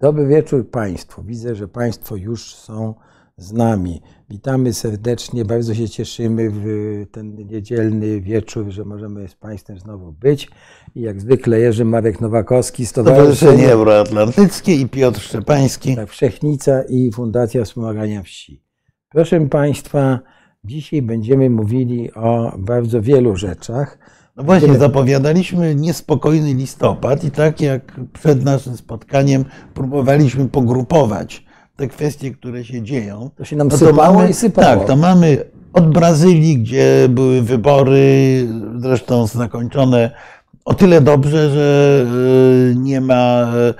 Dobry wieczór Państwu. Widzę, że Państwo już są z nami. Witamy serdecznie, bardzo się cieszymy w ten niedzielny wieczór, że możemy z Państwem znowu być. I jak zwykle Jerzy Marek Nowakowski, Stowarzyszenie Euroatlantyckie i Piotr Szczepański. Tak, Wszechnica i Fundacja Wspomagania Wsi. Proszę Państwa, dzisiaj będziemy mówili o bardzo wielu rzeczach. No właśnie, zapowiadaliśmy niespokojny listopad i tak jak przed naszym spotkaniem próbowaliśmy pogrupować te kwestie, które się dzieją. To się nam no sypało mamy, i sypało. Tak, to mamy od Brazylii, gdzie były wybory, zresztą zakończone o tyle dobrze, że e, nie ma e,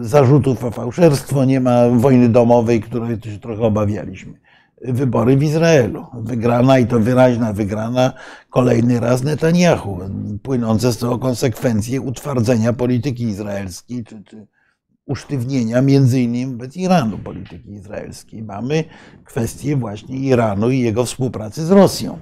zarzutów o fałszerstwo, nie ma wojny domowej, której się trochę obawialiśmy wybory w Izraelu. Wygrana i to wyraźna wygrana kolejny raz Netanyahu, płynące z tego konsekwencje utwardzenia polityki izraelskiej, czy, czy usztywnienia między innymi wobec Iranu polityki izraelskiej. Mamy kwestię właśnie Iranu i jego współpracy z Rosją.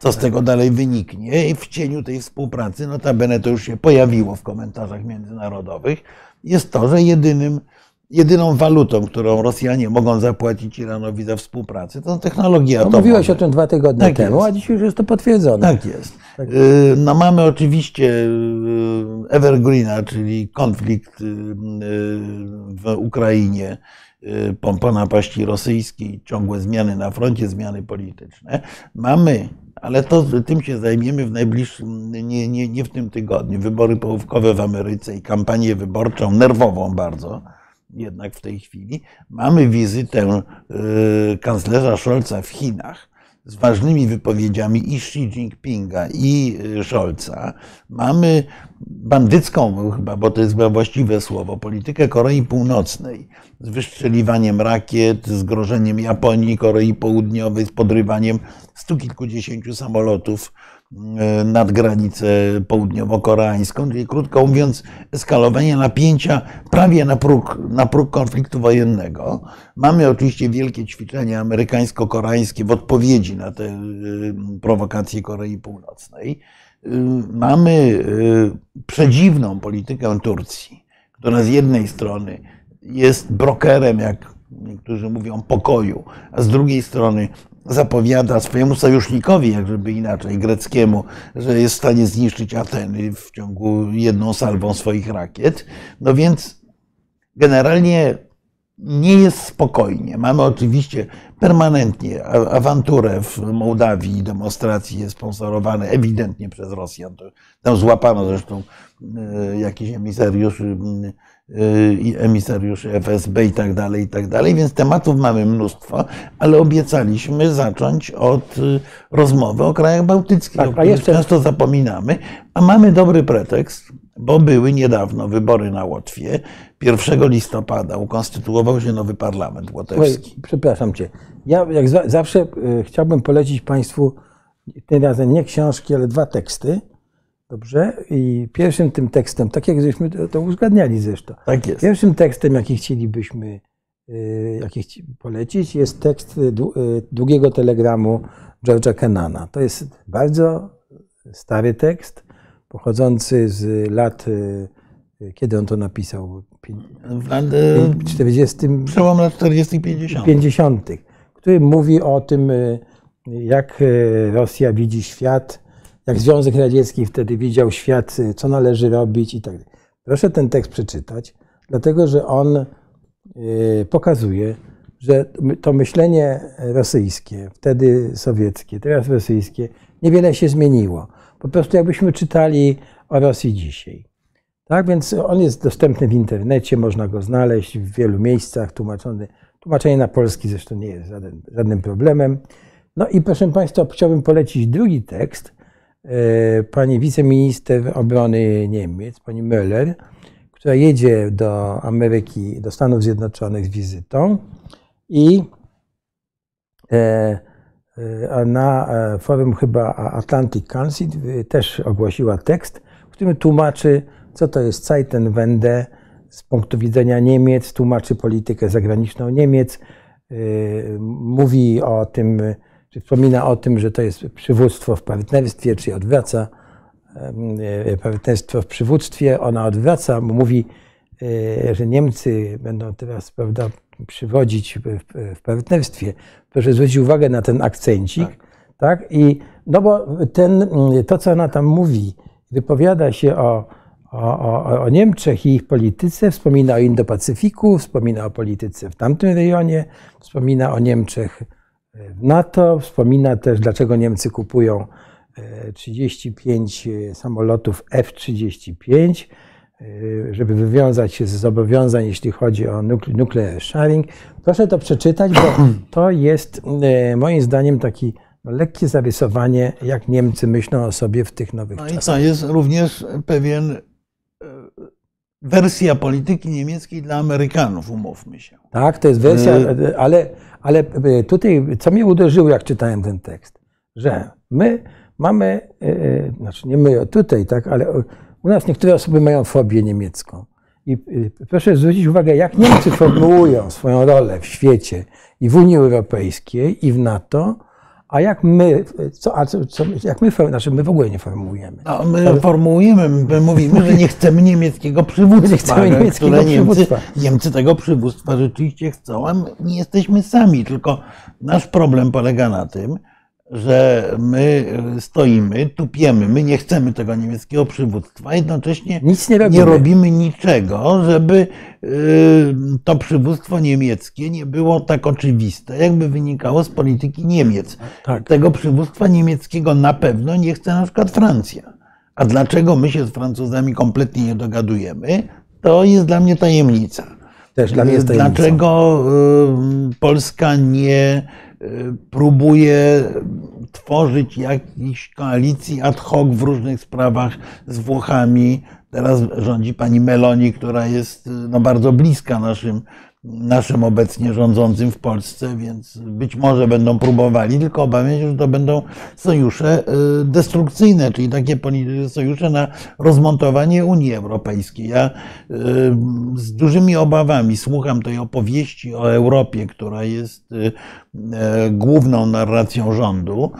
Co z tego dalej wyniknie? I w cieniu tej współpracy, notabene to już się pojawiło w komentarzach międzynarodowych, jest to, że jedynym jedyną walutą, którą Rosjanie mogą zapłacić Iranowi za współpracę, to technologia atomowa. Mówiłeś o tym dwa tygodnie tak temu, jest. a dzisiaj już jest to potwierdzone. Tak jest. Tak. No mamy oczywiście y, Evergreena, czyli konflikt y, w Ukrainie po napaści rosyjskiej, ciągłe zmiany na froncie, zmiany polityczne. Mamy ale to tym się zajmiemy w najbliższym, nie, nie, nie w tym tygodniu. Wybory połówkowe w Ameryce i kampanię wyborczą, nerwową bardzo, jednak w tej chwili. Mamy wizytę y, kanclerza Scholza w Chinach z ważnymi wypowiedziami i Xi Jinpinga, i y, Scholza. Mamy bandycką, chyba, bo to jest chyba właściwe słowo, politykę Korei Północnej z wystrzeliwaniem rakiet, z grożeniem Japonii, Korei Południowej, z podrywaniem stu kilkudziesięciu samolotów nad granicę południowo-koreańską, czyli krótko mówiąc, eskalowanie napięcia prawie na próg, na próg konfliktu wojennego. Mamy oczywiście wielkie ćwiczenia amerykańsko-koreańskie w odpowiedzi na te e, prowokacje Korei Północnej. E, mamy przedziwną politykę Turcji, która z jednej strony jest brokerem, jak niektórzy mówią, pokoju, a z drugiej strony zapowiada swojemu sojusznikowi, jakżeby inaczej, greckiemu, że jest w stanie zniszczyć Ateny w ciągu jedną salwą swoich rakiet. No więc generalnie nie jest spokojnie. Mamy oczywiście permanentnie awanturę w Mołdawii, demonstracje sponsorowane ewidentnie przez Rosjan. Tam złapano zresztą e, jakiś emisariusz i emisariuszy FSB i tak dalej, i tak dalej. Więc tematów mamy mnóstwo, ale obiecaliśmy zacząć od y, rozmowy o krajach bałtyckich, tak, o których jeszcze... często zapominamy, a mamy dobry pretekst, bo były niedawno wybory na Łotwie. 1 listopada ukonstytuował się nowy parlament łotewski. Słuchaj, przepraszam cię. Ja jak za, zawsze y, chciałbym polecić Państwu tym razem nie książki, ale dwa teksty Dobrze? I pierwszym tym tekstem, tak jak żeśmy to uzgadniali zresztą, tak jest. pierwszym tekstem, jaki chcielibyśmy y, jaki polecić, jest tekst y, y, długiego telegramu George'a Kennana. To jest bardzo stary tekst, pochodzący z lat, kiedy on to napisał? W lat 40. Przełom lat 40. i 50. 50. Który mówi o tym, jak Rosja widzi świat, jak Związek Radziecki wtedy widział świat, co należy robić i tak dalej. Proszę ten tekst przeczytać, dlatego że on y, pokazuje, że to myślenie rosyjskie, wtedy sowieckie, teraz rosyjskie, niewiele się zmieniło. Po prostu jakbyśmy czytali o Rosji dzisiaj. Tak więc on jest dostępny w internecie, można go znaleźć w wielu miejscach, tłumaczony. Tłumaczenie na polski zresztą nie jest żaden, żadnym problemem. No i proszę Państwa, chciałbym polecić drugi tekst, pani wiceminister obrony Niemiec, pani Möller, która jedzie do Ameryki, do Stanów Zjednoczonych z wizytą i e, e, na forum chyba Atlantic Council też ogłosiła tekst, w którym tłumaczy, co to jest Zeitenwende z punktu widzenia Niemiec, tłumaczy politykę zagraniczną Niemiec, mówi o tym, czy wspomina o tym, że to jest przywództwo w partnerstwie, czy odwraca e, partnerstwo w przywództwie. Ona odwraca, mówi, e, że Niemcy będą teraz prawda, przywodzić w, w partnerstwie. Proszę zwrócić uwagę na ten akcencik. Tak. tak? I, no bo ten, to, co ona tam mówi, wypowiada się o, o, o, o Niemczech i ich polityce, wspomina o Indo-Pacyfiku, wspomina o polityce w tamtym rejonie, wspomina o Niemczech w NATO, wspomina też, dlaczego Niemcy kupują 35 e, samolotów F-35, e, żeby wywiązać się z zobowiązań, jeśli chodzi o nuclear sharing. Proszę to przeczytać, bo to jest e, moim zdaniem taki no, lekkie zarysowanie, jak Niemcy myślą o sobie w tych nowych no czasach. I co, jest również pewien wersja polityki niemieckiej dla Amerykanów, umówmy się. Tak, to jest wersja, ale, ale tutaj, co mnie uderzyło, jak czytałem ten tekst, że my mamy, e, e, znaczy nie my tutaj, tak, ale u nas niektóre osoby mają fobię niemiecką. I e, proszę zwrócić uwagę, jak Niemcy formułują swoją rolę w świecie i w Unii Europejskiej i w NATO, a jak my, co, a co, jak my, znaczy my w ogóle nie formułujemy. No, my ale... formułujemy, my mówimy, że nie chcemy niemieckiego przywództwa. Nie chcemy niemieckiego które przywództwa. Niemcy, Niemcy tego przywództwa rzeczywiście chcą, a nie jesteśmy sami, tylko nasz problem polega na tym, że my stoimy, tupiemy, my nie chcemy tego niemieckiego przywództwa, jednocześnie Nic nie, robimy. nie robimy niczego, żeby y, to przywództwo niemieckie nie było tak oczywiste, jakby wynikało z polityki Niemiec. Tak. Tego przywództwa niemieckiego na pewno nie chce na przykład Francja. A dlaczego my się z Francuzami kompletnie nie dogadujemy, to jest dla mnie tajemnica. Też dla mnie jest tajemnica. Dlaczego y, Polska nie próbuje tworzyć jakiejś koalicji ad hoc w różnych sprawach z Włochami. Teraz rządzi pani Meloni, która jest no, bardzo bliska naszym naszym obecnie rządzącym w Polsce, więc być może będą próbowali, tylko obawiam się, że to będą sojusze y, destrukcyjne, czyli takie sojusze na rozmontowanie Unii Europejskiej. Ja y, z dużymi obawami słucham tej opowieści o Europie, która jest y, główną narracją rządu,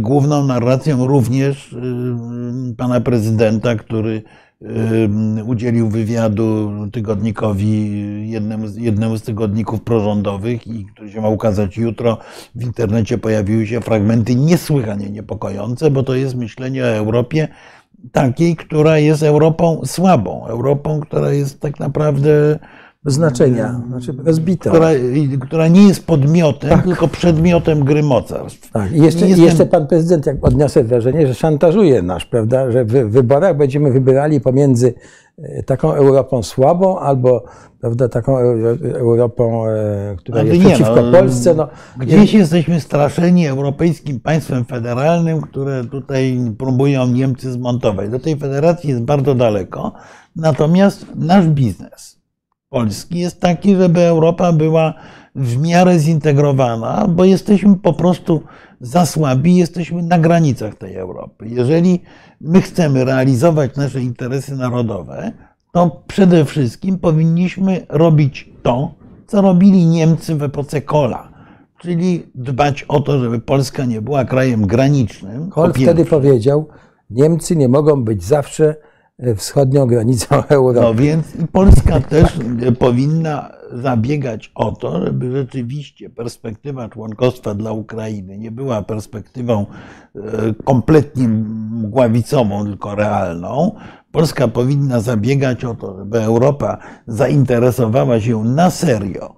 główną narracją również pana prezydenta, który udzielił wywiadu tygodnikowi, jednemu, jednemu z tygodników prorządowych, i który się ma ukazać jutro. W internecie pojawiły się fragmenty niesłychanie niepokojące, bo to jest myślenie o Europie takiej, która jest Europą słabą, Europą, która jest tak naprawdę znaczenia, znaczy rozbita. Która, która nie jest podmiotem, tak. tylko przedmiotem gry mocarstw. Tak. I jeszcze, jestem... jeszcze pan prezydent, jak odniosę wrażenie, że szantażuje nas, prawda, że w wyborach będziemy wybierali pomiędzy e, taką Europą słabą albo prawda, taką Europą, e, która Ale jest nie, przeciwko no, Polsce. No, gdzieś jest... jesteśmy straszeni europejskim państwem federalnym, które tutaj próbują Niemcy zmontować. Do tej federacji jest bardzo daleko. Natomiast nasz biznes, Polski jest taki, żeby Europa była w miarę zintegrowana, bo jesteśmy po prostu za słabi, jesteśmy na granicach tej Europy. Jeżeli my chcemy realizować nasze interesy narodowe, to przede wszystkim powinniśmy robić to, co robili Niemcy w epoce Kola, czyli dbać o to, żeby Polska nie była krajem granicznym. Kol wtedy powiedział, Niemcy nie mogą być zawsze wschodnią granicą Europy. No więc Polska też powinna zabiegać o to, żeby rzeczywiście perspektywa członkostwa dla Ukrainy nie była perspektywą e, kompletnie mgławicową, tylko realną. Polska powinna zabiegać o to, żeby Europa zainteresowała się na serio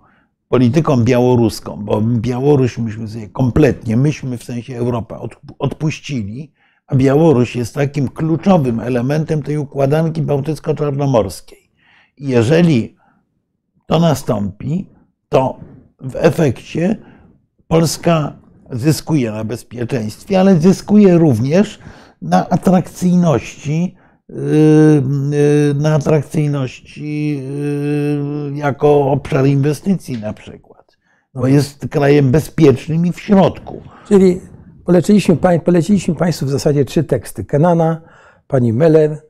polityką białoruską, bo Białoruś myśmy sobie kompletnie, myśmy w sensie Europa odpuścili, a Białoruś jest takim kluczowym elementem tej układanki bałtycko-czarnomorskiej. Jeżeli to nastąpi, to w efekcie Polska zyskuje na bezpieczeństwie, ale zyskuje również na atrakcyjności, yy, yy, na atrakcyjności yy, jako obszar inwestycji na przykład, bo jest krajem bezpiecznym i w środku. Czyli Poleciliśmy, poleciliśmy Państwu w zasadzie trzy teksty. Kenana, pani Meller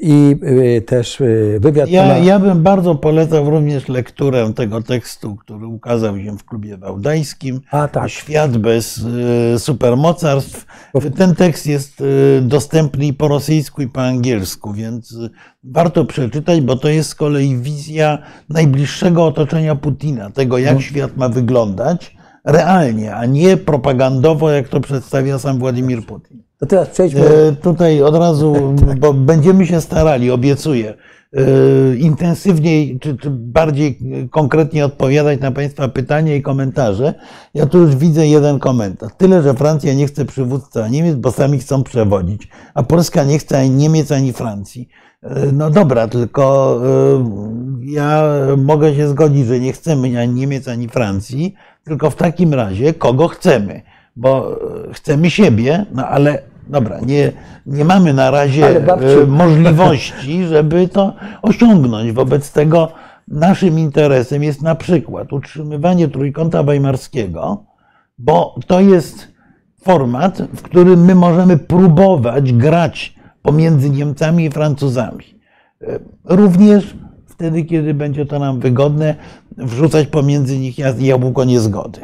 i y, też y, wywiad Ja, pana... ja bym bardzo polecał również lekturę tego tekstu, który ukazał się w klubie wałdańskim. A, tak. Świat bez supermocarstw. Ten tekst jest dostępny i po rosyjsku, i po angielsku, więc warto przeczytać, bo to jest z kolei wizja najbliższego otoczenia Putina, tego jak świat ma wyglądać realnie, a nie propagandowo, jak to przedstawia sam Władimir Putin. To teraz przejdźmy... E, Tutaj od razu, bo będziemy się starali, obiecuję, e, intensywniej czy, czy bardziej konkretnie odpowiadać na Państwa pytania i komentarze. Ja tu już widzę jeden komentarz. Tyle, że Francja nie chce przywódca Niemiec, bo sami chcą przewodzić, a Polska nie chce ani Niemiec, ani Francji. E, No dobra, tylko e, ja mogę się zgodzić, że nie chcemy ani Niemiec, ani Francji, tylko w takim razie kogo chcemy? Bo e, chcemy siebie, no ale dobra, nie, nie mamy na razie możliwości, żeby to osiągnąć. Wobec tego naszym interesem jest na przykład utrzymywanie trójkąta weimarskiego, bo to jest format, w którym my możemy próbować grać pomiędzy Niemcami i Francuzami. E, Również wtedy, kiedy będzie to nam wygodne, wrzucać pomiędzy nich jabłko niezgody.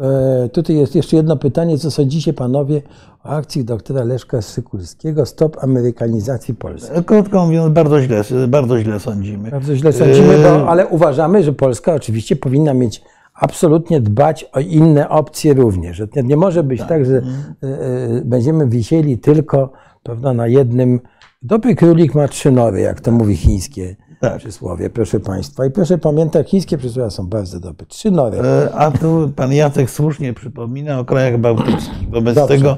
E, Tutaj jest jeszcze jedno pytanie. Co sądzicie panowie o akcji doktora Leszka Sykulskiego Stop amerykanizacji Polski? E, Krótko mówiąc, bardzo źle, bardzo źle sądzimy. Bardzo źle sądzimy, E, bo, ale uważamy, że Polska oczywiście powinna mieć absolutnie dbać o inne opcje również. Że nie- może być tak, że Mhm. e, e, będziemy wisieli tylko prawda, na jednym. Dobry królik ma trzy nory, jak to mówi chińskie Tak. przysłowie, proszę Państwa. I proszę pamiętać, chińskie przysłowia są bardzo dobre. Trzy nory. E, A tu pan Jacek słusznie przypomina o krajach bałtyckich. Wobec Dobrze. tego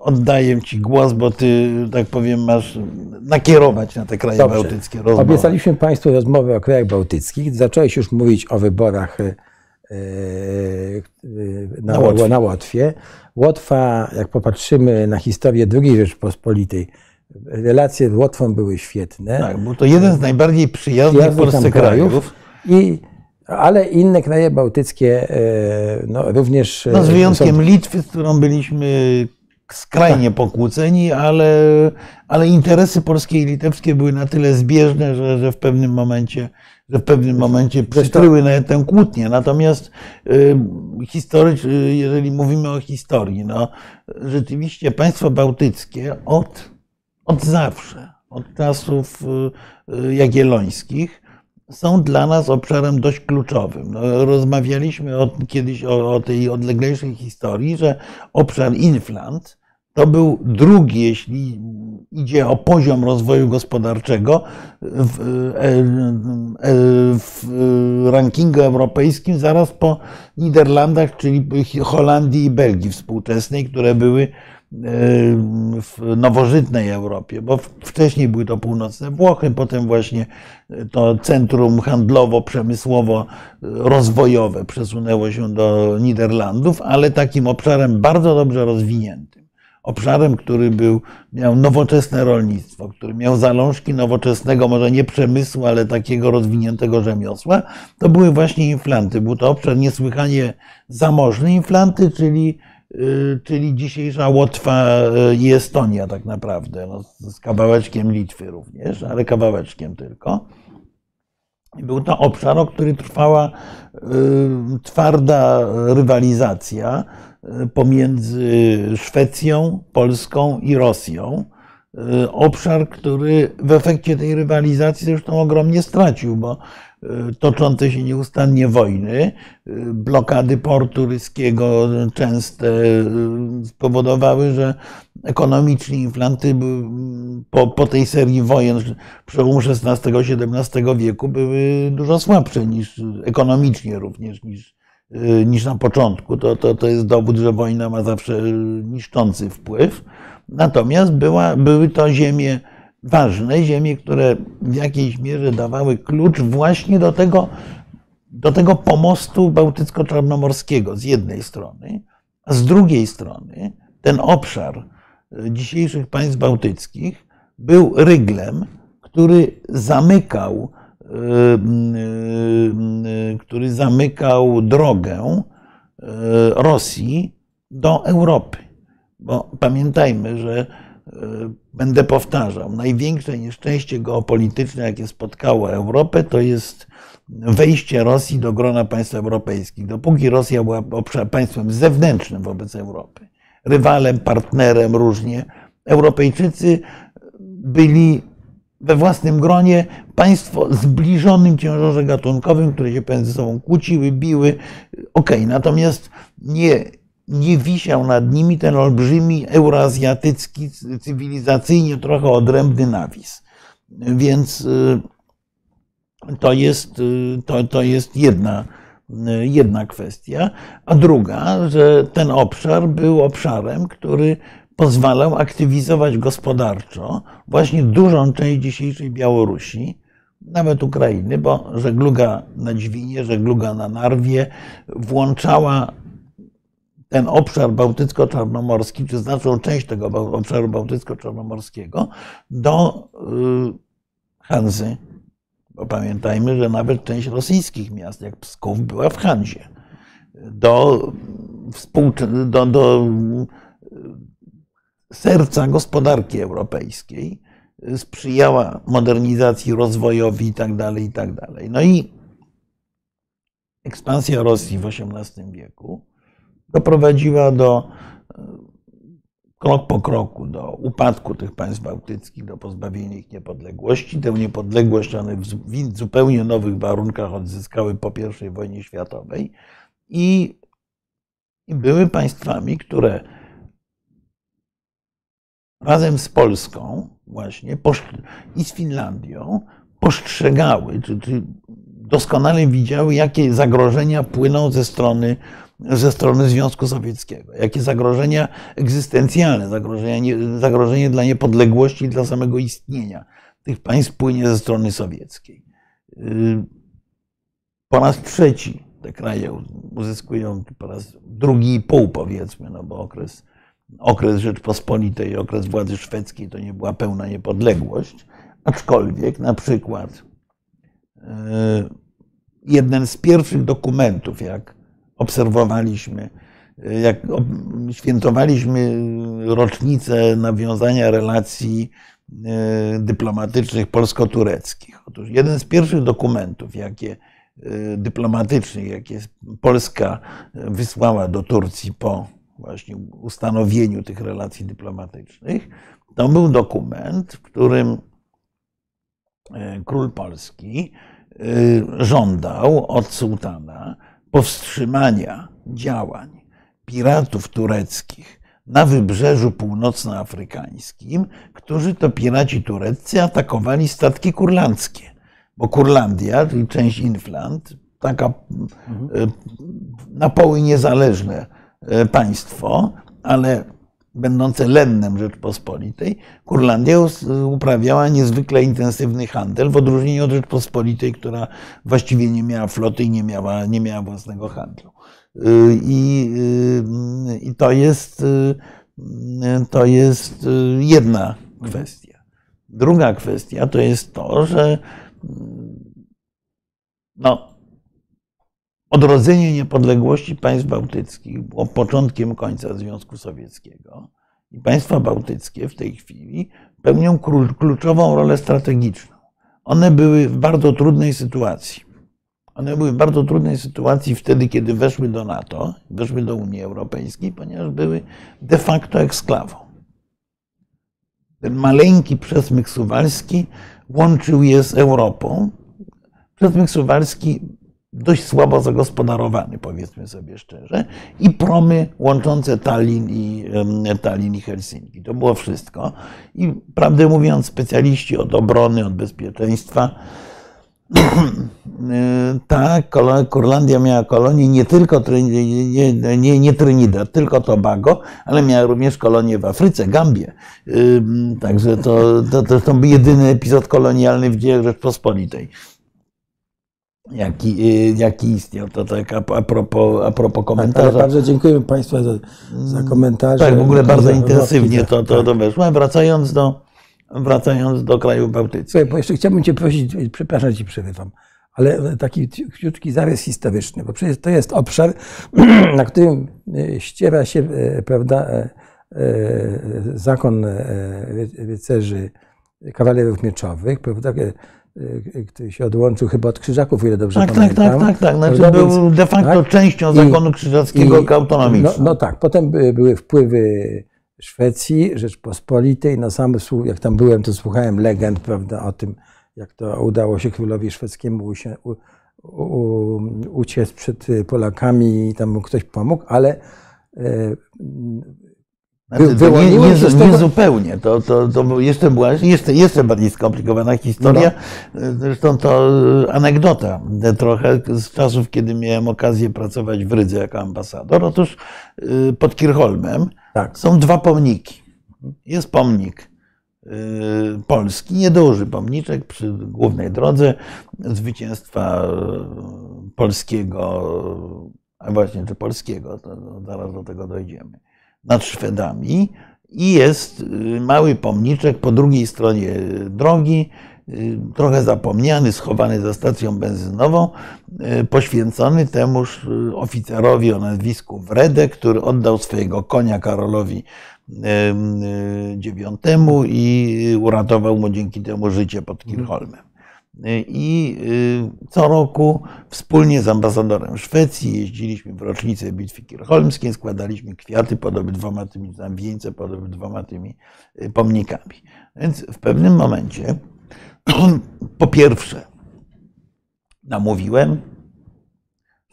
oddaję Ci głos, bo Ty, tak powiem, masz nakierować na te kraje Dobrze. bałtyckie rozmowę. Obiecaliśmy Państwu rozmowę o krajach bałtyckich. Zacząłeś już mówić o wyborach e, e, na, Na Łotwie. na Łotwie. Łotwa, jak popatrzymy na historię II Rzeczpospolitej, relacje z Łotwą były świetne. Tak, bo to jeden z najbardziej przyjaznych Przyjaznych Polsce krajów. krajów. I, ale inne kraje bałtyckie e, no, również. No z wyjątkiem są- Litwy, z którą byliśmy skrajnie Tak. pokłóceni, ale, ale interesy polskie i litewskie były na tyle zbieżne, że, że w pewnym momencie że w pewnym momencie przykryły na tę kłótnię. Natomiast y, historycz, y, jeżeli mówimy o historii, no, rzeczywiście państwa bałtyckie od, od zawsze, od czasów y, jagiellońskich, są dla nas obszarem dość kluczowym. No, rozmawialiśmy o, kiedyś o, o tej odleglejszej historii, że obszar Inflant to był drugi, jeśli idzie o poziom rozwoju gospodarczego w, e, e, w rankingu europejskim, zaraz po Niderlandach, czyli Holandii i Belgii współczesnej, które były w nowożytnej Europie, bo wcześniej były to północne Włochy, potem właśnie to centrum handlowo-przemysłowo-rozwojowe przesunęło się do Niderlandów, ale takim obszarem bardzo dobrze rozwiniętym. Obszarem, który był, miał nowoczesne rolnictwo, który miał zalążki nowoczesnego, może nie przemysłu, ale takiego rozwiniętego rzemiosła, to były właśnie inflanty. Był to obszar niesłychanie zamożny. Inflanty, czyli czyli dzisiejsza Łotwa i Estonia tak naprawdę, no, z kawałeczkiem Litwy również, ale kawałeczkiem tylko. Był to obszar, o który trwała twarda rywalizacja pomiędzy Szwecją, Polską i Rosją. Obszar, który w efekcie tej rywalizacji zresztą ogromnie stracił, bo toczące się nieustannie wojny, blokady portu ryskiego częste spowodowały, że ekonomiczni inflanty po, po tej serii wojen przełomu XVI-XVII wieku były dużo słabsze niż ekonomicznie również niż, niż na początku. To, to, to jest dowód, że wojna ma zawsze niszczący wpływ. Natomiast była, były to ziemie ważne, ziemie, które w jakiejś mierze dawały klucz właśnie do tego, do tego pomostu bałtycko-czarnomorskiego z jednej strony, a z drugiej strony ten obszar dzisiejszych państw bałtyckich był ryglem, który zamykał, który zamykał drogę Rosji do Europy. Bo pamiętajmy, że będę powtarzał, największe nieszczęście geopolityczne, jakie spotkało Europę, to jest wejście Rosji do grona państw europejskich. Dopóki Rosja była państwem zewnętrznym wobec Europy, rywalem, partnerem różnie, Europejczycy byli we własnym gronie państwo zbliżonym ciężarze gatunkowym, które się między sobą kłóciły, biły. Ok, natomiast nie, nie wisiał nad nimi ten olbrzymi euroazjatycki, cywilizacyjnie trochę odrębny nawis. Więc y, to jest, y, to, to jest jedna, y, jedna kwestia. A druga, że ten obszar był obszarem, który pozwalał aktywizować gospodarczo właśnie dużą część dzisiejszej Białorusi, nawet Ukrainy, bo żegluga na Dźwinie, żegluga na Narwie włączała ten obszar bałtycko-czarnomorski, czy znaczną część tego obszaru bałtycko-czarnomorskiego do y, Hanzy. Bo pamiętajmy, że nawet część rosyjskich miast, jak Psków, była w Hanzie. Do, do, do serca gospodarki europejskiej, sprzyjała modernizacji, rozwojowi itd., tak itd. Tak no i ekspansja Rosji w XVIII wieku doprowadziła do krok po kroku do upadku tych państw bałtyckich, do pozbawienia ich niepodległości. Tę niepodległość one w zupełnie nowych warunkach odzyskały po I wojnie światowej i, i były państwami, które razem z Polską właśnie i z Finlandią postrzegały, czy, czy doskonale widziały, jakie zagrożenia płyną ze strony, ze strony Związku Sowieckiego, jakie zagrożenia egzystencjalne, zagrożenia, zagrożenie dla niepodległości i dla samego istnienia tych państw płynie ze strony sowieckiej. Y, po raz trzeci te kraje uzyskują, po raz drugi i pół powiedzmy, no bo okres okres Rzeczpospolitej, okres władzy szwedzkiej to nie była pełna niepodległość, aczkolwiek na przykład e, jeden z pierwszych dokumentów, jak obserwowaliśmy, e, jak świętowaliśmy rocznicę nawiązania relacji e, dyplomatycznych polsko-tureckich. Otóż jeden z pierwszych dokumentów, jakie dyplomatycznych, jakie Polska wysłała do Turcji po właśnie ustanowieniu tych relacji dyplomatycznych, to był dokument, w którym e, król polski e, żądał od sułtana powstrzymania działań piratów tureckich na wybrzeżu północnoafrykańskim, którzy to piraci tureccy atakowali statki kurlandzkie. Bo Kurlandia, czyli część Infland, taka mhm. na poły niezależne E, państwo, ale będące lennem Rzeczpospolitej, Kurlandia uprawiała niezwykle intensywny handel, w odróżnieniu od Rzeczpospolitej, która właściwie nie miała floty i nie miała, nie miała własnego handlu. E, I, e, i to, jest, to jest jedna kwestia. Druga kwestia to jest to, że no, Odrodzenie niepodległości państw bałtyckich było początkiem końca Związku Sowieckiego i państwa bałtyckie w tej chwili pełnią kluczową rolę strategiczną. One były w bardzo trudnej sytuacji. One były w bardzo trudnej sytuacji wtedy, kiedy weszły do NATO, weszły do Unii Europejskiej, ponieważ były de facto eksklawą. Ten maleńki przesmyk suwalski łączył je z Europą. Przesmyk suwalski dość słabo zagospodarowany, powiedzmy sobie szczerze, i promy łączące Tallin i, Tallin i Helsinki. To było wszystko. I prawdę mówiąc, specjaliści od obrony, od bezpieczeństwa, ta Kurlandia miała kolonię nie tylko nie, nie, nie Trinidad, tylko Tobago, ale miała również kolonię w Afryce, Gambię. Także to, to, to, to był jedyny epizod kolonialny w dziejach Rzeczpospolitej jaki, y, jaki istniał. To tak a, a, propos, a propos komentarza. Tak, bardzo dziękuję Państwu za, za komentarze. Tak, w ogóle bardzo intensywnie to, to, to weszło. Wracając do, wracając do krajów bałtyckich. Słuchaj, bo jeszcze chciałbym Cię prosić, przepraszam Ci przerywam, ale taki krótki zarys historyczny, bo przecież to jest obszar, na którym y, ściera się, y, prawda, zakon rycerzy kawalerów mieczowych, prawda, się odłączył chyba od krzyżaków, ile dobrze tak, pamiętam. Tak, tak, tak. Znaczy Prawda? był de facto tak? częścią I- zakonu krzyżackiego i-. No, no tak, potem by- były wpływy Szwecji, Rzeczpospolitej. Na sam jak tam byłem, to słuchałem legend prawda, o tym, jak to udało się królowi szwedzkiemu usie, u, u, uciec przed Polakami i tam mu ktoś pomógł, ale e, Znaczy, to nie, nie, się z nie zupełnie. To, to, to jeszcze była jeszcze, jeszcze bardziej skomplikowana historia. Zresztą to e, anegdota e, trochę z czasów, kiedy miałem okazję pracować w Rydze jako ambasador. Otóż pod Kirchholmem tak, są dwa pomniki. Jest pomnik polski, nieduży pomniczek przy głównej drodze zwycięstwa polskiego, a właśnie czy polskiego, to zaraz do tego dojdziemy, nad Szwedami i jest y, mały pomniczek po drugiej stronie drogi, y, trochę zapomniany, schowany za stacją benzynową, y, poświęcony temuż y, oficerowi o nazwisku Wrede, który oddał swojego konia Karolowi y, y, IX i uratował mu dzięki temu życie pod Kirchholmem. I y, co roku wspólnie z ambasadorem Szwecji jeździliśmy w rocznicę bitwy kirchholmskiej, składaliśmy kwiaty pod obydwoma tymi, tam wieńce pod obydwoma tymi y, pomnikami. Więc w pewnym momencie, po pierwsze, namówiłem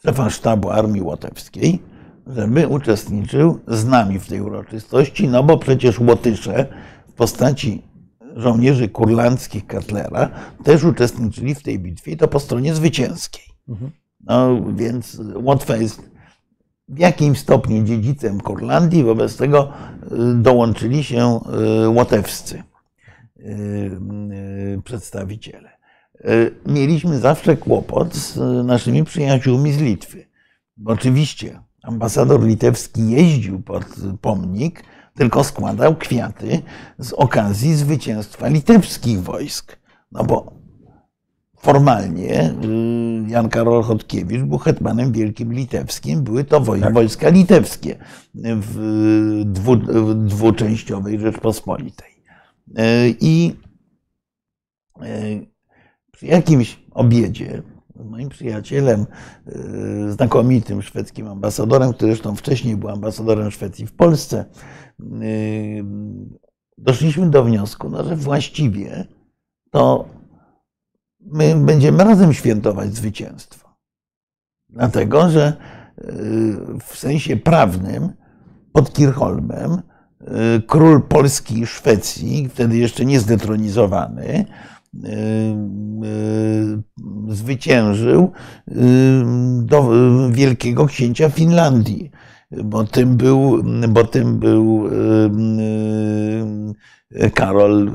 szefa sztabu Armii Łotewskiej, żeby uczestniczył z nami w tej uroczystości, no bo przecież Łotysze w postaci żołnierzy kurlandzkich Katlera też uczestniczyli w tej bitwie to po stronie zwycięskiej. No więc Łotwa jest w jakimś stopniu dziedzicem Kurlandii, wobec tego y, dołączyli się y, łotewscy y, przedstawiciele. Mieliśmy zawsze kłopot z naszymi przyjaciółmi z Litwy. Bo oczywiście ambasador litewski jeździł pod pomnik, tylko składał kwiaty z okazji zwycięstwa litewskich wojsk. No bo formalnie y, Jan Karol Chodkiewicz był hetmanem wielkim litewskim, były to Tak. wojska litewskie w, dwu, w dwuczęściowej Rzeczpospolitej. Y, I y, przy jakimś obiedzie z moim przyjacielem, znakomitym szwedzkim ambasadorem, który zresztą wcześniej był ambasadorem Szwecji w Polsce, doszliśmy do wniosku, no, że właściwie to my będziemy razem świętować zwycięstwo. Dlatego, że y, w sensie prawnym pod Kirchholmem y, król Polski i Szwecji, wtedy jeszcze nie zdetronizowany, y, zwyciężył do wielkiego księcia Finlandii, bo tym był, bo tym był y, y, Karol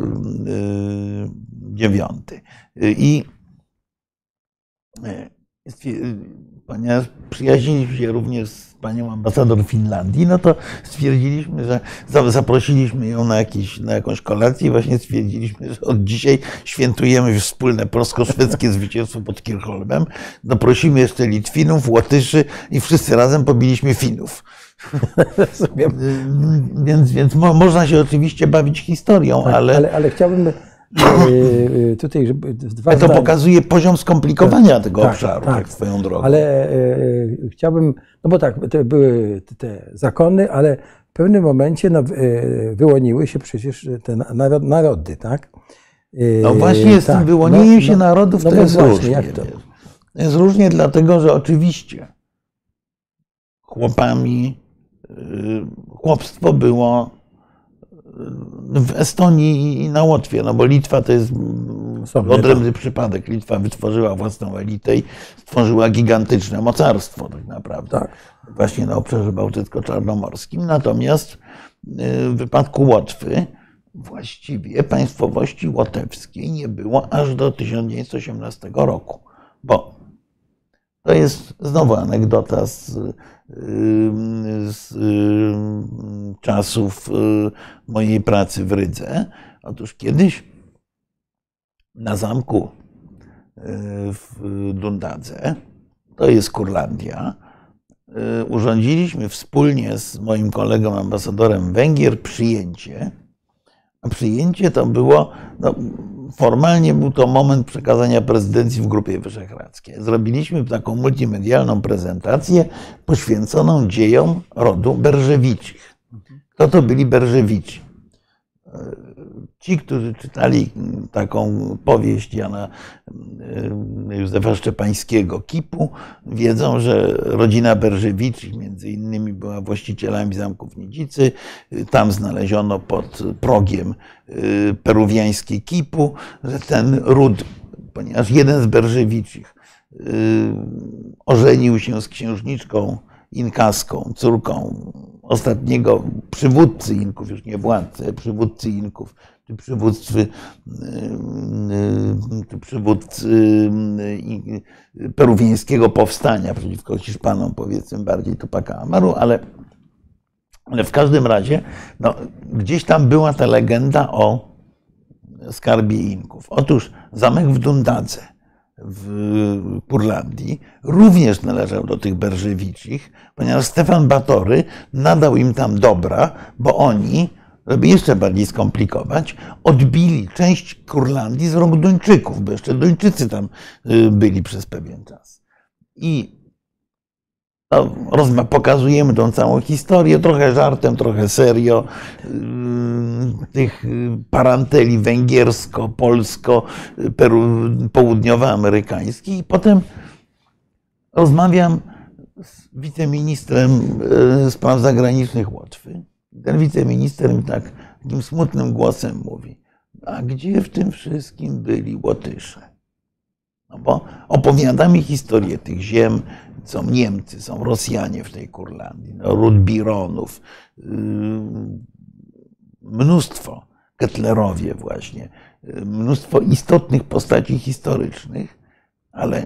y, IX. I ponieważ przyjaźniliśmy się również z panią ambasador Finlandii, no to stwierdziliśmy, że za- zaprosiliśmy ją na, jakiś, na jakąś kolację i właśnie stwierdziliśmy, że od dzisiaj świętujemy wspólne polsko-szwedzkie zwycięstwo pod Kirchholmem. Doprosimy jeszcze Litwinów, Łotyszy i wszyscy razem pobiliśmy Finów. Więc, więc mo, można się oczywiście bawić historią, Tak, ale, ale, ale chciałbym tutaj, żeby dwa to zdania- pokazuje poziom skomplikowania tego Tak, obszaru, tak. tak swoją drogą. Ale e, chciałbym, no bo tak, to były te zakony, ale w pewnym momencie no, e, wyłoniły się przecież te na- narod- narody, tak? E, No właśnie z tym tak, wyłonieniem no, się no, narodów no to jest właśnie, różnie. jak to? jest różnie dlatego, że oczywiście chłopami, chłopstwo było w Estonii i na Łotwie, no bo Litwa to jest Osobny, odrębny przypadek. Litwa wytworzyła własną elitę i stworzyła gigantyczne mocarstwo tak naprawdę. Tak. Właśnie na obszarze bałtycko-czarnomorskim. Natomiast y, w wypadku Łotwy właściwie państwowości łotewskiej nie było aż do 1918 roku, bo to jest znowu anegdota z, z y, czasów y, mojej pracy w Rydze. Otóż kiedyś na zamku y, w Dundadze, to jest Kurlandia, urządziliśmy wspólnie z moim kolegą ambasadorem Węgier przyjęcie. Przyjęcie to było, no, formalnie był to moment przekazania prezydencji w Grupie Wyszehradzkiej. Zrobiliśmy taką multimedialną prezentację poświęconą dziejom rodu Berżewiczych. Kto to byli Berżewici? Ci, którzy czytali taką powieść Jana e, Józefa Szczepańskiego, Kipu, wiedzą, że rodzina Berżewiczych między innymi była właścicielami zamków Nidzicy. Tam znaleziono pod progiem e, peruwiańskiej Kipu, że ten ród, ponieważ jeden z Berżewiczych ożenił się z księżniczką inkaską, córką ostatniego przywódcy Inków, już nie władcy, przywódcy Inków, czy przywódcy, czy przywódcy peruwiańskiego powstania przeciwko Hiszpanom, powiedzmy bardziej Tupaka Amaru, ale, ale w każdym razie no, gdzieś tam była ta legenda o skarbie Inków. Otóż zamek w Dundadze w Kurlandii również należał do tych Berżewiczich, ponieważ Stefan Batory nadał im tam dobra, bo oni, żeby jeszcze bardziej skomplikować, odbili część Kurlandii z rąk Duńczyków, bo jeszcze Duńczycy tam y, byli przez pewien czas. I pokazujemy tą całą historię, trochę żartem, trochę serio, yy, tych paranteli węgiersko, polsko, peru, południowoamerykańskich. I potem rozmawiam z wiceministrem spraw zagranicznych Łotwy. Ten wiceminister mi tak takim smutnym głosem mówi, a gdzie w tym wszystkim byli Łotysze? No bo opowiada mi historię tych ziem, są Niemcy, są Rosjanie w tej Kurlandii, no, Rudbironów, yy, mnóstwo, Kettlerowie właśnie, yy, mnóstwo istotnych postaci historycznych, ale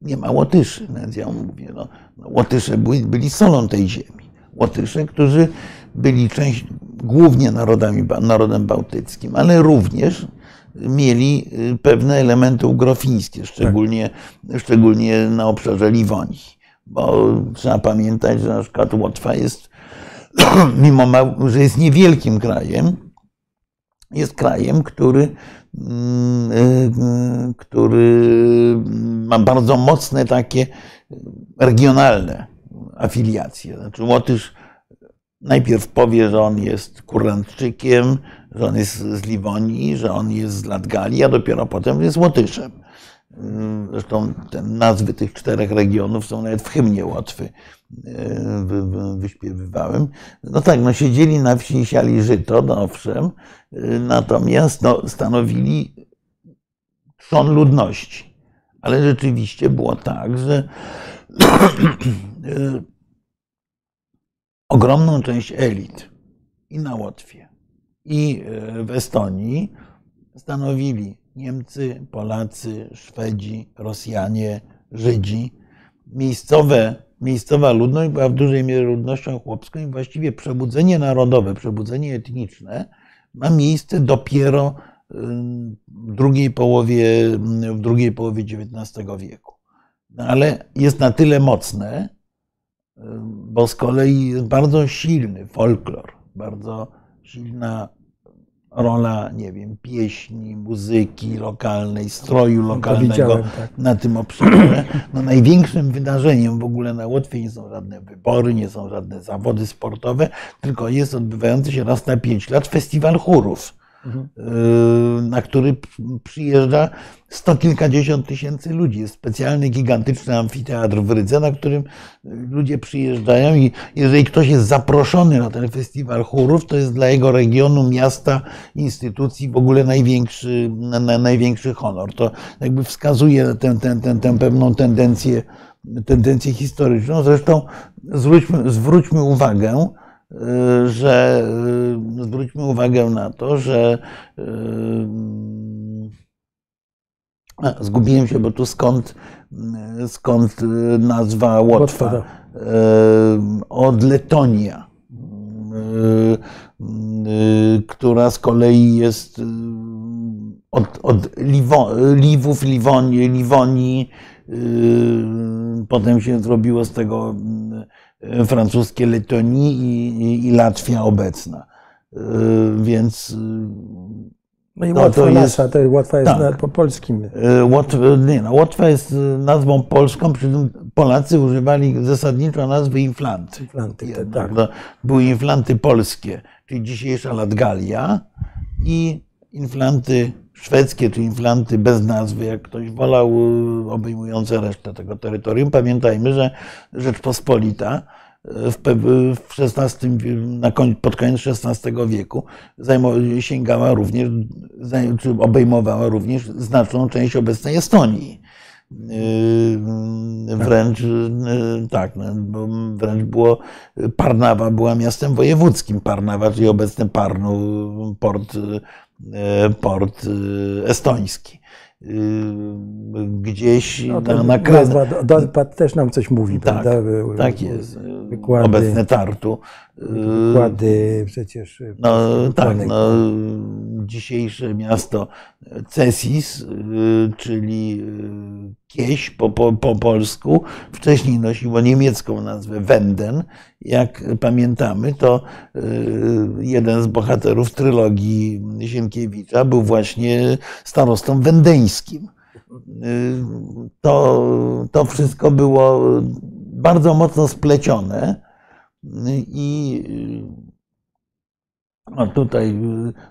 nie ma Łotyszy. Więc ja mówię, no, no Łotysze byli, byli solą tej ziemi. Łotysze, którzy byli część, głównie narodami, narodem bałtyckim, ale również mieli y, pewne elementy ugrofińskie, szczególnie, tak. szczególnie na obszarze Liwonii. Bo trzeba pamiętać, że na przykład Łotwa jest, mimo że jest niewielkim krajem, jest krajem, który, mm, y, który ma bardzo mocne takie regionalne afiliacje. Znaczy Łotysz najpierw powie, że on jest Kurlandczykiem, że on jest z Liwonii, że on jest z Latgalii, a dopiero potem jest Łotyszem. Zresztą te nazwy tych czterech regionów są nawet w hymnie Łotwy e, wyśpiewywałem. No tak, no siedzieli na wsi siali żyto, no owszem, e, natomiast no, stanowili trzon ludności. Ale rzeczywiście było tak, że e, ogromną część elit i na Łotwie, i e, w Estonii stanowili Niemcy, Polacy, Szwedzi, Rosjanie, Żydzi. Miejscowe, miejscowa ludność była w dużej mierze ludnością chłopską i właściwie przebudzenie narodowe, przebudzenie etniczne ma miejsce dopiero w drugiej połowie, w drugiej połowie XIX wieku. No ale jest na tyle mocne, bo z kolei jest bardzo silny folklor, bardzo silna rola, nie wiem, pieśni, muzyki lokalnej, stroju lokalnego tak. na tym obszarze. No, największym wydarzeniem w ogóle na Łotwie nie są żadne wybory, nie są żadne zawody sportowe, tylko jest odbywający się raz na pięć lat festiwal chórów na który przyjeżdża sto kilkadziesiąt tysięcy ludzi. Jest specjalny, gigantyczny amfiteatr w Rydze, na którym ludzie przyjeżdżają i jeżeli ktoś jest zaproszony na ten festiwal chórów, to jest dla jego regionu, miasta, instytucji w ogóle największy, największy honor. To jakby wskazuje tę, pewną tendencję, tendencję historyczną. Zresztą zwróćmy, zwróćmy uwagę, Y, że y, zwróćmy uwagę na to, że y, zgubiłem się, bo tu skąd, skąd nazwa Łotwa? Od Letonia, która z kolei jest od, od Liwowów, Liwonii, Liwonii Potem się zrobiło z tego francuskie Letonie i, i Latwia obecna. Więc no i no, Łotwa to jest, nasza, to Łotwa jest tak. po polskim. Łotwa, nie, no, Łotwa jest nazwą polską, przy tym Polacy używali zasadniczo nazwy inflanty. Inflanty, tak. No, były inflanty polskie, czyli dzisiejsza Latgalia i inflanty szwedzkie, czy inflanty bez nazwy, jak ktoś wolał, obejmujące resztę tego terytorium. Pamiętajmy, że Rzeczpospolita w, w XVI, na koń, pod koniec XVI wieku sięgała również, czy obejmowała również znaczną część obecnej Estonii. Yy, wręcz tak, no, wręcz było, Parnawa była miastem wojewódzkim. Parnawa, czyli obecny Parnu, port, port estoński. Gdzieś no, na, na nazwa Donpad też nam coś mówi, tak, prawda? Tak jest. Wykłady, Obecne Tartu. Wykłady przecież. No tak, no, dzisiejsze miasto Cesis, czyli Kieś po, po, po polsku, wcześniej nosiło niemiecką nazwę Wenden. Jak pamiętamy, to jeden z bohaterów trylogii Sienkiewicza był właśnie starostą wendeńskim. To, to wszystko było bardzo mocno splecione i no tutaj,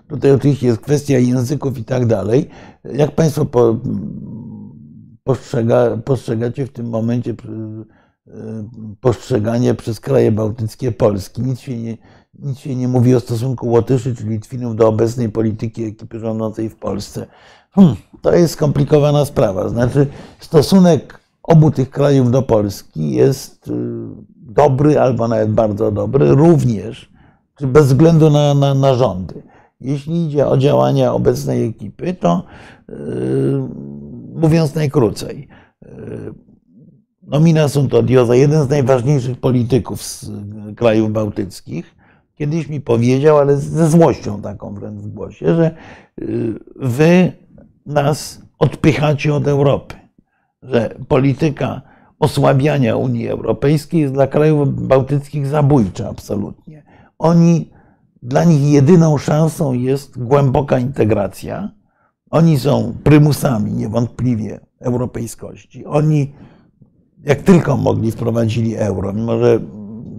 tutaj oczywiście jest kwestia języków i tak dalej. Jak Państwo po, postrzega, postrzegacie w tym momencie postrzeganie przez kraje bałtyckie Polski? Nic się nie, nic się nie mówi o stosunku Łotyszy czy Litwinów do obecnej polityki ekipy rządzącej w Polsce. Hmm, to jest skomplikowana sprawa. Znaczy, stosunek obu tych krajów do Polski jest y, dobry albo nawet bardzo dobry, również bez względu na, na, na rządy. Jeśli idzie o działania obecnej ekipy, to yy, mówiąc najkrócej, yy, Nomina sunt odiosa, jeden z najważniejszych polityków z krajów bałtyckich, kiedyś mi powiedział, ale ze złością taką wręcz w głosie, że yy, wy nas odpychacie od Europy że polityka osłabiania Unii Europejskiej jest dla krajów bałtyckich zabójcza absolutnie. Oni, dla nich jedyną szansą jest głęboka integracja. Oni są prymusami niewątpliwie europejskości. Oni, jak tylko mogli, wprowadzili euro, mimo że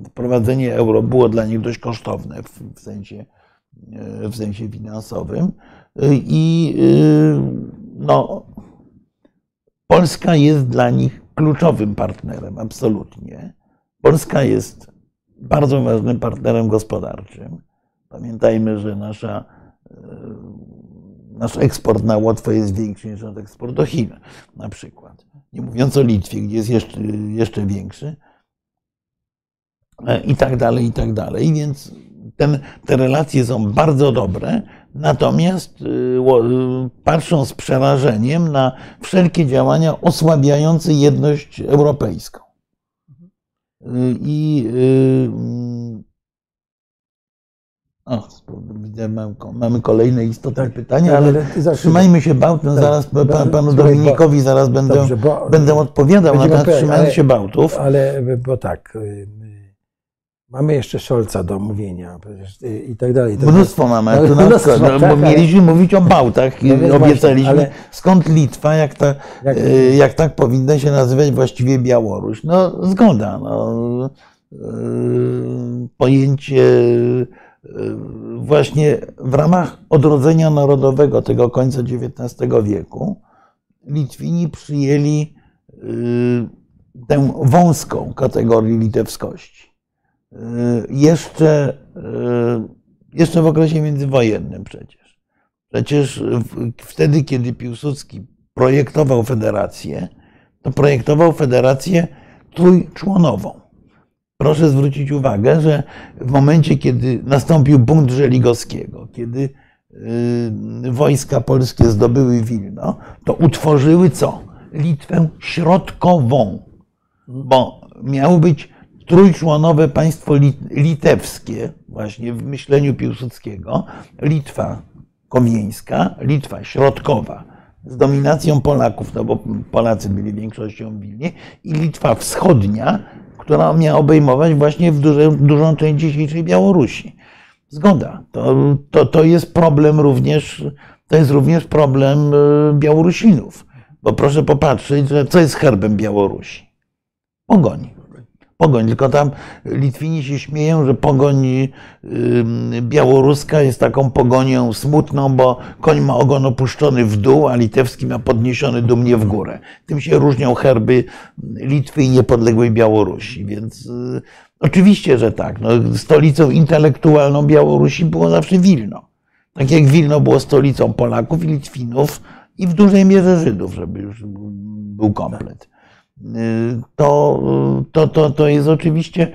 wprowadzenie euro było dla nich dość kosztowne w, sensie, w sensie finansowym. I no, Polska jest dla nich kluczowym partnerem, absolutnie. Polska jest bardzo ważnym partnerem gospodarczym. Pamiętajmy, że nasza, e, nasz eksport na Łotwę jest większy niż nasz eksport do Chin, na przykład. Nie mówiąc o Litwie, gdzie jest jeszcze, jeszcze większy. E, I tak dalej, i tak dalej. Więc ten, te relacje są bardzo dobre. Natomiast y, y, patrzą z przerażeniem na wszelkie działania osłabiające jedność europejską. Y, I o, widzę, mamy kolejne istotne tak, pytania, tak, ale, ale trzymajmy się Bałtów. Tak, zaraz panu Dominikowi zaraz będę, dobrze, bo, będę odpowiadał, natomiast trzymajmy się Bałtów. Ale bo tak, Mamy jeszcze Szolca do omówienia y, i tak dalej. Mnóstwo mamy. No, na przykład, no, tak, bo mieliśmy ale... mówić o Bałtach i no obiecaliśmy, ale... skąd Litwa, jak, ta, jak... Y, jak tak powinna się nazywać właściwie Białoruś. No zgoda. No. Y, pojęcie właśnie w ramach odrodzenia narodowego tego końca XIX wieku Litwini przyjęli tę wąską kategorię litewskości jeszcze, y, jeszcze w okresie międzywojennym przecież. Przecież wtedy, kiedy Piłsudski projektował federację, to projektował federację trójczłonową. Proszę zwrócić uwagę, że w momencie, kiedy nastąpił bunt Żeligowskiego, kiedy y, wojska polskie zdobyły Wilno, to utworzyły co? Litwę środkową, bo miał być trójczłonowe państwo litewskie, właśnie w myśleniu Piłsudskiego, Litwa Kowieńska, Litwa Środkowa z dominacją Polaków, no bo Polacy byli większością w Wilnie, i Litwa Wschodnia, która miała obejmować właśnie w duże, dużą część dzisiejszej Białorusi. Zgoda. To, to, to jest problem również, to jest również problem e, Białorusinów. Bo proszę popatrzeć, co jest herbem Białorusi? Pogoń. Pogoń, tylko tam Litwini się śmieją, że pogoń białoruska jest taką pogonią smutną, bo koń ma ogon opuszczony w dół, a litewski ma podniesiony dumnie w górę. Tym się różnią herby Litwy i niepodległej Białorusi. Więc y, oczywiście, że tak. No, stolicą intelektualną Białorusi było zawsze Wilno. Tak jak Wilno było stolicą Polaków i Litwinów i w dużej mierze Żydów, żeby już był komplet. To, to, to, to jest oczywiście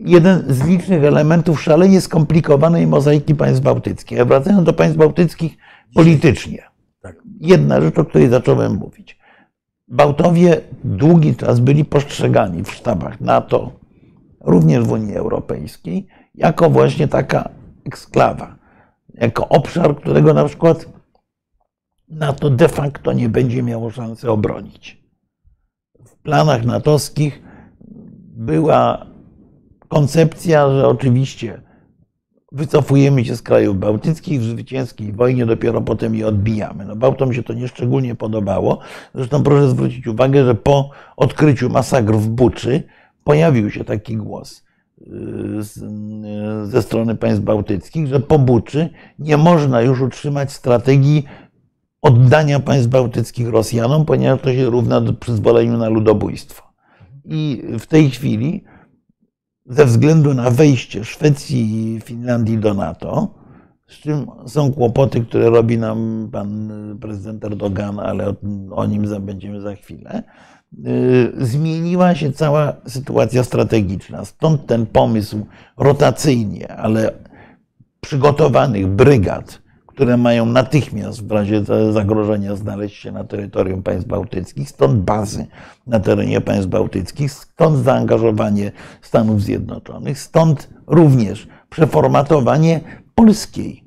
jeden z licznych elementów szalenie skomplikowanej mozaiki państw bałtyckich. A wracając do państw bałtyckich politycznie. Tak. Jedna rzecz, o której zacząłem mówić. Bałtowie długi czas byli postrzegani w sztabach NATO, również w Unii Europejskiej, jako właśnie taka eksklawa, jako obszar, którego na przykład NATO de facto nie będzie miało szansy obronić. Planach natowskich była koncepcja, że oczywiście wycofujemy się z krajów bałtyckich w zwycięskiej wojnie, dopiero potem je odbijamy. No, Bałtom się to nieszczególnie podobało. Zresztą proszę zwrócić uwagę, że po odkryciu masakr w Buczy pojawił się taki głos y, y, ze strony państw bałtyckich, że po Buczy nie można już utrzymać strategii oddania państw bałtyckich Rosjanom, ponieważ to się równa do przyzwoleniu na ludobójstwo. I w tej chwili, ze względu na wejście Szwecji i Finlandii do NATO, z czym są kłopoty, które robi nam pan prezydent Erdogan, ale o, o nim będziemy za chwilę, y, zmieniła się cała sytuacja strategiczna. Stąd ten pomysł rotacyjnie, ale przygotowanych brygad, które mają natychmiast w razie zagrożenia znaleźć się na terytorium państw bałtyckich, stąd bazy na terenie państw bałtyckich, stąd zaangażowanie Stanów Zjednoczonych, stąd również przeformatowanie polskiej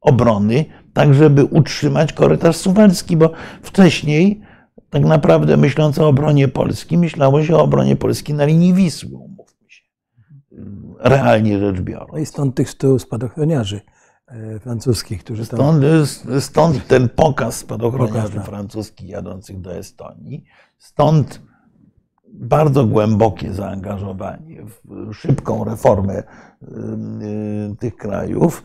obrony, tak żeby utrzymać korytarz suwalski, bo wcześniej tak naprawdę myśląc o obronie Polski, myślało się o obronie Polski na linii Wisły, umówmy się, realnie rzecz biorąc. No i stąd tych stu spadochroniarzy francuskich, którzy tam... Stąd, stąd ten pokaz spadochroniarzy pokaz, francuskich jadących do Estonii. Stąd bardzo głębokie zaangażowanie w szybką reformę y, tych krajów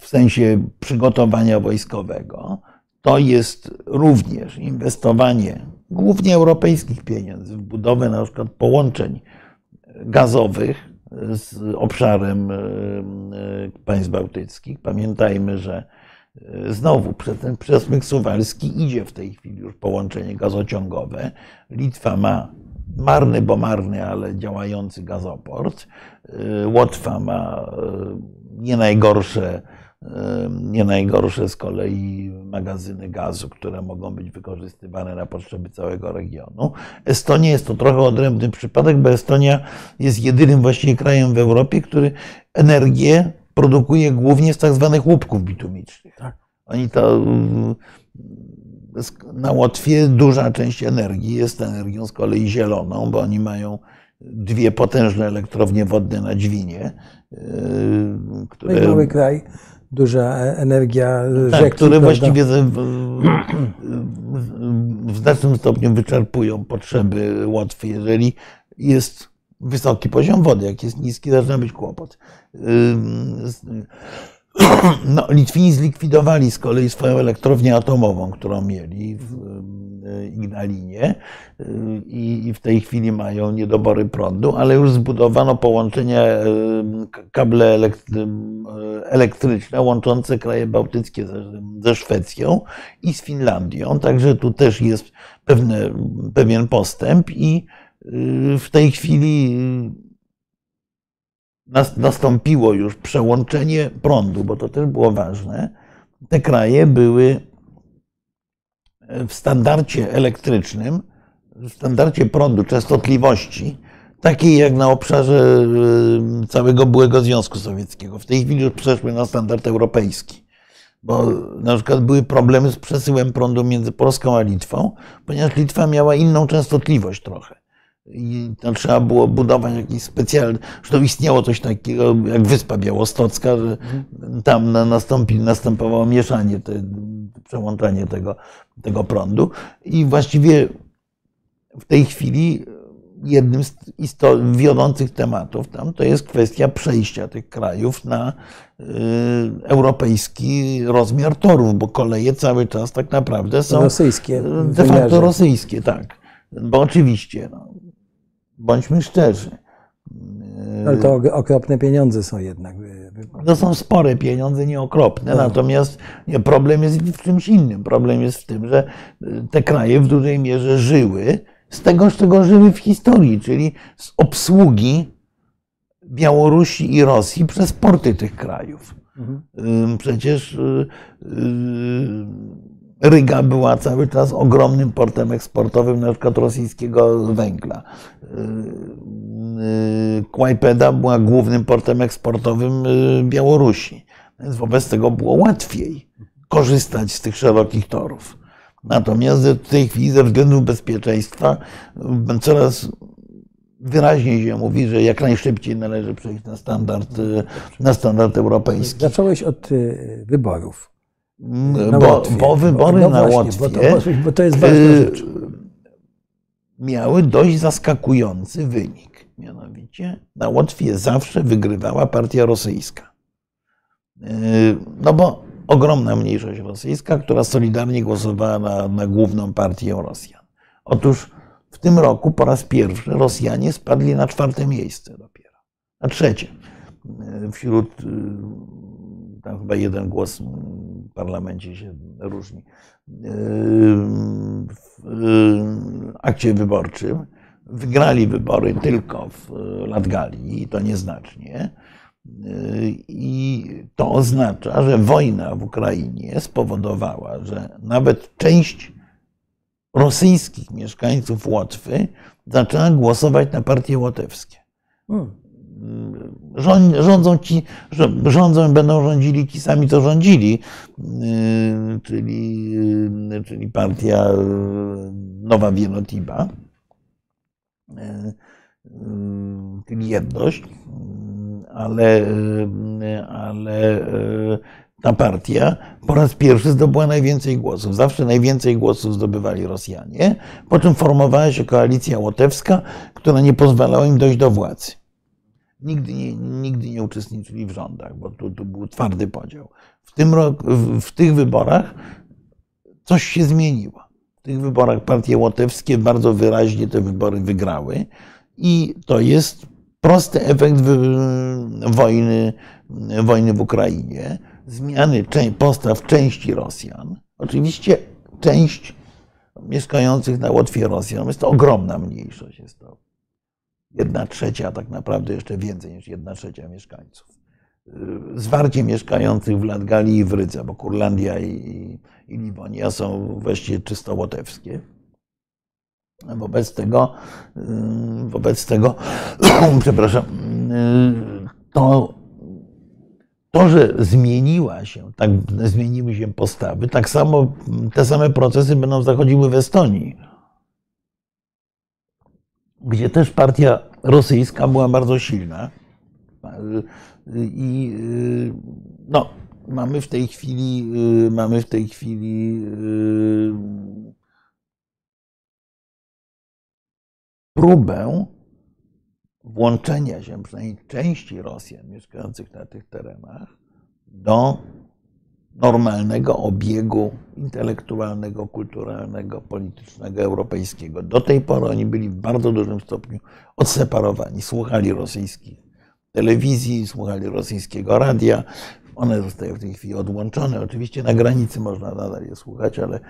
w sensie przygotowania wojskowego. To jest również inwestowanie głównie europejskich pieniędzy w budowę na przykład połączeń gazowych z obszarem e, e, państw bałtyckich. Pamiętajmy, że e, znowu przez ten przesmyk suwalski idzie w tej chwili już połączenie gazociągowe. Litwa ma marny, bo marny, ale działający gazoport. Łotwa ma nie najgorsze nie najgorsze z kolei magazyny gazu, które mogą być wykorzystywane na potrzeby całego regionu. Estonia jest to trochę odrębny przypadek, bo Estonia jest jedynym właściwie krajem w Europie, który energię produkuje głównie z tak zwanych łupków bitumicznych. Tak. Oni to na Łotwie duża część energii jest energią z kolei zieloną, bo oni mają dwie potężne elektrownie wodne na Dźwinie. Które... Mały kraj duża energia tak, rzeki. Które prawda? właściwie w, w, znacznym stopniu wyczerpują potrzeby Łotwy. Jeżeli jest wysoki poziom wody, jak jest niski, zaczyna być kłopot. No, Litwini zlikwidowali z kolei swoją elektrownię atomową, którą mieli w Ignalinie i w tej chwili mają niedobory prądu, ale już zbudowano połączenia, kable elektryczne łączące kraje bałtyckie ze Szwecją i z Finlandią, także tu też jest pewne, pewien postęp i w tej chwili nastąpiło już przełączenie prądu, bo to też było ważne. Te kraje były w standardzie elektrycznym, w standardzie prądu, częstotliwości, takiej jak na obszarze y, całego byłego Związku Sowieckiego. W tej chwili już przeszły na standard europejski. bo na przykład były problemy z przesyłem prądu między Polską a Litwą, ponieważ Litwa miała inną częstotliwość trochę. I trzeba było budować jakiś specjalny. Zresztą istniało coś takiego jak Wyspa Białostocka, że tam nastąpi, następowało mieszanie, te, przełączanie tego, tego prądu. I właściwie w tej chwili jednym z wiodących tematów tam to jest kwestia przejścia tych krajów na y, europejski rozmiar torów, bo koleje cały czas tak naprawdę są rosyjskie. De facto rosyjskie, tak. Bo oczywiście, no, bądźmy szczerzy. Ale to okropne pieniądze są jednak. To są spore pieniądze, nie okropne. No. Natomiast problem jest w czymś innym. Problem jest w tym, że te kraje w dużej mierze żyły z tego, z czego żyły w historii, czyli z obsługi Białorusi i Rosji przez porty tych krajów. Mhm. Przecież y, y, Ryga była cały czas ogromnym portem eksportowym, na przykład rosyjskiego węgla. Y, Kłajpeda była głównym portem eksportowym Białorusi. Więc wobec tego było łatwiej korzystać z tych szerokich torów. Natomiast w tej chwili ze względów bezpieczeństwa coraz wyraźniej się mówi, że jak najszybciej należy przejść na standard, na standard europejski. Zacząłeś od wyborów. Na bo, bo wybory no, no na Łotwie bo to, bo to jest ważna y, rzecz. miały dość zaskakujący wynik. Mianowicie na Łotwie zawsze wygrywała partia rosyjska. Y, no bo ogromna mniejszość rosyjska, która solidarnie głosowała na, na główną partię Rosjan. Otóż w tym roku po raz pierwszy Rosjanie spadli na czwarte miejsce dopiero. Na trzecie. Wśród, y, tam chyba jeden głos w parlamencie się różni. W akcie wyborczym wygrali wybory tylko w Latgalii i to nieznacznie. I to oznacza, że wojna w Ukrainie spowodowała, że nawet część rosyjskich mieszkańców Łotwy zaczęła głosować na partie łotewskie. Hmm. Rządzą ci, rządzą będą rządzili ci sami, co rządzili, czyli, czyli partia Nowa Wielotiba, czyli jedność ale, ale ta partia po raz pierwszy zdobyła najwięcej głosów. Zawsze najwięcej głosów zdobywali Rosjanie, po czym formowała się koalicja łotewska, która nie pozwalała im dojść do władzy. Nigdy nie, nigdy nie uczestniczyli w rządach, bo tu, tu był twardy podział. W, tym roku, w, w tych wyborach coś się zmieniło. W tych wyborach partie łotewskie bardzo wyraźnie te wybory wygrały i to jest prosty efekt wojny, wojny w Ukrainie, zmiany postaw części Rosjan. Oczywiście część mieszkających na Łotwie Rosjan, jest to ogromna mniejszość, jest to jedna trzecia, tak naprawdę jeszcze więcej niż jedna trzecia mieszkańców. Zwarcie mieszkających w Latgalii i w Rydze, bo Kurlandia i, i Liwonia są właściwie czysto łotewskie. Wobec tego, y, wobec tego, przepraszam, y, to, to, że zmieniła się, tak zmieniły się postawy, tak samo te same procesy będą zachodziły w Estonii, gdzie też partia rosyjska była bardzo silna. I y, no, mamy w tej chwili, mamy w tej chwili próbę włączenia się przynajmniej części Rosjan mieszkających na tych terenach do normalnego obiegu intelektualnego, kulturalnego, politycznego, europejskiego. Do tej pory oni byli w bardzo dużym stopniu odseparowani. Słuchali rosyjskich telewizji, słuchali rosyjskiego radia. One zostają w tej chwili odłączone. Oczywiście na granicy można nadal je słuchać, ale,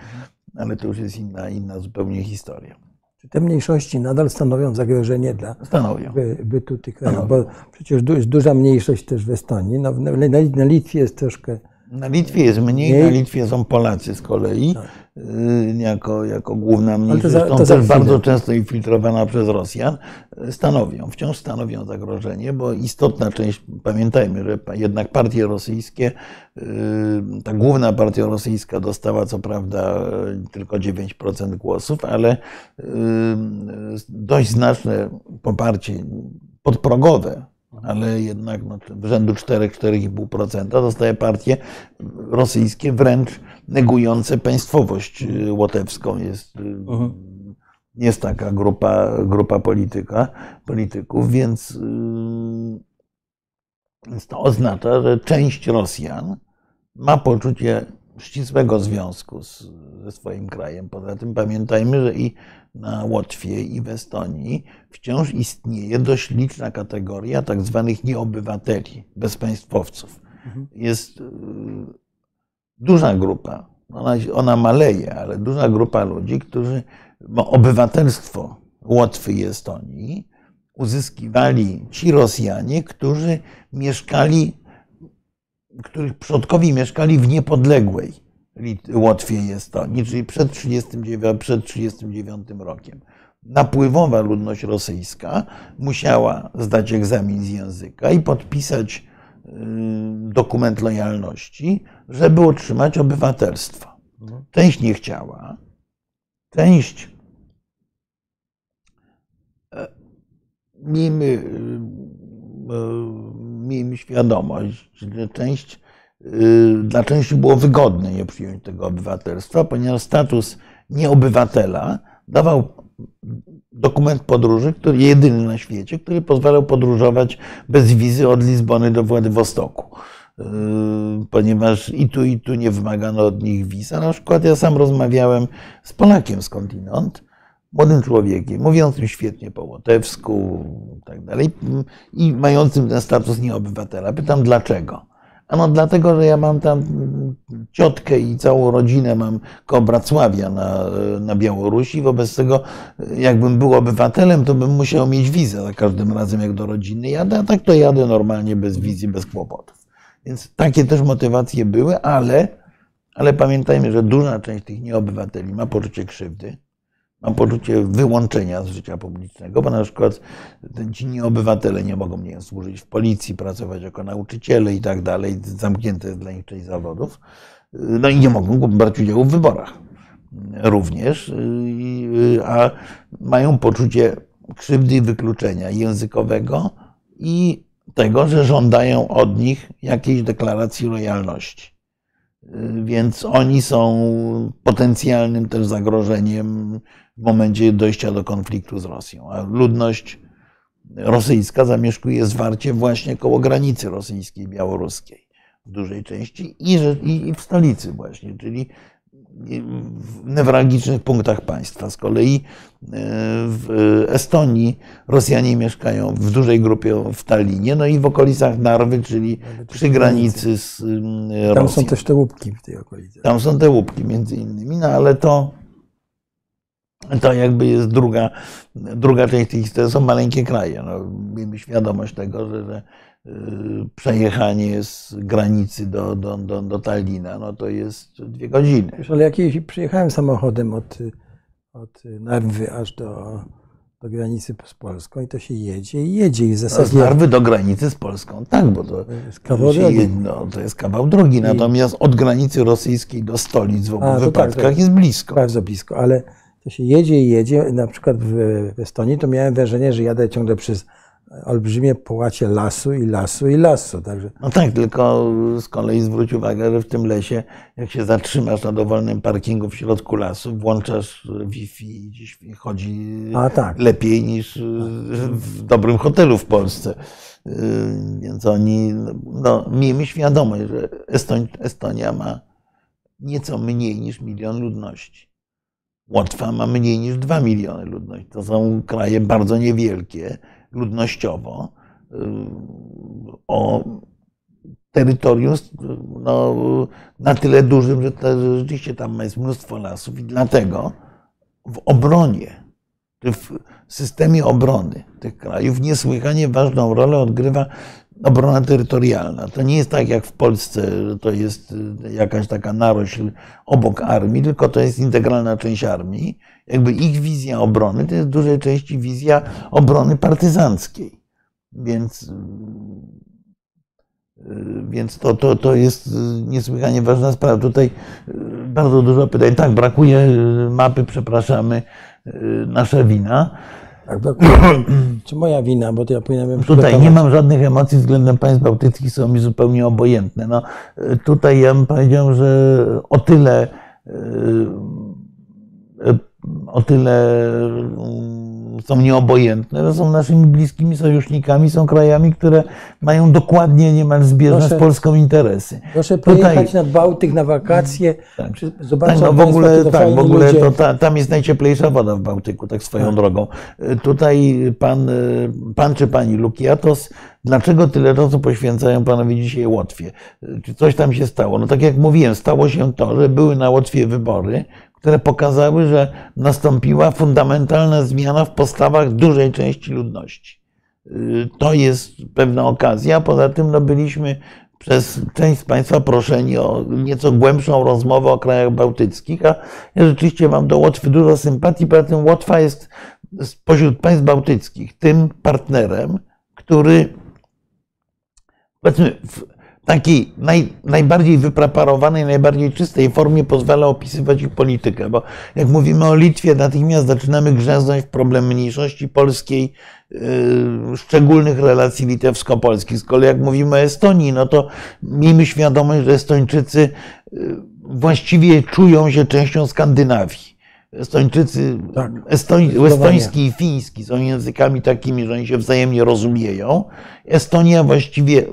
ale to już jest inna, inna zupełnie historia. Czy te mniejszości nadal stanowią zagrożenie dla stanowią. By, bytu tych krajów? Bo przecież jest duża mniejszość też w Estonii. No, na, na Litwie jest troszkę Na Litwie jest mniej, mniej, na Litwie są Polacy z kolei. Tak. Y, jako, jako główna mniejszość, zresztą to też bardzo często infiltrowana przez Rosjan, stanowią, wciąż stanowią zagrożenie, bo istotna część, pamiętajmy, że jednak partie rosyjskie, y, ta główna partia rosyjska dostała co prawda tylko 9% głosów, ale y, dość znaczne poparcie podprogowe ale jednak no, w rzędu 4-4,5% dostaje partie rosyjskie wręcz negujące państwowość y, łotewską. Jest, uh-huh. jest taka grupa, grupa polityka, polityków, więc, y, więc to oznacza, że część Rosjan ma poczucie ścisłego związku z, ze swoim krajem. Poza tym pamiętajmy, że i na Łotwie i w Estonii wciąż istnieje dość liczna kategoria tak zwanych nieobywateli, bezpaństwowców. Mhm. Jest y, duża grupa, ona, ona maleje, ale duża grupa ludzi, którzy obywatelstwo Łotwy i Estonii uzyskiwali ci Rosjanie, którzy mieszkali, których przodkowie mieszkali w niepodległej Łotwie i Estonii, czyli przed 1939, przed 39 rokiem. Napływowa ludność rosyjska musiała zdać egzamin z języka i podpisać y, dokument lojalności, żeby otrzymać obywatelstwo. Mhm. Część nie chciała, część e, miejmy, y, y, miejmy świadomość, że część dla części było wygodne nie przyjąć tego obywatelstwa, ponieważ status nieobywatela dawał dokument podróży, który jedyny na świecie, który pozwalał podróżować bez wizy od Lizbony do Władywostoku. Y, ponieważ i tu, i tu nie wymagano od nich wiz. A na przykład ja sam rozmawiałem z Polakiem skądinąd, młodym człowiekiem, mówiącym świetnie po łotewsku i tak dalej, i mającym ten status nieobywatela. Pytam dlaczego. Ano dlatego, że ja mam tam ciotkę i całą rodzinę mam koło Bracławia na, na Białorusi. Wobec tego, jakbym był obywatelem, to bym musiał mieć wizę za każdym razem, jak do rodziny jadę, a tak to jadę normalnie bez wizy, bez kłopotów. Więc takie też motywacje były, ale, ale pamiętajmy, że duża część tych nieobywateli ma poczucie krzywdy Mam poczucie wyłączenia z życia publicznego, bo na przykład ci nieobywatele nie mogą nie służyć w policji, pracować jako nauczyciele i tak dalej. Zamknięte jest dla nich część zawodów. No i nie mogą brać udziału w wyborach również, a mają poczucie krzywdy i wykluczenia językowego i tego, że żądają od nich jakiejś deklaracji lojalności. Więc oni są potencjalnym też zagrożeniem w momencie dojścia do konfliktu z Rosją. A ludność rosyjska zamieszkuje zwarcie właśnie koło granicy rosyjskiej, białoruskiej w dużej części i w stolicy właśnie, czyli w newralgicznych punktach państwa. Z kolei e, w Estonii Rosjanie mieszkają w dużej grupie w Tallinie, no i w okolicach Narwy, czyli przy granicy z Rosją. Tam są też te łupki w tej okolicy. Tam są te łupki między innymi, no ale to to jakby jest druga, druga część tej historii. To są maleńkie kraje. No, miejmy świadomość tego, że, że przejechanie z granicy do, do, do, do Tallina, no to jest dwie godziny. Wiesz, ale jak przyjechałem samochodem od, od Narwy aż do, do granicy z Polską i to się jedzie i jedzie. I w zasadzie... Z Narwy do granicy z Polską, tak, bo to, jest kawał, drogi. No, to jest kawał drogi. Natomiast od granicy rosyjskiej do stolic w obu A, tak, wypadkach tak, jest blisko. Bardzo blisko, ale to się jedzie i jedzie. Na przykład w, Estonii to miałem wrażenie, że jadę ciągle przez olbrzymie połacie lasu i lasu i lasu. Także... No tak, tylko z kolei zwróć uwagę, że w tym lesie, jak się zatrzymasz na dowolnym parkingu w środku lasu, włączasz Wi-Fi i gdzieś chodzi tak. lepiej niż w dobrym hotelu w Polsce. Więc oni, no, miejmy świadomość, że Estonia ma nieco mniej niż milion ludności. Łotwa ma mniej niż 2 miliony ludności. To są kraje bardzo niewielkie ludnościowo, o terytorium no, na tyle dużym, że, to, rzeczywiście tam jest mnóstwo lasów i dlatego w obronie, w systemie obrony tych krajów niesłychanie ważną rolę odgrywa obrona terytorialna. To nie jest tak jak w Polsce, że to jest jakaś taka narośl obok armii, tylko to jest integralna część armii. Jakby ich wizja obrony to jest w dużej części wizja obrony partyzanckiej. Więc, więc to, to, to jest niesłychanie ważna sprawa. Tutaj bardzo dużo pytań. Tak, brakuje mapy, przepraszamy, nasza wina. Tak, brakuje. Czy moja wina, bo to ja powinienem Tutaj nie mam żadnych emocji względem państw bałtyckich, są mi zupełnie obojętne. No, tutaj ja bym powiedział, że o tyle o tyle są nieobojętne, że są naszymi bliskimi sojusznikami, są krajami, które mają dokładnie niemal zbieżne Proszę- z Polską interesy. Proszę Tutaj- pojechać nad Bałtyk na wakacje, Tak. przy- Tak, zobaczyć no w ogóle, tak, w ogóle ludzie. to ta, tam jest najcieplejsza woda w Bałtyku, tak swoją Tak. drogą. Tutaj pan, pan czy pani Lukiatos, dlaczego tyle czasu poświęcają panowie dzisiaj Łotwie? Czy coś tam się stało? No tak jak mówiłem, stało się to, że były na Łotwie wybory, które pokazały, że nastąpiła fundamentalna zmiana w postawach dużej części ludności. Y, To jest pewna okazja. Poza tym no, byliśmy przez część z Państwa proszeni o nieco głębszą rozmowę o krajach bałtyckich, a ja rzeczywiście mam do Łotwy dużo sympatii. Poza tym Łotwa jest spośród państw bałtyckich tym partnerem, który powiedzmy w takiej naj, najbardziej wypreparowanej, najbardziej czystej formie pozwala opisywać ich politykę, bo jak mówimy o Litwie, natychmiast zaczynamy grzęznąć w problem mniejszości polskiej, yy, szczególnych relacji litewsko-polskich. Z kolei jak mówimy o Estonii, no to miejmy świadomość, że Estończycy yy, właściwie czują się częścią Skandynawii. Estończycy, Tak, Estoń, estoński i fiński są językami takimi, że oni się wzajemnie rozumieją. Estonia właściwie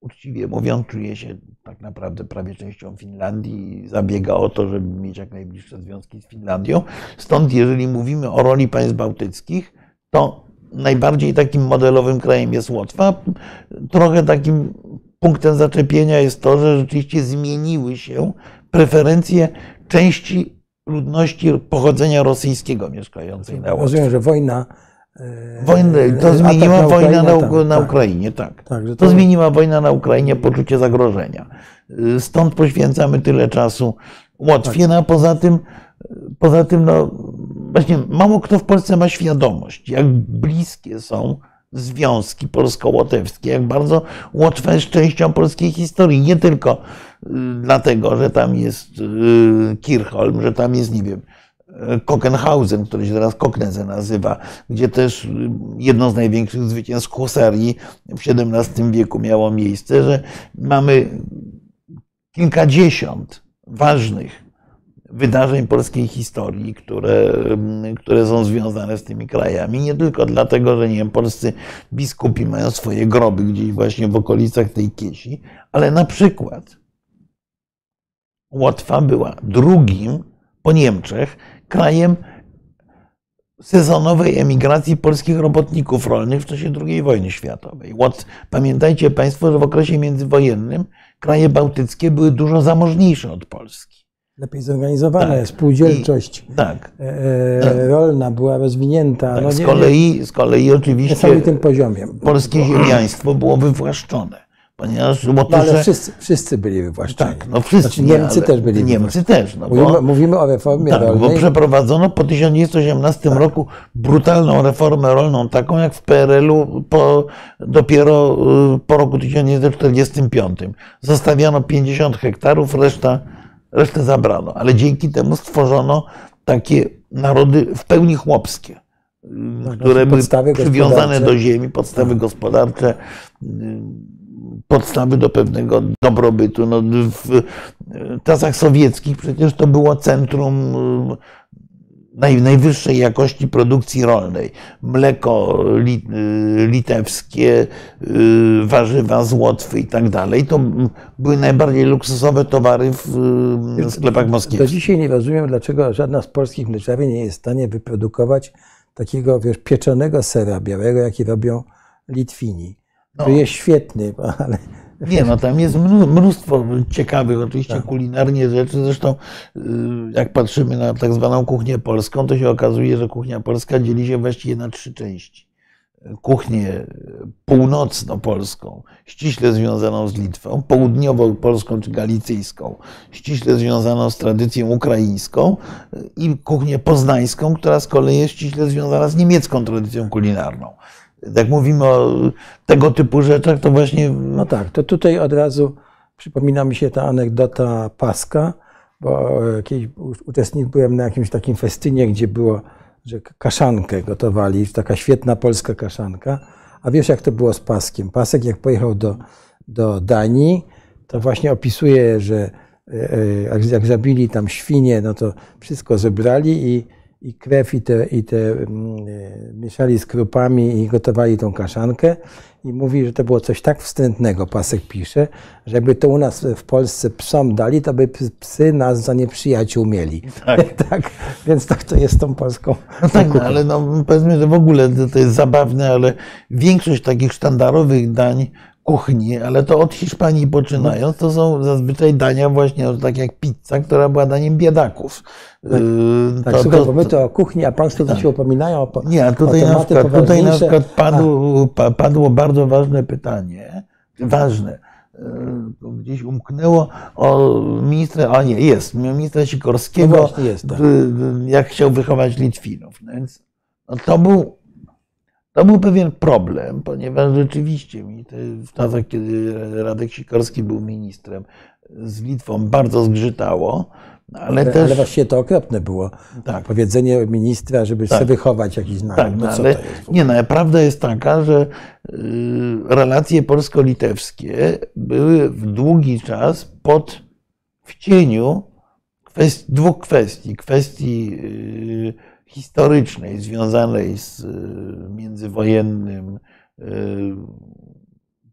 uczciwie mówiąc, czuje się tak naprawdę prawie częścią Finlandii i zabiega o to, żeby mieć jak najbliższe związki z Finlandią. Stąd, jeżeli mówimy o roli państw bałtyckich, to najbardziej takim modelowym krajem jest Łotwa. Trochę takim punktem zaczepienia jest to, że rzeczywiście zmieniły się preferencje części ludności pochodzenia rosyjskiego mieszkającej na Łotwie. Rozumiem, że wojna. E, Wojnę, to atak zmieniła na wojna na, Ukrainę, na tak, Ukrainie, tak. Tak, że To zmieniła wojna na Ukrainie poczucie zagrożenia. Y, Stąd poświęcamy tyle czasu Łotwie, Tak. no a poza tym, poza tym, no właśnie mało kto w Polsce ma świadomość, jak bliskie są związki polsko-łotewskie, jak bardzo Łotwa jest częścią polskiej historii. Nie tylko y, dlatego, że tam jest y, Kirchholm, że tam jest, nie wiem, Kockenhausen, który się teraz Kokneze nazywa, gdzie też jedno z największych zwycięstw husarii w XVII wieku miało miejsce, że mamy kilkadziesiąt ważnych wydarzeń polskiej historii, które, które są związane z tymi krajami. Nie tylko dlatego, że nie wiem, polscy biskupi mają swoje groby gdzieś właśnie w okolicach tej kiesi, ale na przykład Łotwa była drugim po Niemczech krajem sezonowej emigracji polskich robotników rolnych w czasie II wojny światowej. Pamiętajcie Państwo, że w okresie międzywojennym kraje bałtyckie były dużo zamożniejsze od Polski. Lepiej zorganizowana, Tak. spółdzielczość Tak. e, e, rolna była rozwinięta. tak. no z, kolei, z kolei oczywiście niesamowitym poziomie. polskie ziemiaństwo było wywłaszczone, ponieważ No, ale Łotysze... wszyscy, wszyscy byli wywłaszczeni. Tak, no wszyscy. Znaczy, nie, Niemcy też byli Niemcy też, no Mówimy, bo, mówimy o reformie tak, bo rolnej. przeprowadzono po 1918 roku brutalną reformę rolną, taką jak w PRL-u po, dopiero y, po roku 1945. Zostawiano 50 hektarów, reszta, resztę zabrano, ale dzięki temu stworzono takie narody w pełni chłopskie, y, Tak, które były przywiązane do ziemi, podstawy gospodarcze, y, podstawy do pewnego dobrobytu. No, w czasach sowieckich przecież to było centrum y, naj, najwyższej jakości produkcji rolnej. Mleko y, litewskie, y, warzywa z Łotwy i tak dalej. To były najbardziej luksusowe towary w sklepach Do moskiewskich. dzisiaj nie rozumiem, dlaczego żadna z polskich mleczarni nie jest w stanie wyprodukować takiego wiesz, pieczonego sera białego, jaki robią Litwini. No. Jest świetny, ale Nie, no tam jest mnó- mnóstwo ciekawych oczywiście Tak. kulinarnie rzeczy. Zresztą y, jak patrzymy na tak zwaną kuchnię polską, to się okazuje, że kuchnia polska dzieli się właściwie na trzy części. Kuchnię północno-polską, ściśle związaną z Litwą, południowo-polską czy galicyjską, ściśle związaną z tradycją ukraińską i kuchnię poznańską, która z kolei jest ściśle związana z niemiecką tradycją kulinarną. Jak mówimy o tego typu rzeczach, to właśnie. No tak, to tutaj od razu przypomina mi się ta anegdota Paska, bo kiedyś uczestniczyłem na jakimś takim festynie, gdzie było, że kaszankę gotowali, taka świetna polska kaszanka. A wiesz, jak to było z Paskiem? Pasek, jak pojechał do, do Danii, to właśnie opisuje, że e, e, jak zabili tam świnie, no to wszystko zebrali i i krew i te, i te mm, e, mieszali z krupami i gotowali tą kaszankę i mówi, że to było coś tak wstrętnego, Pasek pisze, że jakby to u nas w Polsce psom dali, to by psy nas za nieprzyjaciół mieli. Tak. tak więc tak to jest tą polską. No tak, no, ale no, powiedzmy, że w ogóle to jest zabawne, ale większość takich sztandarowych dań kuchni, ale to od Hiszpanii poczynając, to są zazwyczaj dania właśnie tak jak pizza, która była daniem biedaków. Tak, yy, tak to, słuchaj, to, bo my to o kuchni, a Państwo tak. się upominają o Nie, a tutaj, na przykład, tutaj na przykład padło, padło bardzo ważne pytanie, ważne, yy, gdzieś umknęło o ministra, a nie, jest, ministra Sikorskiego, no jest, tak. jak chciał wychować Litwinów. No więc no to był to był pewien problem, ponieważ rzeczywiście mi w czasach, kiedy Radek Sikorski był ministrem, z Litwą bardzo zgrzytało, ale, ale też... Ale właściwie to okropne było. Tak. Powiedzenie ministra, żeby tak. sobie wychować jakiś naród. Tak, no, ale nie, no, prawda jest taka, że y, relacje polsko-litewskie były w długi czas pod w cieniu kwest, dwóch kwestii. Kwestii y, historycznej związanej z y, międzywojennym y,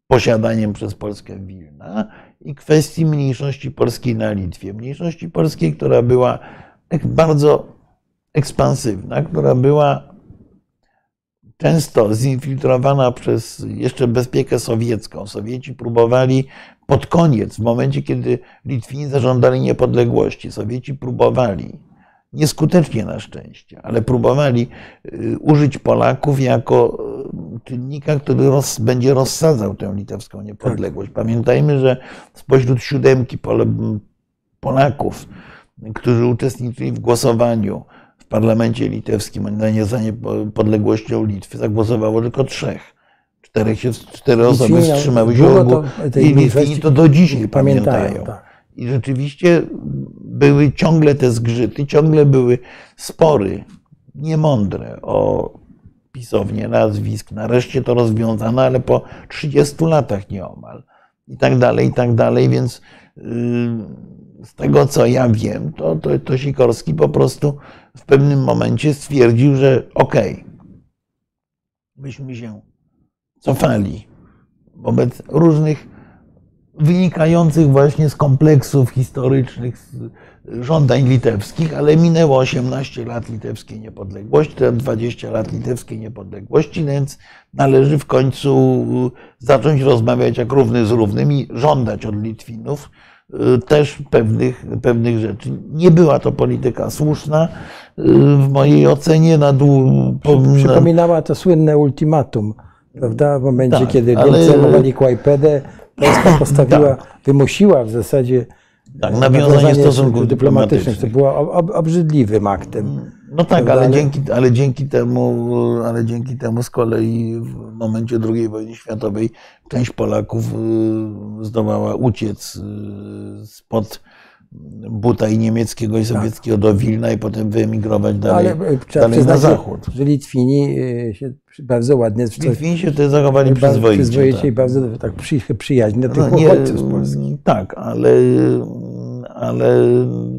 posiadaniem przez Polskę Wilna i kwestii mniejszości polskiej na Litwie. Mniejszości polskiej, która była bardzo ekspansywna, która była często zinfiltrowana przez jeszcze bezpiekę sowiecką. Sowieci próbowali pod koniec, w momencie kiedy Litwini zażądali niepodległości, Sowieci próbowali nieskutecznie na szczęście, ale próbowali y, użyć Polaków jako y, czynnika, który roz, będzie rozsadzał tę litewską niepodległość. Tak. Pamiętajmy, że spośród siódemki Polaków, którzy uczestniczyli w głosowaniu w parlamencie litewskim na niepodległością Litwy, zagłosowało tylko trzech. Czterech się, cztery osoby wstrzymały się i Litwini to do dzisiaj pamiętają. pamiętają. Tak. I rzeczywiście były ciągle te zgrzyty, ciągle były spory, niemądre o pisownię nazwisk. Nareszcie to rozwiązano, ale po 30 latach nieomal. I tak dalej, i tak dalej, więc yy, z tego co ja wiem, to, to, to Sikorski po prostu w pewnym momencie stwierdził, że okej, okay, myśmy się cofali wobec różnych wynikających właśnie z kompleksów historycznych, z żądań litewskich, ale minęło 18 lat litewskiej niepodległości, teraz 20 lat litewskiej niepodległości, więc należy w końcu zacząć rozmawiać jak równy z równym i żądać od Litwinów y, też pewnych, pewnych rzeczy. Nie była to polityka słuszna. Y, w mojej ocenie na dół. Przypominała to słynne ultimatum, prawda? W momencie, tak, kiedy Niemcy zajmowali Kłajpedę, Polska postawiła, tak. wymusiła w zasadzie tak, nawiązanie stosunków dyplomatycznych. To było ob, obrzydliwym aktem. No tak, ale dzięki, ale, dzięki temu, ale dzięki temu z kolei w momencie II wojny światowej część Polaków y, zdołała uciec y, spod buta i niemieckiego i sowieckiego tak. do Wilna i potem wyemigrować dalej, no, ale trzeba dalej na zachód. Że Litwini y, się bardzo ładnie... Litwini się tutaj zachowali przyzwoicie. Przyzwoicie tak. i bardzo tak przy, przyjaźnie do tych no, uchodźców z Polski. Tak, ale, ale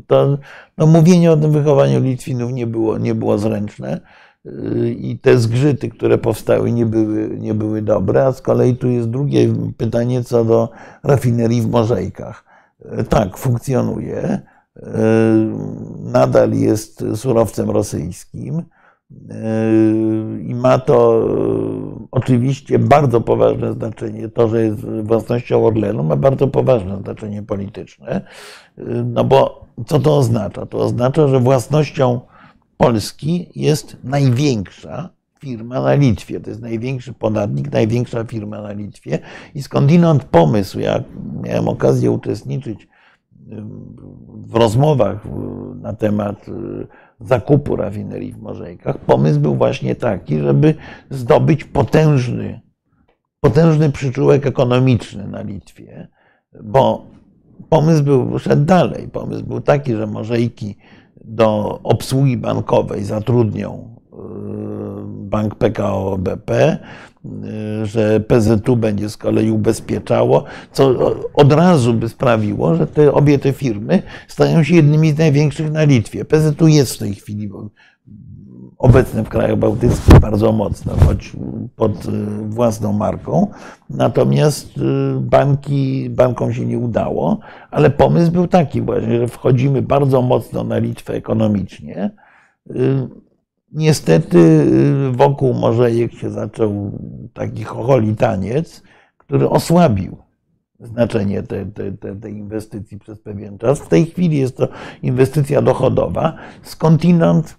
to, no, mówienie o tym wychowaniu Litwinów nie było, nie było zręczne y, i te zgrzyty, które powstały, nie były, nie były dobre. A z kolei tu jest drugie pytanie co do rafinerii w Morzejkach tak, funkcjonuje. E, nadal jest surowcem rosyjskim e, i ma to e, oczywiście bardzo poważne znaczenie. To, że jest własnością Orlenu, ma bardzo poważne znaczenie polityczne. No bo co to oznacza? To oznacza, że własnością Polski jest największa firma na Litwie. To jest największy podatnik, największa firma na Litwie. I skądinąd pomysł, jak miałem okazję uczestniczyć w rozmowach na temat zakupu rafinerii w Morzejkach, pomysł był właśnie taki, żeby zdobyć potężny, potężny przyczółek ekonomiczny na Litwie, bo pomysł był, szedł dalej. Pomysł był taki, że Morzejki do obsługi bankowej zatrudnią y, bank PKO BP, y, że PZU będzie z kolei ubezpieczało, co od razu by sprawiło, że te, obie te firmy stają się jednymi z największych na Litwie. PZU jest w tej chwili obecny w krajach bałtyckich bardzo mocno, choć pod y, własną marką. Natomiast banki, bankom się nie udało, ale pomysł był taki właśnie, że wchodzimy bardzo mocno na Litwę ekonomicznie Niestety y, wokół Morzejek się zaczął taki chocholi taniec, który osłabił znaczenie tej, tej, tej inwestycji przez pewien czas. W tej chwili jest to inwestycja dochodowa. Skądinąd,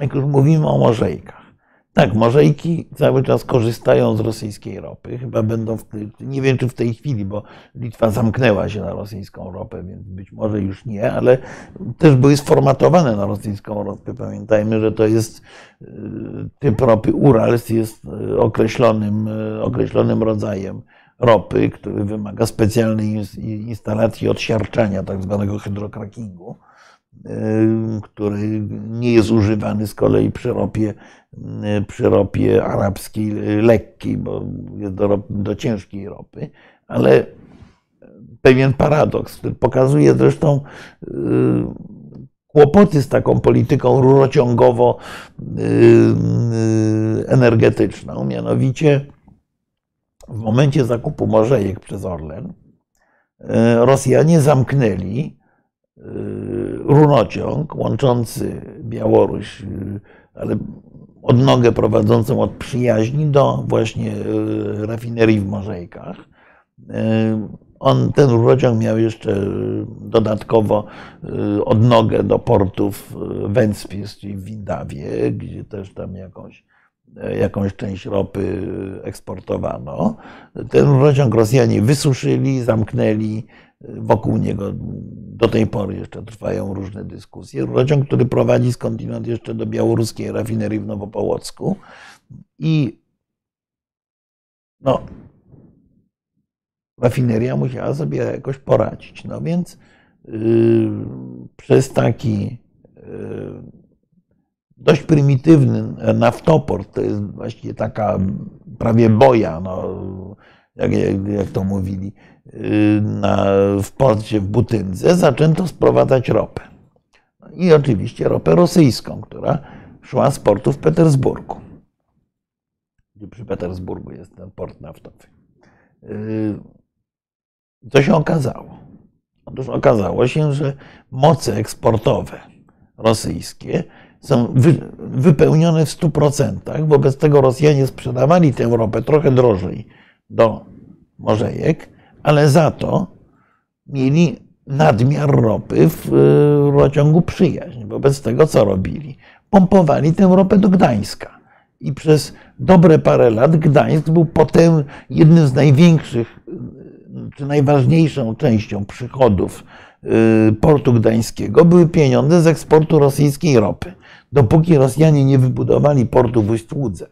jak już mówimy o Morzejkach, tak, Morzejki cały czas korzystają z rosyjskiej ropy. Chyba będą, w tej, nie wiem czy w tej chwili, bo Litwa zamknęła się na rosyjską ropę, więc być może już nie, ale też były sformatowane na rosyjską ropę. Pamiętajmy, że to jest y, typ ropy Urals, jest y, określonym, y, określonym rodzajem ropy, który wymaga specjalnej instalacji odsiarczania, tak zwanego hydrokrakingu który nie jest używany z kolei przy ropie, przy ropie arabskiej lekkiej, bo jest do, do ciężkiej ropy, ale pewien paradoks, który pokazuje zresztą y, kłopoty z taką polityką rurociągowo-energetyczną. Mianowicie w momencie zakupu Morzejek przez Orlen y, Rosjanie zamknęli Y, rurociąg łączący Białoruś, y, ale odnogę prowadzącą od przyjaźni do właśnie y, rafinerii w Morzejkach. On, ten rurociąg miał jeszcze dodatkowo odnogę do portów Ventspils, czyli w Windawie, gdzie też tam jakąś, jakąś część ropy eksportowano. Ten rurociąg Rosjanie wysuszyli, zamknęli, Wokół niego do tej pory jeszcze trwają różne dyskusje. Rurociąg, który prowadzi skądinąd jeszcze do białoruskiej rafinerii w Nowopołocku. I no, rafineria musiała sobie jakoś poradzić. No więc yy, przez taki yy, dość prymitywny naftoport, to jest właściwie taka prawie boja, no, jak, jak to mówili, na, w porcie w Butyndze zaczęto sprowadzać ropę. I oczywiście ropę rosyjską, która szła z portu w Petersburgu. Przy Petersburgu jest ten port naftowy. Co się okazało? Otóż okazało się, że moce eksportowe rosyjskie są wypełnione w 100%. Wobec tego Rosjanie sprzedawali tę ropę trochę drożej do Morzejek, ale za to mieli nadmiar ropy w rurociągu Przyjaźń. Wobec tego co robili? Pompowali tę ropę do Gdańska. I przez dobre parę lat Gdańsk był potem jednym z największych, czy najważniejszą częścią przychodów y, portu gdańskiego były pieniądze z eksportu rosyjskiej ropy. Dopóki Rosjanie nie wybudowali portu w Ustłudze,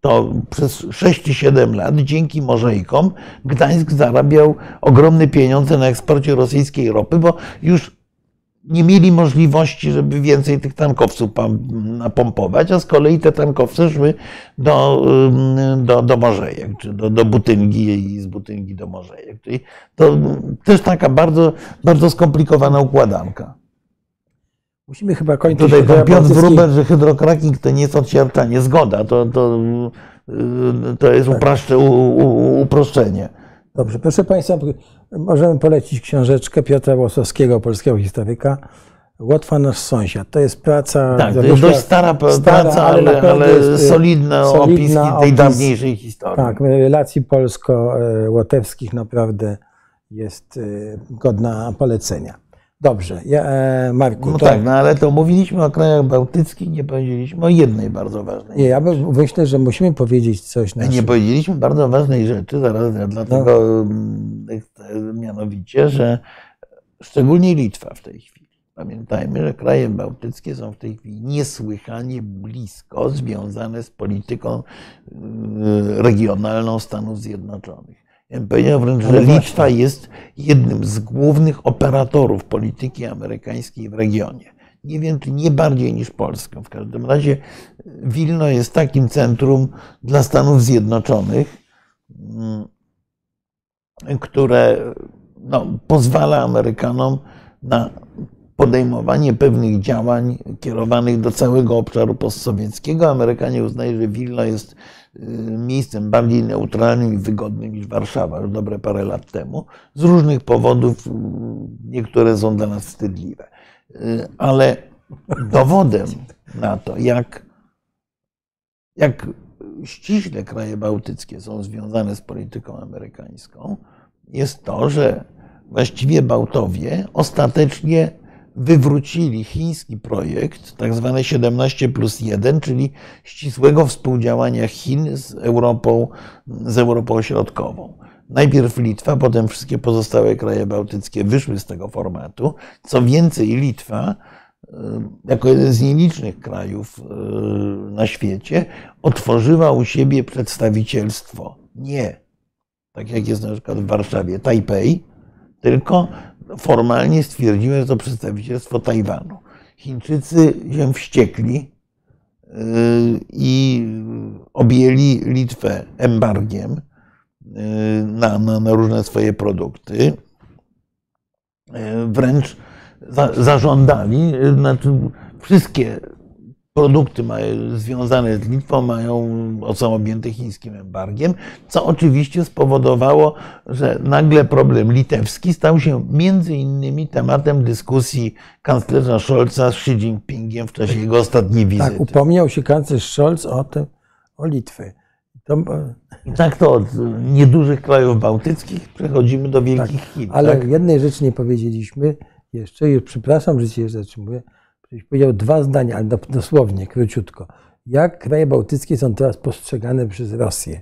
to przez 6-7 lat dzięki Morzejkom Gdańsk zarabiał ogromne pieniądze na eksporcie rosyjskiej ropy, bo już nie mieli możliwości, żeby więcej tych tankowców napompować, a z kolei te tankowce szły do, do, do Morzejek, czy do, do Butyngi i z Butyngi do Morzejek. Czyli to też taka bardzo, bardzo skomplikowana układanka. Musimy chyba kończyć. Tutaj pan Piotr Wróbel, że hydrokraking to nie jest odsiarczanie. Zgoda, to, to, to jest tak. uproszczenie. Dobrze, proszę Państwa, możemy polecić książeczkę Piotra Łosowskiego, polskiego historyka. Łotwa nasz sąsiad. To jest praca. Tak, to jest dość stara, stara praca, ale, ale y, solidna, solidna opiski tej opis, dawniejszej historii. Tak, relacji polsko-łotewskich naprawdę jest y, godna polecenia. Dobrze, ja, e, Marku. No to, tak, no ale to mówiliśmy o krajach bałtyckich, nie powiedzieliśmy o jednej bardzo ważnej. Nie, ja bym- myślę, że musimy powiedzieć coś na Nie powiedzieliśmy bardzo ważnej rzeczy, zaraz dlatego mm, chcę mianowicie, że szczególnie Litwa w tej chwili. Pamiętajmy, że kraje bałtyckie są w tej chwili niesłychanie blisko związane z polityką y, regionalną Stanów Zjednoczonych. Powiedział wręcz, że. Litwa jest jednym z głównych operatorów polityki amerykańskiej w regionie. Nie wiem, czy nie bardziej niż Polska. W każdym razie Wilno jest takim centrum dla Stanów Zjednoczonych, mm, które no, pozwala Amerykanom na podejmowanie pewnych działań kierowanych do całego obszaru postsowieckiego. Amerykanie uznają, że Wilno jest y, miejscem bardziej neutralnym i wygodnym niż Warszawa już dobre parę lat temu. Z różnych powodów, y, niektóre są dla nas wstydliwe. Y, Ale dowodem na to, jak, jak ściśle kraje bałtyckie są związane z polityką amerykańską, jest to, że właściwie Bałtowie ostatecznie wywrócili chiński projekt, tak zwane 17 plus 1, czyli ścisłego współdziałania Chin z Europą, z Europą Środkową. Najpierw Litwa, potem wszystkie pozostałe kraje bałtyckie wyszły z tego formatu. Co więcej, Litwa, y, jako jeden z nielicznych krajów y, na świecie, otworzyła u siebie przedstawicielstwo nie tak jak jest na przykład w Warszawie, Tajpej, tylko formalnie stwierdziła, że to przedstawicielstwo Tajwanu. Chińczycy się wściekli yy, i objęli Litwę embargiem yy, na, na, na różne swoje produkty. Yy, Wręcz za, zażądali, znaczy wszystkie produkty związane z Litwą mają, są objęte chińskim embargiem, co oczywiście spowodowało, że nagle problem litewski stał się między innymi tematem dyskusji kanclerza Scholza z Xi Jinpingiem w czasie jego ostatniej wizyty. Tak, upomniał się kanclerz Scholz o tym, o Litwę. To, I tak to od niedużych krajów bałtyckich przechodzimy do wielkich Chin. Tak, ale tak? jednej rzeczy nie powiedzieliśmy jeszcze, już przepraszam, że się zatrzymuję. Żebyś powiedział dwa zdania, ale do- dosłownie, króciutko. Jak kraje bałtyckie są teraz postrzegane przez Rosję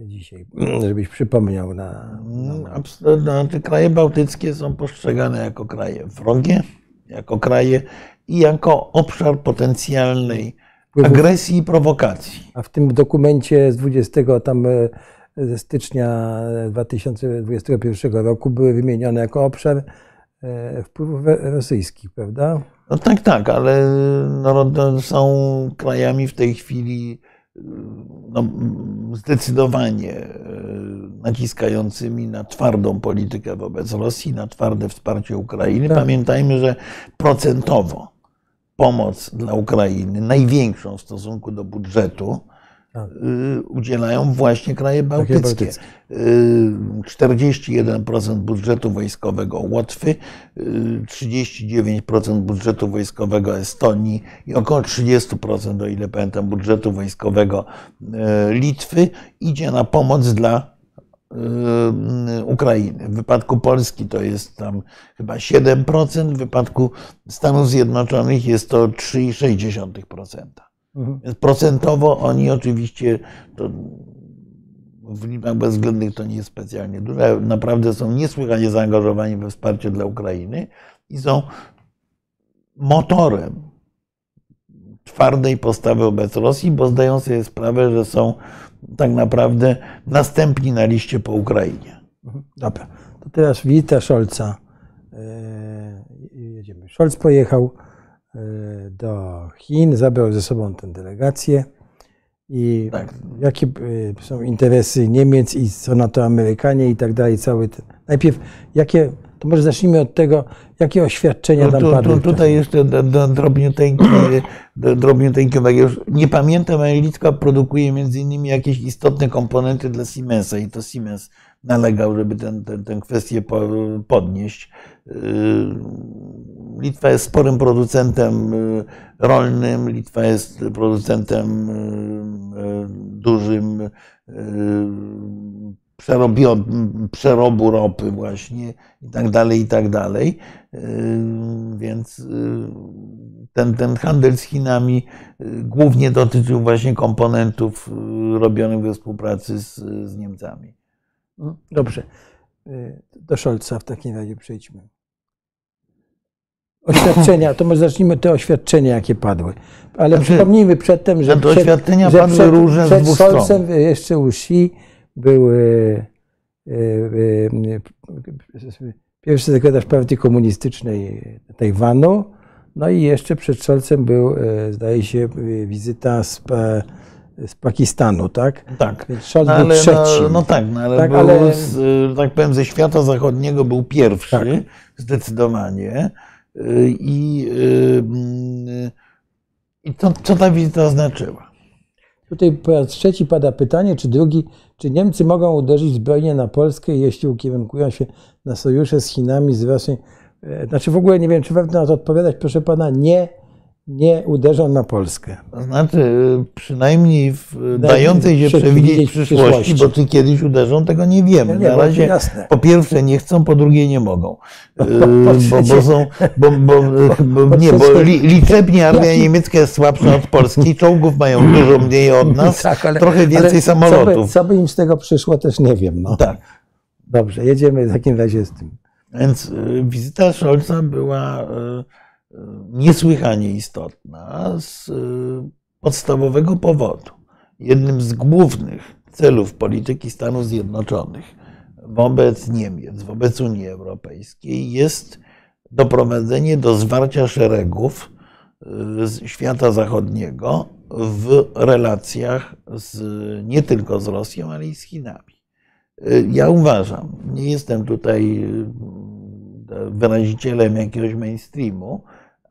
dzisiaj? Żebyś przypomniał na. Na absolutnie. No, te kraje bałtyckie są postrzegane jako kraje wrogie, jako kraje i jako obszar potencjalnej agresji i prowokacji. A w tym dokumencie z 20 tam e, ze stycznia 2021 roku były wymienione jako obszar e, wpływów e- rosyjskich, prawda? No tak, tak, ale no, no, są krajami w tej chwili no, zdecydowanie e, naciskającymi na twardą politykę wobec Rosji, na twarde wsparcie Ukrainy. Tak. Pamiętajmy, że procentowo pomoc dla Ukrainy, największą w stosunku do budżetu, udzielają właśnie kraje bałtyckie. bałtyckie. Y, 41% budżetu wojskowego Łotwy, y, 39% budżetu wojskowego Estonii i około 30%, o ile pamiętam, budżetu wojskowego y, Litwy idzie na pomoc dla y, Ukrainy. W wypadku Polski to jest tam chyba 7%, w wypadku Stanów Zjednoczonych jest to 3,6%. Mhm. Więc procentowo oni oczywiście to w liczbach bezwzględnych to nie jest specjalnie duże. Naprawdę są niesłychanie zaangażowani we wsparcie dla Ukrainy i są motorem twardej postawy wobec Rosji, bo zdają sobie sprawę, że są tak naprawdę następni na liście po Ukrainie. Mhm. Dobra, to teraz wizyta Scholza. E, Jedziemy. Scholz pojechał do Chin, zabrał ze sobą tę delegację. I Tak. jakie e, są interesy Niemiec i co na to Amerykanie i tak dalej, cały ten. Najpierw, jakie, to może zacznijmy od tego, jakie oświadczenia No, tam tu, padły. tu, tutaj jeszcze d- d- drobniuteńki, d- drobniuteńki uwagi. Już nie pamiętam, ale Litwa produkuje między innymi jakieś istotne komponenty dla Siemensa i to Siemens nalegał, żeby tę ten, ten kwestię po- podnieść. Yy, Litwa jest sporym producentem yy, rolnym, Litwa jest producentem yy, dużym przerobu ropy właśnie i tak dalej, i tak dalej. Więc ten, ten handel z Chinami głównie dotyczył właśnie komponentów robionych we współpracy z, z Niemcami. Dobrze. Do Scholza w takim razie przejdźmy. Oświadczenia, to może zacznijmy te oświadczenia, jakie padły. Ale znaczy, przypomnijmy przedtem, że, przed, oświadczenia że padły przed, różne przed z jeszcze u Xi był e, e, e, pierwszy sekretarz Partii Komunistycznej Tajwanu, no i jeszcze przed Scholzem był, zdaje się, wizyta z, z Pakistanu, tak? Tak. Więc Scholz no, był no, trzeci. No, no tak, no, ale, tak, był, ale... Z, tak powiem, ze świata zachodniego był pierwszy, tak. zdecydowanie. I, i to, co ta wizyta oznaczyła? Tutaj po raz trzeci pada pytanie, czy drugi, czy Niemcy mogą uderzyć zbrojnie na Polskę, jeśli ukierunkują się na sojusze z Chinami, z Rosją? E, znaczy w ogóle nie wiem, czy warto na to odpowiadać. Proszę pana, nie nie uderzą na Polskę. To znaczy, przynajmniej w dającej się przewidzieć przyszłości, przyszłości, bo czy kiedyś uderzą, tego nie wiemy. Nie, na razie po pierwsze nie chcą, po drugie nie mogą. Po, bo, bo, są, bo, bo, bo nie, bo li, liczebnie armia niemiecka jest słabsza od Polski, czołgów mają dużo mniej od nas, tak, ale, trochę więcej ale samolotów. Co by, co by, im z tego przyszło, też nie wiem. No. Tak. Dobrze, jedziemy w takim razie z tym. Więc wizyta Scholza była niesłychanie istotna z y, podstawowego powodu. Jednym z głównych celów polityki Stanów Zjednoczonych wobec Niemiec, wobec Unii Europejskiej jest doprowadzenie do zwarcia szeregów y, świata zachodniego w relacjach z, nie tylko z Rosją, ale i z Chinami. Y, ja uważam, nie jestem tutaj wyrazicielem jakiegoś mainstreamu,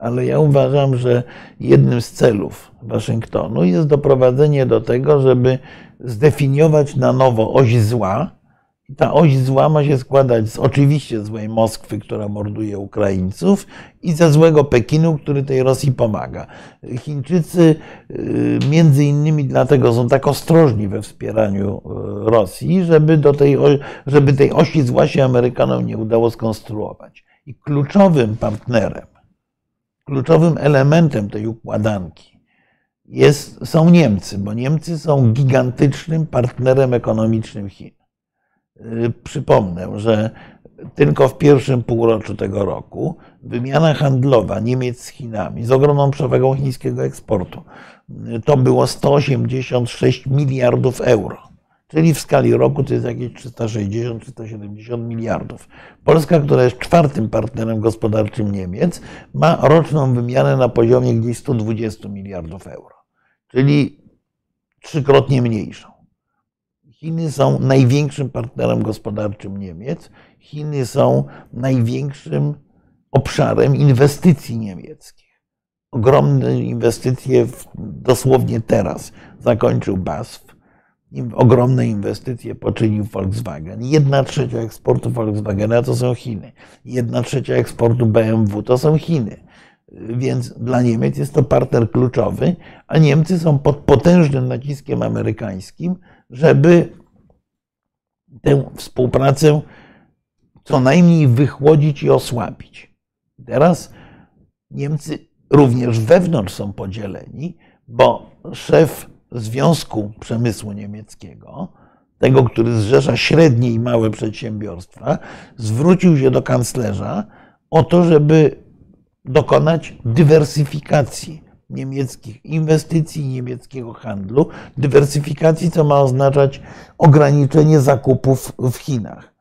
ale ja uważam, że jednym z celów Waszyngtonu jest doprowadzenie do tego, żeby zdefiniować na nowo oś zła. I ta oś zła ma się składać z oczywiście złej Moskwy, która morduje Ukraińców, i ze złego Pekinu, który tej Rosji pomaga. Chińczycy y, między innymi dlatego są tak ostrożni we wspieraniu y, Rosji, żeby, do tej, żeby tej osi zła się Amerykanom nie udało skonstruować. I kluczowym partnerem kluczowym elementem tej układanki jest, są Niemcy, bo Niemcy są gigantycznym partnerem ekonomicznym Chin. Y, przypomnę, że tylko w pierwszym półroczu tego roku wymiana handlowa Niemiec z Chinami z ogromną przewagą chińskiego eksportu y, to było 186 miliardów euro czyli w skali roku to jest jakieś 360-370 miliardów. Polska, która jest czwartym partnerem gospodarczym Niemiec, ma roczną wymianę na poziomie gdzieś 120 miliardów euro, czyli trzykrotnie mniejszą. Chiny są największym partnerem gospodarczym Niemiec. Chiny są największym obszarem inwestycji niemieckich. Ogromne inwestycje dosłownie teraz zakończył BASF ogromne inwestycje poczynił Volkswagen. Jedna trzecia eksportu Volkswagena to są Chiny. Jedna trzecia eksportu BMW to są Chiny. Więc dla Niemiec jest to partner kluczowy, a Niemcy są pod potężnym naciskiem amerykańskim, żeby tę współpracę co najmniej wychłodzić i osłabić. Teraz Niemcy również wewnątrz są podzieleni, bo szef Związku Przemysłu Niemieckiego, tego, który zrzesza średnie i małe przedsiębiorstwa, zwrócił się do kanclerza o to, żeby dokonać dywersyfikacji niemieckich inwestycji, niemieckiego handlu. Dywersyfikacji, co ma oznaczać ograniczenie zakupów w Chinach.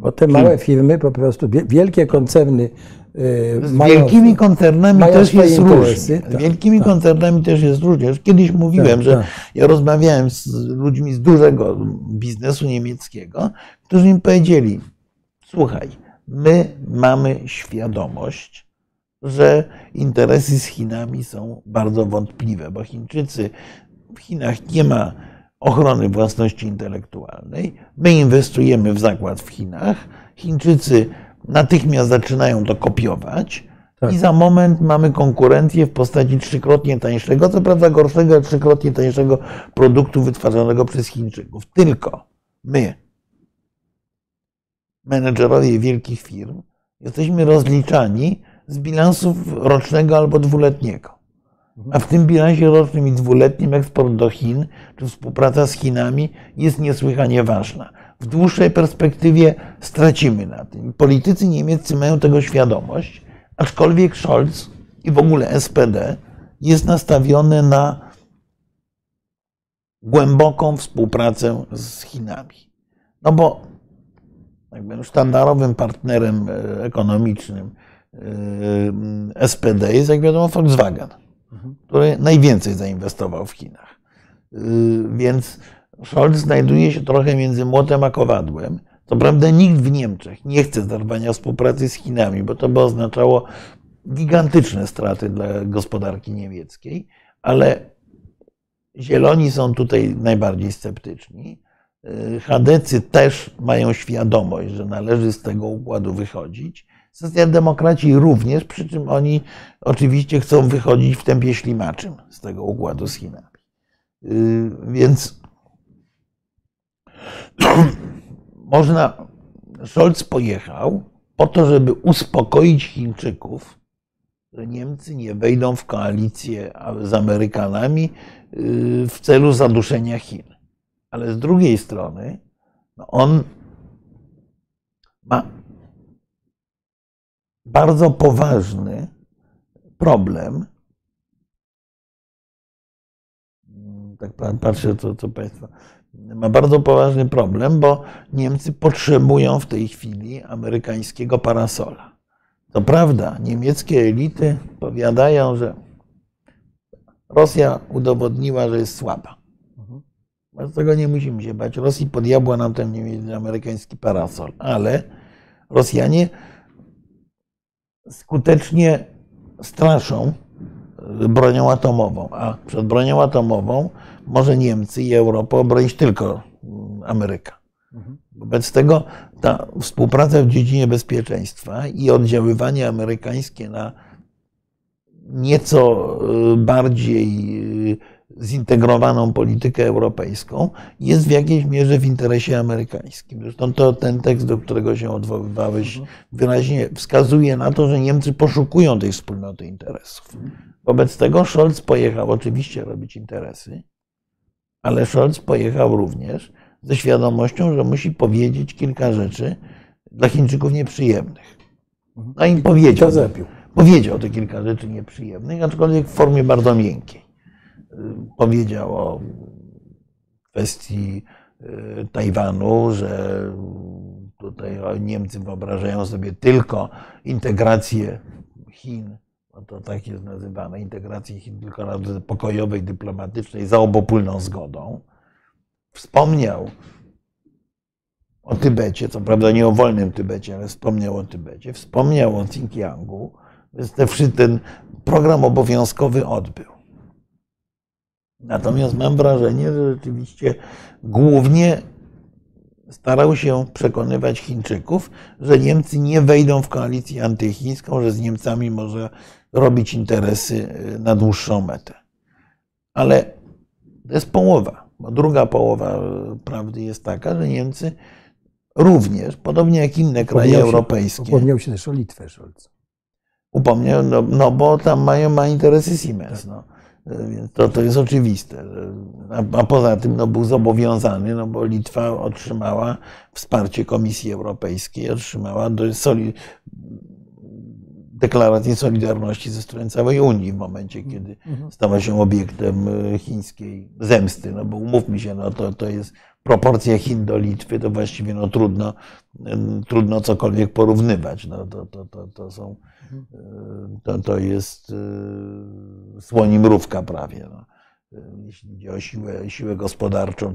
Bo te małe firmy, po prostu wielkie koncerny z mają, wielkimi koncernami też jest różnie. Tak, wielkimi tak. koncernami też jest różnie. Już kiedyś mówiłem, tak, że tak. ja rozmawiałem z ludźmi z dużego biznesu niemieckiego, którzy mi powiedzieli: Słuchaj, my mamy świadomość, że interesy z Chinami są bardzo wątpliwe, bo Chińczycy w Chinach nie ma ochrony własności intelektualnej. My inwestujemy w zakład w Chinach. Chińczycy natychmiast zaczynają to kopiować. Tak. I za moment mamy konkurencję w postaci trzykrotnie tańszego, co prawda gorszego, ale trzykrotnie tańszego produktu wytwarzanego przez Chińczyków. Tylko my menedżerowie wielkich firm, jesteśmy rozliczani z bilansów rocznego albo dwuletniego. A w tym bilansie rocznym i dwuletnim eksport do Chin czy współpraca z Chinami jest niesłychanie ważna. W dłuższej perspektywie stracimy na tym. Politycy niemieccy mają tego świadomość, aczkolwiek Scholz i w ogóle SPD jest nastawione na głęboką współpracę z Chinami. No bo jakby sztandarowym partnerem e, ekonomicznym e, SPD jest, jak wiadomo, Volkswagen, który najwięcej zainwestował w Chinach. E, więc Scholz znajduje się trochę między młotem a kowadłem. Co prawda nikt w Niemczech nie chce zerwania współpracy z Chinami, bo to by oznaczało gigantyczne straty dla gospodarki niemieckiej, ale Zieloni są tutaj najbardziej sceptyczni. Chadecy też mają świadomość, że należy z tego układu wychodzić. Socjaldemokraci również, przy czym oni oczywiście chcą wychodzić w tempie ślimaczym z tego układu z Chinami. Więc można, Scholz pojechał po to, żeby uspokoić Chińczyków, że Niemcy nie wejdą w koalicję z Amerykanami y, w celu zaduszenia Chin. Ale z drugiej strony no on ma bardzo poważny problem. Tak patrzę, co, co Państwo. Ma bardzo poważny problem, bo Niemcy potrzebują w tej chwili amerykańskiego parasola. To prawda, niemieckie elity powiadają, że Rosja udowodniła, że jest słaba. Z tego nie musimy się bać. Rosji podjabła nam ten amerykański parasol, ale Rosjanie skutecznie straszą bronią atomową, a przed bronią atomową może Niemcy i Europa obronić tylko Ameryka. Wobec tego ta współpraca w dziedzinie bezpieczeństwa i oddziaływanie amerykańskie na nieco y, bardziej y, zintegrowaną politykę europejską jest w jakiejś mierze w interesie amerykańskim. Zresztą to ten tekst, do którego się odwoływałeś, wyraźnie wskazuje na to, że Niemcy poszukują tej wspólnoty interesów. Wobec tego Scholz pojechał oczywiście robić interesy, ale Scholz pojechał również ze świadomością, że musi powiedzieć kilka rzeczy dla Chińczyków nieprzyjemnych. No i powiedział, powiedział te kilka rzeczy nieprzyjemnych, aczkolwiek w formie bardzo miękkiej. Powiedział o kwestii y, Tajwanu, że tutaj Niemcy wyobrażają sobie tylko integrację Chin, no to tak jest nazywane, integrację Chin tylko pokojowej, dyplomatycznej, za obopólną zgodą. Wspomniał o Tybecie, co prawda nie o wolnym Tybecie, ale wspomniał o Tybecie, wspomniał o Xinjiangu, więc ten program obowiązkowy odbył. Natomiast mam wrażenie, że rzeczywiście głównie starał się przekonywać Chińczyków, że Niemcy nie wejdą w koalicję antychińską, że z Niemcami może robić interesy y, na dłuższą metę. Ale to jest połowa, bo druga połowa y, prawdy jest taka, że Niemcy również, podobnie jak inne kraje Upomniał się- europejskie, Upomniał się też o Litwę Scholz. upomniał, no, no bo tam mają ma interesy Siemens. No. Więc to, to jest oczywiste. A, a poza tym no, był zobowiązany, no bo Litwa otrzymała wsparcie Komisji Europejskiej, otrzymała do soli, deklarację solidarności ze strony całej Unii w momencie, kiedy stała się obiektem e, chińskiej zemsty. No bo umówmy się, no to, to jest proporcja Chin do Litwy, to właściwie no, trudno, trudno cokolwiek porównywać. No, to, to, to, to są, e, to, to jest e, słoni mrówka prawie. No. Jeśli idzie o siłę, siłę gospodarczą,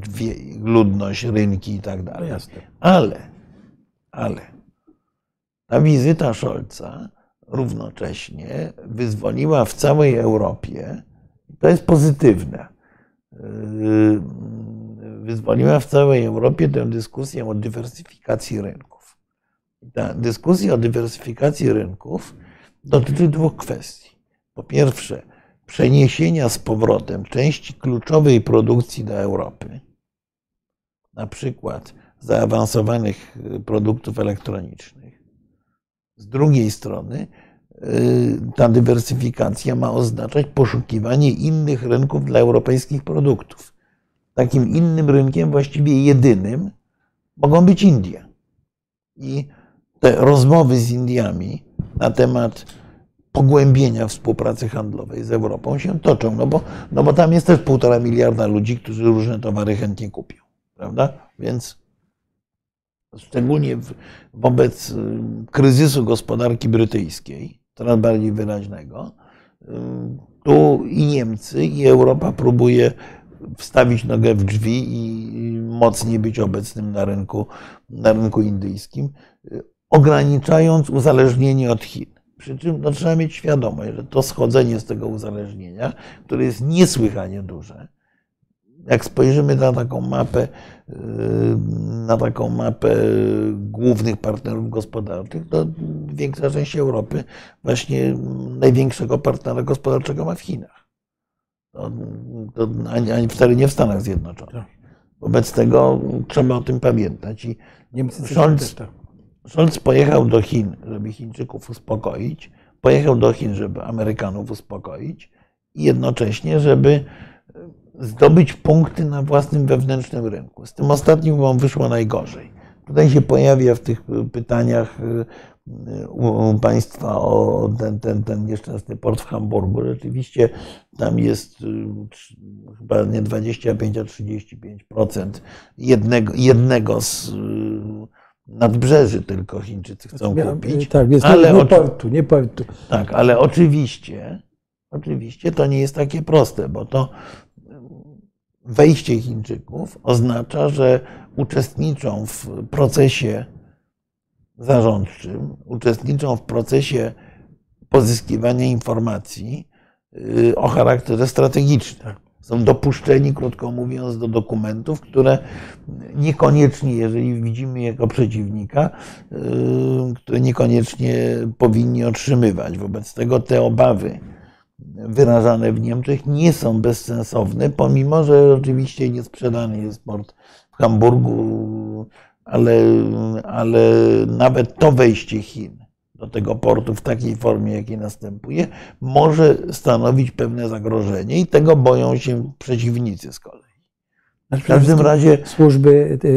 ludność, rynki i tak No dalej. Ale, ale ta wizyta Scholza równocześnie wyzwoliła w całej Europie, to jest pozytywne, yy, wyzwoliła w całej Europie tę dyskusję o dywersyfikacji rynków. Ta dyskusja o dywersyfikacji rynków dotyczy dwóch kwestii. Po pierwsze, przeniesienia z powrotem części kluczowej produkcji do Europy, na przykład zaawansowanych produktów elektronicznych. Z drugiej strony, ta dywersyfikacja ma oznaczać poszukiwanie innych rynków dla europejskich produktów. Takim innym rynkiem, właściwie jedynym, mogą być Indie. I te rozmowy z Indiami na temat pogłębienia współpracy handlowej z Europą się toczą, no bo, no bo tam jest też półtora miliarda ludzi, którzy różne towary chętnie kupią, prawda? Więc szczególnie wobec y, kryzysu gospodarki brytyjskiej, coraz bardziej wyraźnego, y, tu i Niemcy, i Europa próbuje wstawić nogę w drzwi i mocniej być obecnym na rynku, na rynku indyjskim, ograniczając uzależnienie od Chin. Przy czym no, trzeba mieć świadomość, że to schodzenie z tego uzależnienia, które jest niesłychanie duże, jak spojrzymy na taką mapę, na taką mapę głównych partnerów gospodarczych, to większa część Europy właśnie największego partnera gospodarczego ma w Chinach. To, to ani, ani wcale nie w Stanach Zjednoczonych. Tak. Wobec tego trzeba o tym pamiętać. I Niemcy Scholz, Scholz pojechał do Chin, żeby Chińczyków uspokoić, pojechał do Chin, żeby Amerykanów uspokoić i jednocześnie, żeby zdobyć punkty na własnym wewnętrznym rynku. Z tym ostatnim wam wyszło najgorzej. Tutaj się pojawia w tych pytaniach u Państwa o ten, ten, ten nieszczęsny port w Hamburgu. Rzeczywiście tam jest y, chyba nie 25, a 35% jednego, jednego z y, nadbrzeży tylko Chińczycy chcą kupić. Tak, jest ale nie portu, nie portu. Tak, ale oczywiście, oczywiście to nie jest takie proste, bo to wejście Chińczyków oznacza, że uczestniczą w procesie zarządczym, uczestniczą w procesie pozyskiwania informacji y, o charakterze strategicznym. Są dopuszczeni, krótko mówiąc, do dokumentów, które niekoniecznie, jeżeli widzimy jako przeciwnika, y, które niekoniecznie powinni otrzymywać. Wobec tego te obawy wyrażane w Niemczech nie są bezsensowne, pomimo że oczywiście nie sprzedany jest port w Hamburgu ale, ale nawet to wejście Chin do tego portu w takiej formie, jakiej następuje, może stanowić pewne zagrożenie i tego boją się przeciwnicy z kolei. W każdym razie służby y,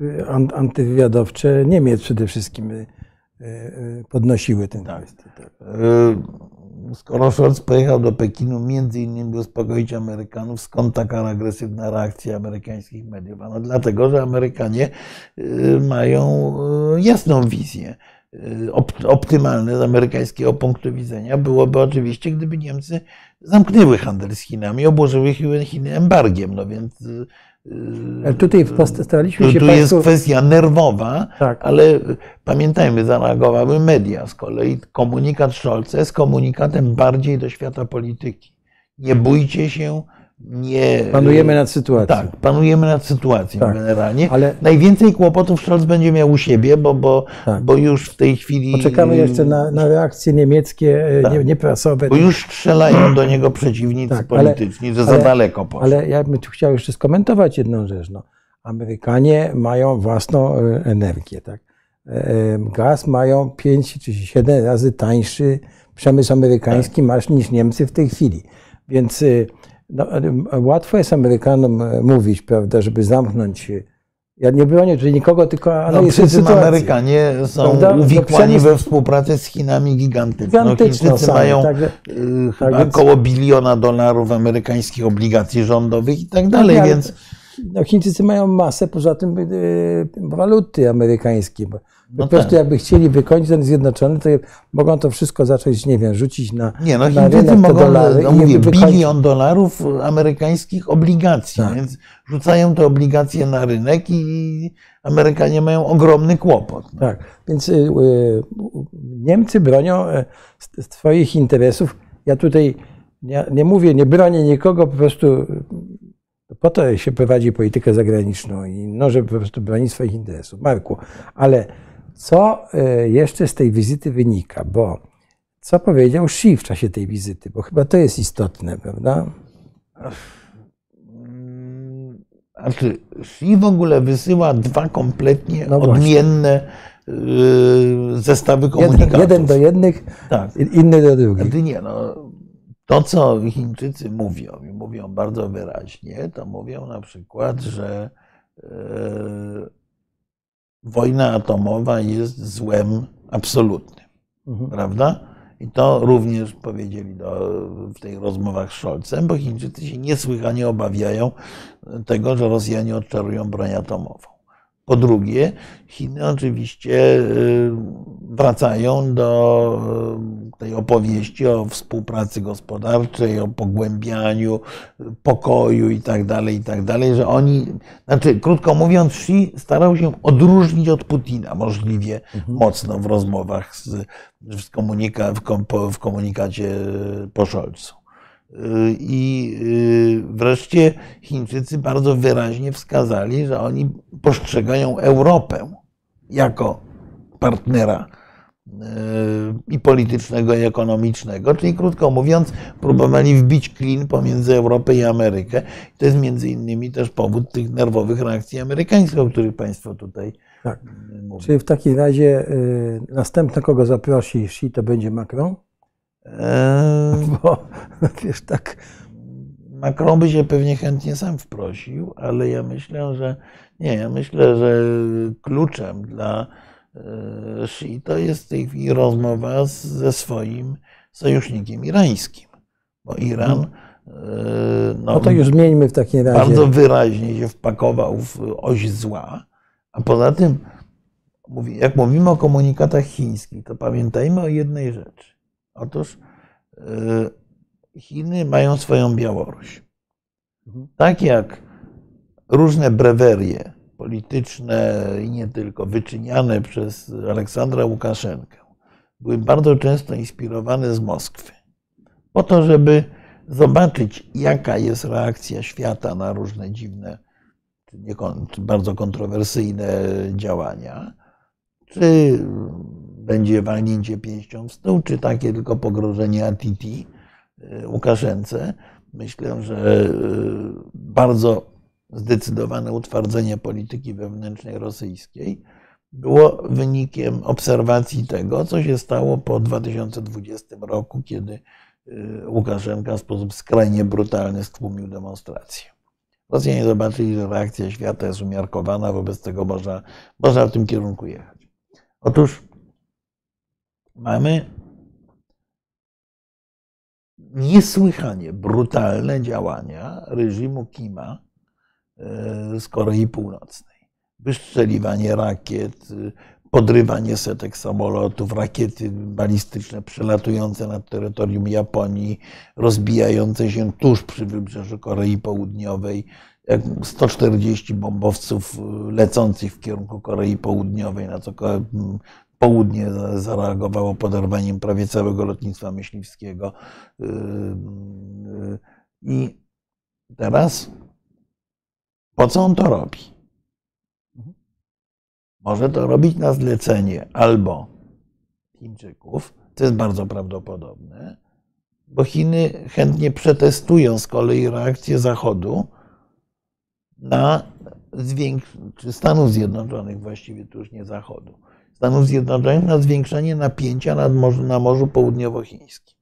y, antywywiadowcze Niemiec przede wszystkim y, podnosiły ten tak. kwestię. Tak skoro Scholz pojechał do Pekinu między innymi uspokoić Amerykanów, skąd taka agresywna reakcja amerykańskich mediów? Ano dlatego, że Amerykanie y, mają y, jasną wizję. Y, optymalne z amerykańskiego punktu widzenia byłoby oczywiście, gdyby Niemcy zamknęły handel z Chinami, obłożyły Chiny embargiem. No więc tutaj staraliśmy się. Tu jest kwestia nerwowa, tak. ale pamiętajmy, zareagowały media. Z kolei komunikat Scholza jest komunikatem bardziej do świata polityki. Nie bójcie się nie. Panujemy nad sytuacją. Tak, panujemy nad sytuacją tak, generalnie. Ale najwięcej kłopotów Scholz będzie miał u siebie, bo, bo, tak. bo już w tej chwili. Poczekamy jeszcze na, na reakcje niemieckie, e, tak. nie, nieprasowe. Bo już strzelają do niego przeciwnicy tak, polityczni, ale, że za ale, daleko poszło. Ale ja bym tu chciał jeszcze skomentować jedną rzecz. No. Amerykanie mają własną e, energię. Tak? E, gaz mają 5 czy 7 razy tańszy przemysł amerykański masz niż Niemcy w tej chwili. Więc no, łatwo jest Amerykanom e, mówić, prawda, żeby zamknąć ja nie bronię tutaj nikogo, tylko analizuję no, sytuację. Amerykanie są prawda? No, uwikłani we współpracę z Chinami gigantyczną. No, Chińczycy są, mają tak, chyba tak, około biliona dolarów amerykańskich obligacji rządowych i tak dalej, tak, więc... No, Chińczycy mają masę, poza tym yy, waluty amerykańskie. No po prostu tak. jakby chcieli wykończyć ten zjednoczony, to mogą to wszystko zacząć, nie wiem, rzucić na Nie, no na Chińczycy mogą, dolary no, mówię, bilion dolarów amerykańskich obligacji, tak. więc rzucają te obligacje na rynek i Amerykanie mają ogromny kłopot. No. Tak, więc y, y, Niemcy bronią e, swoich interesów. Ja tutaj nie, nie mówię, nie bronię nikogo, po prostu po to się prowadzi politykę zagraniczną i no, żeby po prostu bronić swoich interesów. Marku, ale co e, jeszcze z tej wizyty wynika? Bo co powiedział Xi w czasie tej wizyty? Bo chyba to jest istotne, prawda? Znaczy, Xi w ogóle wysyła dwa kompletnie No odmienne y, zestawy Jeden, komunikatów. jeden do jednych, Tak. inny do drugich. Znaczy nie, no, to co Chińczycy mówią, i mówią bardzo wyraźnie, to mówią na przykład, że e, wojna atomowa jest złem absolutnym, Mhm. prawda? I to również powiedzieli do, w tych rozmowach z Scholzem, bo Chińczycy się niesłychanie obawiają tego, że Rosjanie odczarują broń atomową. Po drugie, Chiny oczywiście y, wracają do y, tej opowieści o współpracy gospodarczej, o pogłębianiu pokoju i tak dalej, i tak że oni, znaczy krótko mówiąc, Xi starał się odróżnić od Putina możliwie mocno w rozmowach z, komunika, w, kom, po- w komunikacie po Scholzu. I y, wreszcie Chińczycy bardzo wyraźnie wskazali, że oni postrzegają Europę jako partnera y, i politycznego, i ekonomicznego. Czyli krótko mówiąc, próbowali wbić klin pomiędzy Europę i Amerykę. To jest między innymi też powód tych nerwowych reakcji amerykańskich, o których Państwo tutaj Tak. mówią. Czyli w takim razie y, następny, kogo zaprosi Xi, to będzie Macron? Eee, Bo wiesz, tak, Macron by się pewnie chętnie sam wprosił, ale ja myślę, że nie, ja myślę, że kluczem dla e, Xi to jest w tej chwili rozmowa z, ze swoim sojusznikiem irańskim, bo Iran e, no, no to już zmieńmy w takim razie. bardzo wyraźnie się wpakował w oś zła, a poza tym, jak mówimy o komunikatach chińskich, to pamiętajmy o jednej rzeczy. Otóż e, Chiny mają swoją Białoruś. Mhm. Tak jak różne brewerie polityczne i nie tylko, wyczyniane przez Aleksandra Łukaszenkę, były bardzo często inspirowane z Moskwy. Po to, żeby zobaczyć, jaka jest reakcja świata na różne dziwne, bardzo kontrowersyjne działania. Czy będzie walnięcie pięścią w stół, czy takie tylko pogrożenie ATT y, Łukaszence. Myślę, że y, bardzo zdecydowane utwardzenie polityki wewnętrznej rosyjskiej było wynikiem obserwacji tego, co się stało po 2020 roku, kiedy y, Łukaszenka w sposób skrajnie brutalny stłumił demonstracje. Rosjanie zobaczyli, że reakcja świata jest umiarkowana, wobec tego można, można w tym kierunku jechać. Otóż mamy niesłychanie brutalne działania reżimu Kima e, z Korei Północnej. Wystrzeliwanie rakiet, y, podrywanie setek samolotów, rakiety balistyczne przelatujące nad terytorium Japonii, rozbijające się tuż przy wybrzeżu Korei Południowej, jak 140 bombowców y, lecących w kierunku Korei Południowej, na co południe za- zareagowało poderwaniem prawie całego lotnictwa myśliwskiego. Y, y, I teraz po co on to robi? Może to robić na zlecenie albo Chińczyków, to jest bardzo prawdopodobne, bo Chiny chętnie przetestują z kolei reakcję Zachodu na zwiększenie, Stanów Zjednoczonych właściwie, to już nie Zachodu, Stanów Zjednoczonych na zwiększenie napięcia nad morzu, na Morzu Południowochińskim.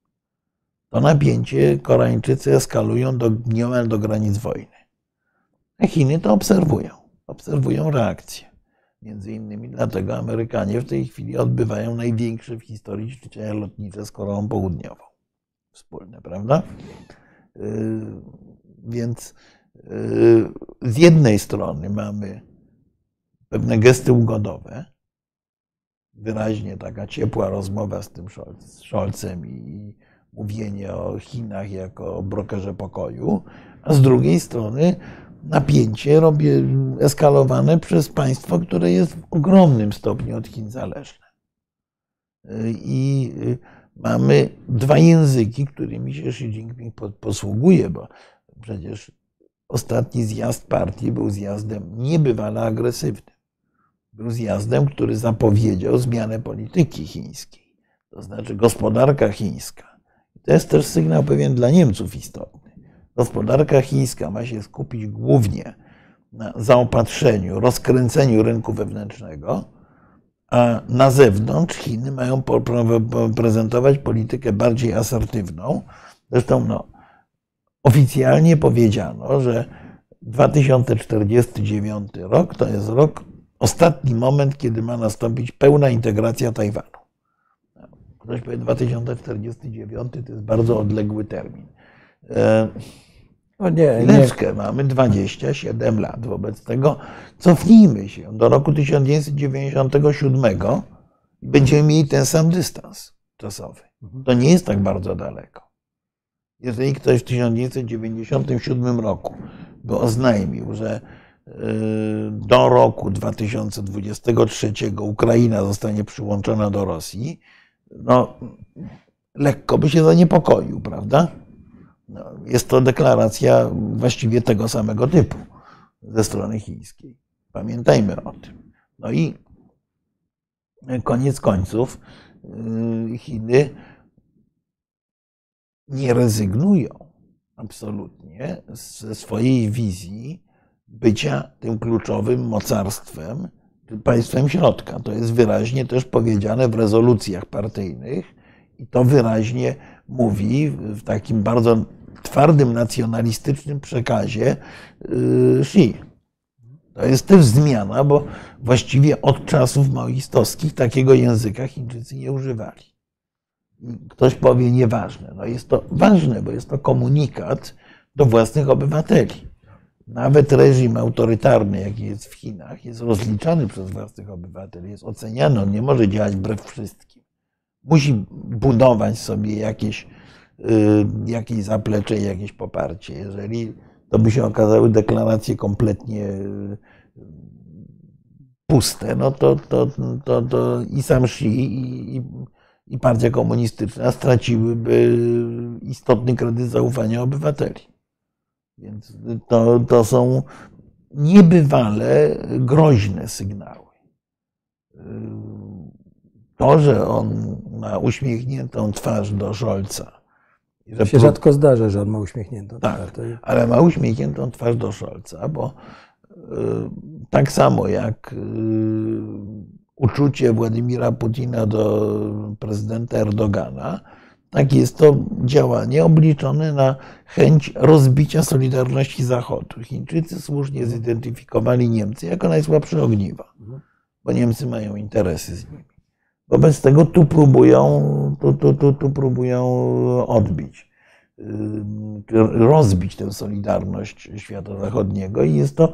To napięcie Koreańczycy eskalują do, niemal do granic wojny. A Chiny to obserwują, obserwują reakcję. Między innymi dlatego Amerykanie w tej chwili odbywają największe w historii ćwiczenia lotnicze z Koreą Południową. Wspólne, prawda? Yy, Więc yy, z jednej strony mamy pewne gesty ugodowe, wyraźnie taka ciepła rozmowa z tym Scholzem i mówienie o Chinach jako o brokerze pokoju, a z drugiej strony napięcie robię eskalowane przez państwo, które jest w ogromnym stopniu od Chin zależne. I mamy dwa języki, którymi się Xi Jinping po- posługuje, bo przecież ostatni zjazd partii był zjazdem niebywale agresywnym. Zjazdem, który zapowiedział zmianę polityki chińskiej, to znaczy gospodarka chińska. To jest też sygnał pewien dla Niemców istotny. Gospodarka chińska ma się skupić głównie na zaopatrzeniu, rozkręceniu rynku wewnętrznego, a na zewnątrz Chiny mają prezentować politykę bardziej asertywną. Zresztą no, oficjalnie powiedziano, że 2049 rok to jest rok, ostatni moment, kiedy ma nastąpić pełna integracja Tajwanu. Ktoś powie 2049 to jest bardzo odległy termin. E, no nie, Chwileczkę, mamy 27 lat. Wobec tego cofnijmy się do roku 1997 i będziemy mieli ten sam dystans czasowy. Mhm. To nie jest tak bardzo daleko. Jeżeli ktoś w 1997 roku by oznajmił, że do roku 2023 Ukraina zostanie przyłączona do Rosji, no lekko by się zaniepokoił, prawda? No, jest to deklaracja właściwie tego samego typu ze strony chińskiej. Pamiętajmy o tym. No i koniec końców y, Chiny nie rezygnują absolutnie ze swojej wizji bycia tym kluczowym mocarstwem, państwem środka. To jest wyraźnie też powiedziane w rezolucjach partyjnych i to wyraźnie mówi w takim bardzo twardym nacjonalistycznym przekazie y, Xi. To jest też zmiana, bo właściwie od czasów maoistowskich takiego języka Chińczycy nie używali. Ktoś powie nieważne. No jest to ważne, bo jest to komunikat do własnych obywateli. Nawet reżim autorytarny, jaki jest w Chinach, jest rozliczany przez własnych obywateli, jest oceniany, on nie może działać wbrew wszystkim. Musi budować sobie jakieś Y, jakieś zaplecze, jakieś poparcie. Jeżeli to by się okazały deklaracje kompletnie y, puste, no to, to, to, to i sam Xi, i, i partia komunistyczna straciłyby istotny kredyt zaufania obywateli. Więc to, to są niebywale groźne sygnały. To, że on ma uśmiechniętą twarz do Scholza, to się rzadko zdarza, że on ma uśmiechniętą tak, twarz. Ale ma uśmiechniętą twarz do Scholza, bo y, tak samo jak y, uczucie Władimira Putina do prezydenta Erdogana, tak jest to działanie obliczone na chęć rozbicia Solidarności Zachodu. Chińczycy słusznie zidentyfikowali Niemcy jako najsłabsze ogniwa, bo Niemcy mają interesy z nimi. Wobec tego tu próbują, tu, tu, tu, tu próbują odbić, rozbić tę solidarność świata zachodniego i jest to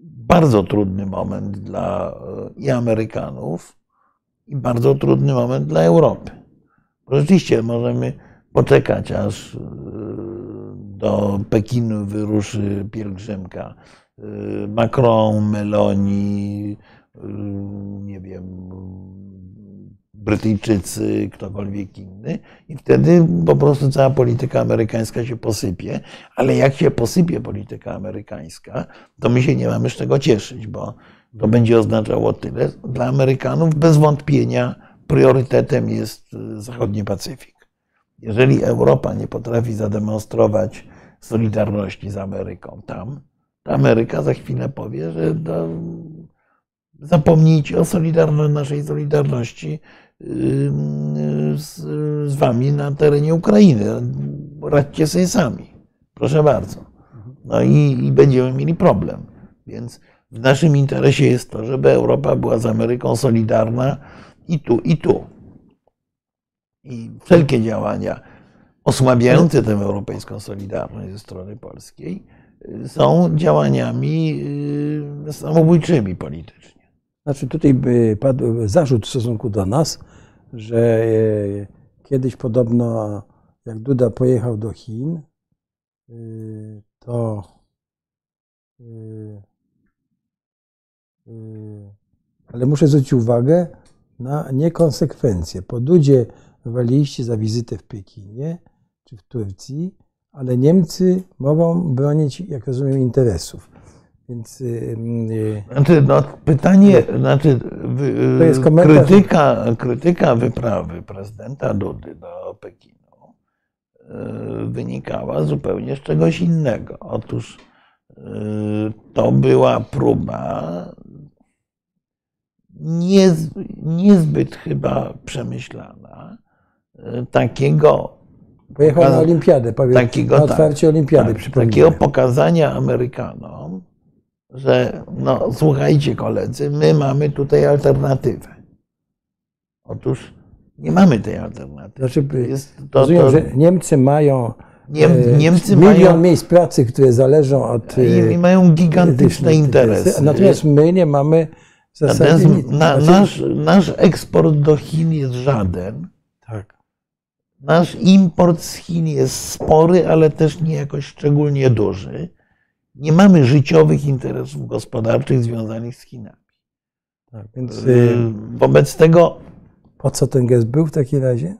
bardzo trudny moment dla i Amerykanów, i bardzo trudny moment dla Europy. Rzeczywiście możemy poczekać, aż y, do Pekinu wyruszy pielgrzymka y, Macron, Meloni, y, nie wiem, Brytyjczycy, ktokolwiek inny, i wtedy po prostu cała polityka amerykańska się posypie. Ale jak się posypie polityka amerykańska, to my się nie mamy z czego cieszyć, bo to będzie oznaczało tyle. Dla Amerykanów bez wątpienia priorytetem jest y, zachodni Pacyfik. Jeżeli Europa nie potrafi zademonstrować solidarności z Ameryką tam, to Ameryka za chwilę powie, że zapomnijcie o solidarności, naszej solidarności z, z wami na terenie Ukrainy. Radźcie sobie sami. Proszę bardzo. No i, i będziemy mieli problem. Więc w naszym interesie jest to, żeby Europa była z Ameryką solidarna i tu, i tu. I wszelkie działania osłabiające tę europejską solidarność ze strony polskiej są działaniami y, samobójczymi politycznie. Znaczy tutaj padł zarzut w stosunku do nas, że e, kiedyś podobno jak Duda pojechał do Chin, e, to ale muszę zwrócić uwagę na niekonsekwencje. Po Dudzie waliliście za wizytę w Pekinie czy w Turcji, ale Niemcy mogą bronić, jak rozumiem, interesów. Więc, yy, znaczy, no, pytanie, znaczy, krytyka, krytyka wyprawy prezydenta Dudy do Pekinu yy, wynikała zupełnie z czegoś innego. Otóż yy, to była próba niez, niezbyt chyba przemyślana e, takiego Pojechał na olimpiadę, powie, takiego, na otwarcie olimpiady. tak, takiego pokazania Amerykanom, że no słuchajcie koledzy, my mamy tutaj alternatywę. Otóż nie mamy tej alternatywy. Znaczy, by- Jest to, rozumiem, to, że Niemcy mają Niem, e, Niemcy milion mają, miejsc pracy, które zależą od i, i e, mają gigantyczne interesy. Natomiast my nie mamy zasadzie na, Znaczy- nasz, nasz eksport do Chin jest żaden. tak. Nasz import z Chin jest spory, ale też nie jakoś szczególnie duży. Nie mamy życiowych interesów gospodarczych związanych z Chinami. tak. Więc Yy, e, Wobec tego, po co ten gest był w takim razie?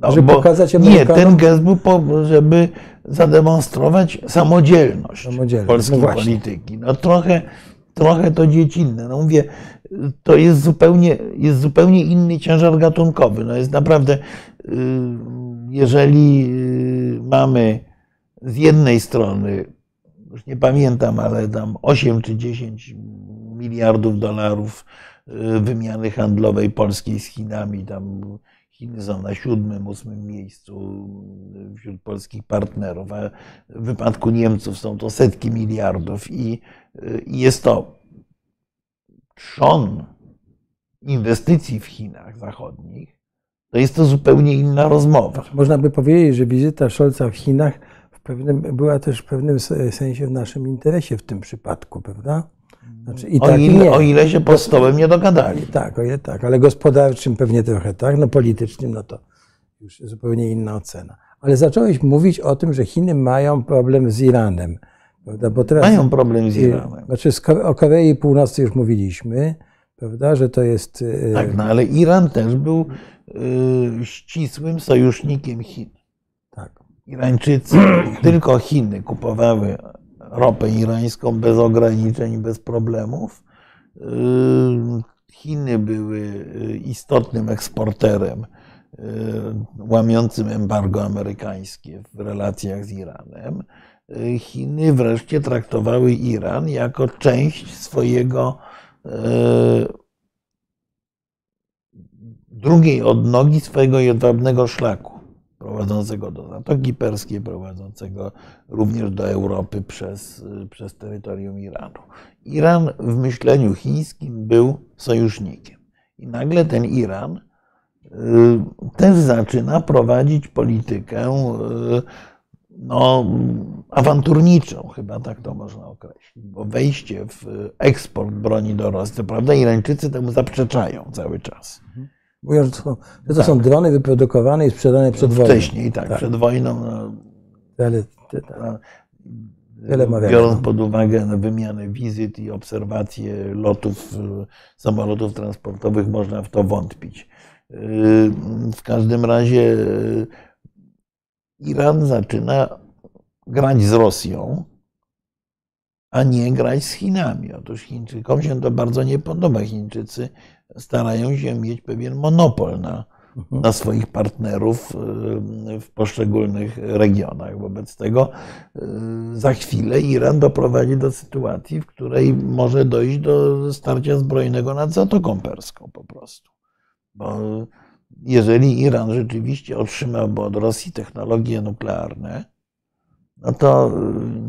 no, Żeby pokazać nie, Amerykanom- ten gest był, po, żeby zademonstrować samodzielność Samodzielność, polskiej no polityki. No trochę, trochę to dziecinne. No mówię, to jest zupełnie, jest zupełnie inny ciężar gatunkowy. No jest naprawdę, yy, jeżeli yy, mamy z jednej strony, już nie pamiętam, ale tam 8 czy 10 miliardów dolarów yy, wymiany handlowej polskiej z Chinami, tam Chiny są na siódmym, ósmym miejscu wśród polskich partnerów, a w wypadku Niemców są to setki miliardów i jest to trzon inwestycji w Chinach zachodnich, to jest to zupełnie inna rozmowa. Można by powiedzieć, że wizyta Scholza w Chinach w pewnym, była też w pewnym se- sensie w naszym interesie w tym przypadku, prawda? Znaczy, i O tak, ile, o ile się pod stołem nie dogadali. Tak, o ile tak, ale gospodarczym pewnie trochę tak, no politycznym no to już zupełnie inna ocena. Ale zacząłeś mówić o tym, że Chiny mają problem z Iranem, prawda? Bo teraz, Mają problem z y, Iranem. Znaczy o Korei Północnej już mówiliśmy, prawda, że to jest... y, Tak, no ale Iran też był y, ścisłym sojusznikiem Chin. tak. Irańczycy, tylko Chiny kupowały ropę irańską bez ograniczeń bez problemów. Yy, Chiny były y, istotnym eksporterem yy, łamiącym embargo amerykańskie w relacjach z Iranem. Yy, Chiny wreszcie traktowały Iran jako część swojego yy, drugiej odnogi swojego jedwabnego szlaku prowadzącego do Zatoki Perskiej, prowadzącego również do Europy przez, przez terytorium Iranu. Iran w myśleniu chińskim był sojusznikiem. I nagle ten Iran y, też zaczyna prowadzić politykę y, no, awanturniczą, chyba tak to można określić, bo wejście w eksport broni do Rosji, prawda, Irańczycy temu zaprzeczają cały czas. Mówią, że to, są- że to są drony wyprodukowane i sprzedane przed wojną. Wcześniej, tak, Tak. przed wojną. No, Ale, te- Wiele ma biorąc pod uwagę no, wymianę wizyt i obserwacje lotów y, samolotów transportowych, można w to wątpić. Y, W każdym razie y, Iran zaczyna grać z Rosją, a nie grać z Chinami. Otóż Chińczykom się to bardzo nie podoba. Chińczycy starają się mieć pewien monopol na, Mhm. na swoich partnerów y, w poszczególnych regionach. Wobec tego y, za chwilę Iran doprowadzi do sytuacji, w której może dojść do starcia zbrojnego nad Zatoką Perską po prostu. Bo jeżeli Iran rzeczywiście otrzymałby od Rosji technologie nuklearne, no to y,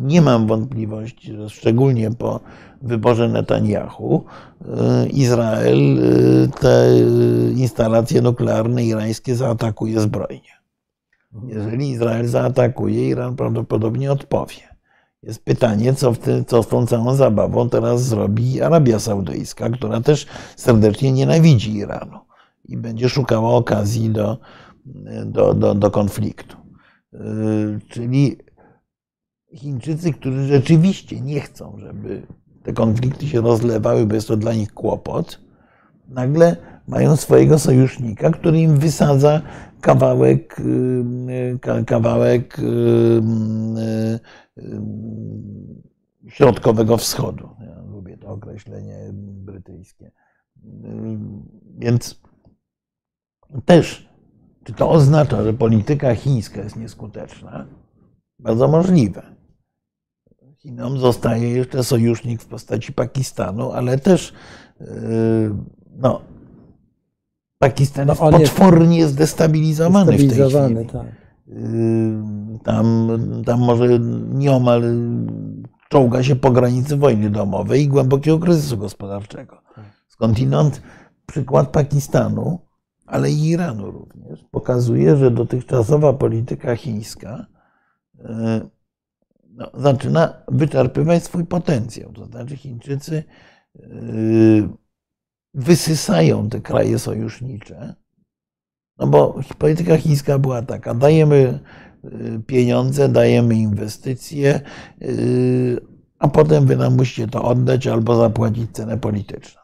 nie mam wątpliwości, że szczególnie po wyborze Netanyahu, y, Izrael y, te instalacje nuklearne irańskie zaatakuje zbrojnie. Jeżeli Izrael zaatakuje, Iran prawdopodobnie odpowie. Jest pytanie, co, w co z tą całą zabawą teraz zrobi Arabia Saudyjska, która też serdecznie nienawidzi Iranu i będzie szukała okazji do, do, do, do konfliktu. Czyli Chińczycy, którzy rzeczywiście nie chcą, żeby te konflikty się rozlewały, bo jest to dla nich kłopot, nagle mają swojego sojusznika, który im wysadza kawałek, ka- kawałek yy, yy, środkowego wschodu. Ja lubię to określenie brytyjskie. Więc też, czy to oznacza, że polityka chińska jest nieskuteczna? Bardzo możliwe. Chinom zostaje jeszcze sojusznik w postaci Pakistanu, ale też no, Pakistan jest No, on jest potwornie zdestabilizowany, w tej chwili. tak. Tam, tam może nieomal czołga się po granicy wojny domowej i głębokiego kryzysu gospodarczego. Skądinąd przykład Pakistanu, ale i Iranu również, pokazuje, że dotychczasowa polityka chińska e, no, zaczyna wyczerpywać swój potencjał. To znaczy Chińczycy e, wysysają te kraje sojusznicze, no bo polityka chińska była taka, dajemy y, pieniądze, dajemy inwestycje, y, a potem wy nam musicie to oddać albo zapłacić cenę polityczną.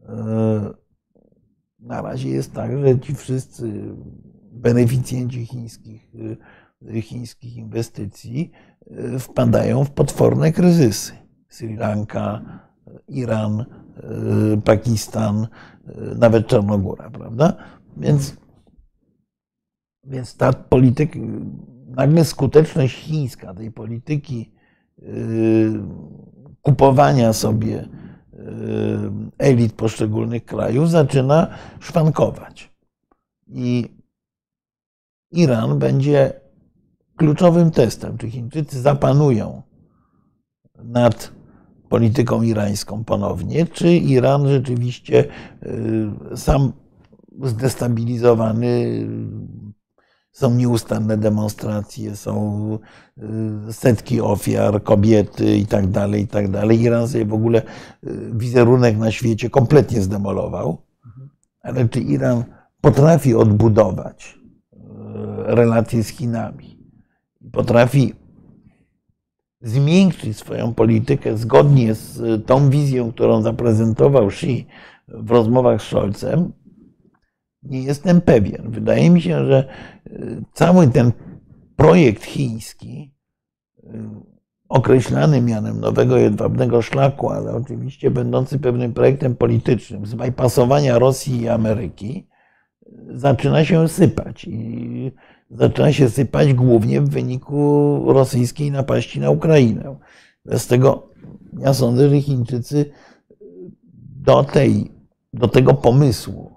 Y, Na razie jest tak, że ci wszyscy beneficjenci chińskich, chińskich inwestycji wpadają w potworne kryzysy. Sri Lanka, Iran, Pakistan, nawet Czarnogóra, prawda? Więc, więc ta polityka, nagle skuteczność chińska tej polityki kupowania sobie elit poszczególnych krajów zaczyna szwankować. I Iran będzie kluczowym testem, czy Chińczycy zapanują nad polityką irańską ponownie, czy Iran rzeczywiście yy, sam zdestabilizowany. Są nieustanne demonstracje, są y, setki ofiar, kobiety i tak dalej, i tak dalej. Iran sobie w ogóle y, wizerunek na świecie kompletnie zdemolował. Ale czy Iran potrafi odbudować y, relacje z Chinami? Potrafi zmiękczyć swoją politykę zgodnie z tą wizją, którą zaprezentował Xi w rozmowach z Scholzem, nie jestem pewien. Wydaje mi się, że y, cały ten projekt chiński, y, określany mianem nowego jedwabnego szlaku, ale oczywiście będący pewnym projektem politycznym, zbajpasowania Rosji i Ameryki, y, zaczyna się sypać. I zaczyna się sypać głównie w wyniku rosyjskiej napaści na Ukrainę. Z tego ja sądzę, że Chińczycy do, tej, do tego pomysłu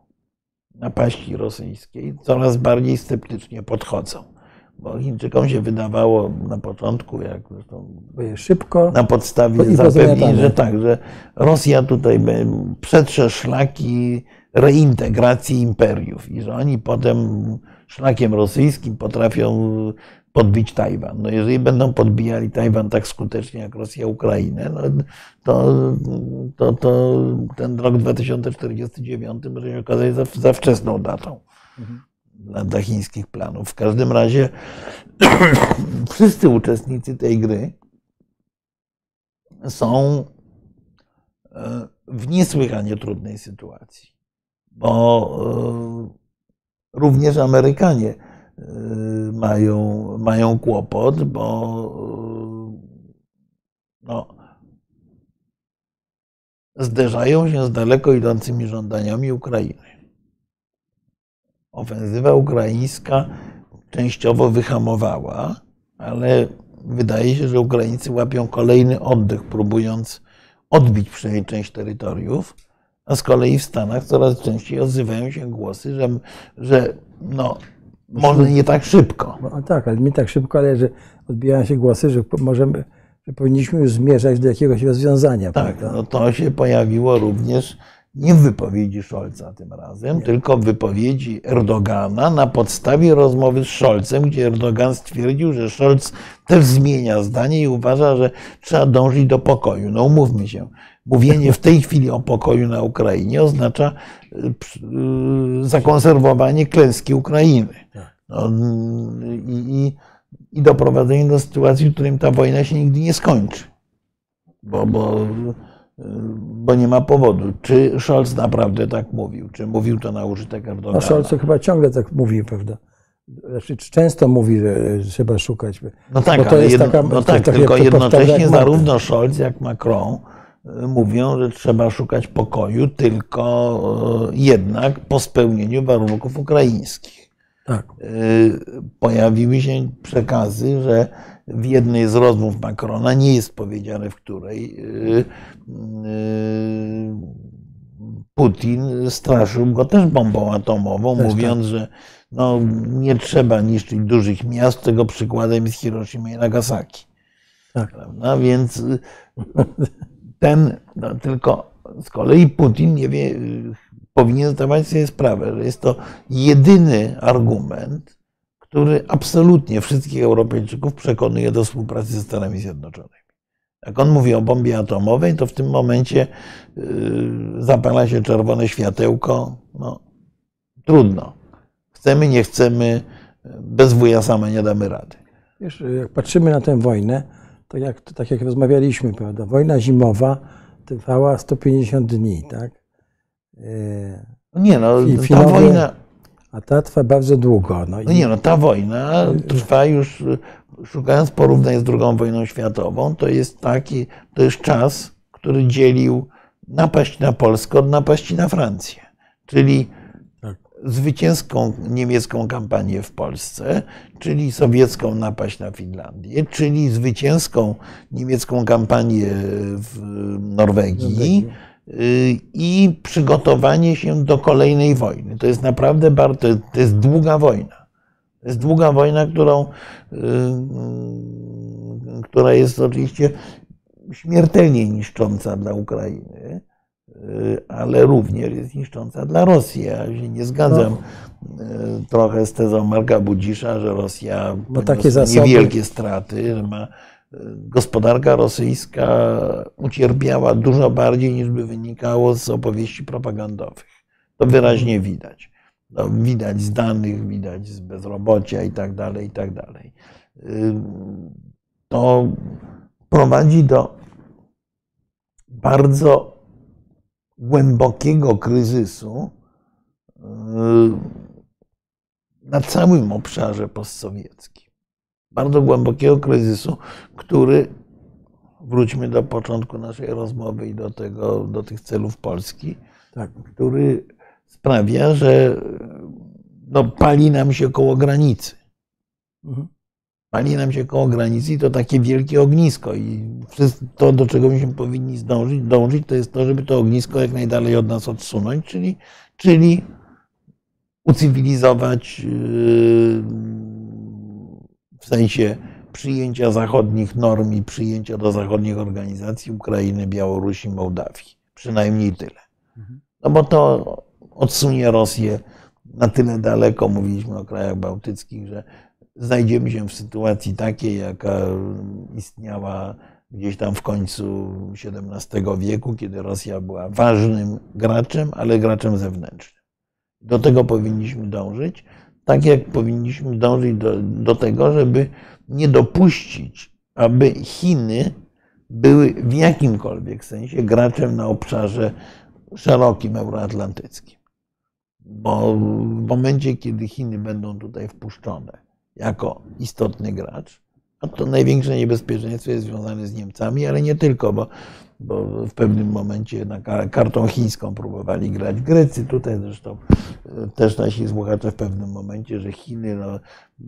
napaści rosyjskiej coraz bardziej sceptycznie podchodzą. Bo Chińczykom się wydawało na początku, jak zresztą szybko na podstawie zapewnień, że tak, że Rosja tutaj przetrze szlaki reintegracji imperiów i że oni potem szlakiem rosyjskim potrafią podbić Tajwan. No jeżeli będą podbijali Tajwan tak skutecznie jak Rosja Ukrainę, no to, to, to ten rok 2049 może się okazać za, za wczesną datą. Dla, dla chińskich planów. W każdym razie wszyscy uczestnicy tej gry są e, w niesłychanie trudnej sytuacji, bo e, również Amerykanie e, mają, mają kłopot, bo no, zderzają się z daleko idącymi żądaniami Ukrainy. Ofensywa ukraińska częściowo wyhamowała, ale wydaje się, że Ukraińcy łapią kolejny oddech, próbując odbić przynajmniej część terytoriów, a z kolei w Stanach coraz częściej odzywają się głosy, że, że no, może nie tak szybko. No, tak, ale mi tak szybko, ale że odbijają się głosy, że możemy, że powinniśmy już zmierzać do jakiegoś rozwiązania. Tak, prawda? no to się pojawiło również nie w wypowiedzi Scholza tym razem, tylko w wypowiedzi Erdogana na podstawie rozmowy z Scholzem, gdzie Erdogan stwierdził, że Scholz też zmienia zdanie i uważa, że trzeba dążyć do pokoju. No umówmy się, mówienie w tej chwili o pokoju na Ukrainie oznacza przy- y, zakonserwowanie klęski Ukrainy. No, i, i, doprowadzenie do sytuacji, w którym ta wojna się nigdy nie skończy bo, bo, bo nie ma powodu. Czy Scholz naprawdę tak mówił? Czy mówił to na użytek No Erdogana? Scholz to chyba ciągle tak mówi, prawda? Znaczy, często mówi, że trzeba szukać. No tak, to ale jest jedno, taka- no tak tylko jednocześnie zarówno Scholz, jak Macron y, mówią, że trzeba szukać pokoju, tylko y, jednak po spełnieniu warunków ukraińskich. Tak. Pojawiły się przekazy, że w jednej z rozmów Macrona, nie jest powiedziane w której, Putin straszył go też bombą atomową, też mówiąc, tak. że no, nie trzeba niszczyć dużych miast, tego przykładem jest Hiroshima i Nagasaki. Tak. Prawda? Więc ten, no, tylko z kolei Putin nie wie, powinien zdawać sobie sprawę, że jest to jedyny argument, który absolutnie wszystkich Europejczyków przekonuje do współpracy ze Stanami Zjednoczonymi. Jak on mówi o bombie atomowej, to w tym momencie yy, zapala się czerwone światełko. No, trudno. Chcemy, nie chcemy, bez wuja same nie damy rady. Wiesz, jak patrzymy na tę wojnę, to jak, to tak jak rozmawialiśmy, prawda? Wojna zimowa trwała 150 dni, tak? Yy, nie, no, ta wojna. A ta trwa bardzo długo. No, no nie, no ta wojna trwa już szukając porównań z II wojną światową, to jest taki, to jest czas, który dzielił napaść na Polskę od napaści na Francję. Czyli tak. zwycięską niemiecką kampanię w Polsce, czyli sowiecką napaść na Finlandię, czyli zwycięską niemiecką kampanię w Norwegii y, i przygotowanie się do kolejnej wojny. To jest naprawdę bardzo, to jest długa wojna. To jest długa wojna, którą, y, y, która jest oczywiście śmiertelnie niszcząca dla Ukrainy, y, ale również jest niszcząca dla Rosji. Ja się nie zgadzam no. trochę z tezą Marka Budzisza, że Rosja ma takie zasoby. niewielkie straty, że ma gospodarka rosyjska ucierpiała dużo bardziej niż by wynikało z opowieści propagandowych. To wyraźnie widać. No, widać z danych, widać z bezrobocia i tak dalej, i tak dalej. To prowadzi do bardzo głębokiego kryzysu na całym obszarze postsowieckim. Bardzo głębokiego kryzysu, który, wróćmy do początku naszej rozmowy i do, tego, do tych celów Polski, tak. który sprawia, że no, pali nam się koło granicy. Mhm. Pali nam się koło granicy i to takie wielkie ognisko. I to, do czego myśmy powinni zdążyć, dążyć, to jest to, żeby to ognisko jak najdalej od nas odsunąć, czyli, czyli ucywilizować yy, w sensie przyjęcia zachodnich norm i przyjęcia do zachodnich organizacji Ukrainy, Białorusi, Mołdawii. Przynajmniej tyle. Mhm. No bo to odsunie Rosję na tyle daleko, mówiliśmy o krajach bałtyckich, że znajdziemy się w sytuacji takiej, jaka istniała gdzieś tam w końcu XVII wieku, kiedy Rosja była ważnym graczem, ale graczem zewnętrznym. Do tego powinniśmy dążyć, tak jak powinniśmy dążyć do, do tego, żeby nie dopuścić, aby Chiny były w jakimkolwiek sensie graczem na obszarze szerokim euroatlantyckim. Bo w momencie, kiedy Chiny będą tutaj wpuszczone jako istotny gracz, no to największe niebezpieczeństwo jest związane z Niemcami, ale nie tylko, bo, bo w pewnym momencie na kartą chińską próbowali grać Grecy. Tutaj zresztą e, też nasi słuchacze w pewnym momencie, że Chiny, no,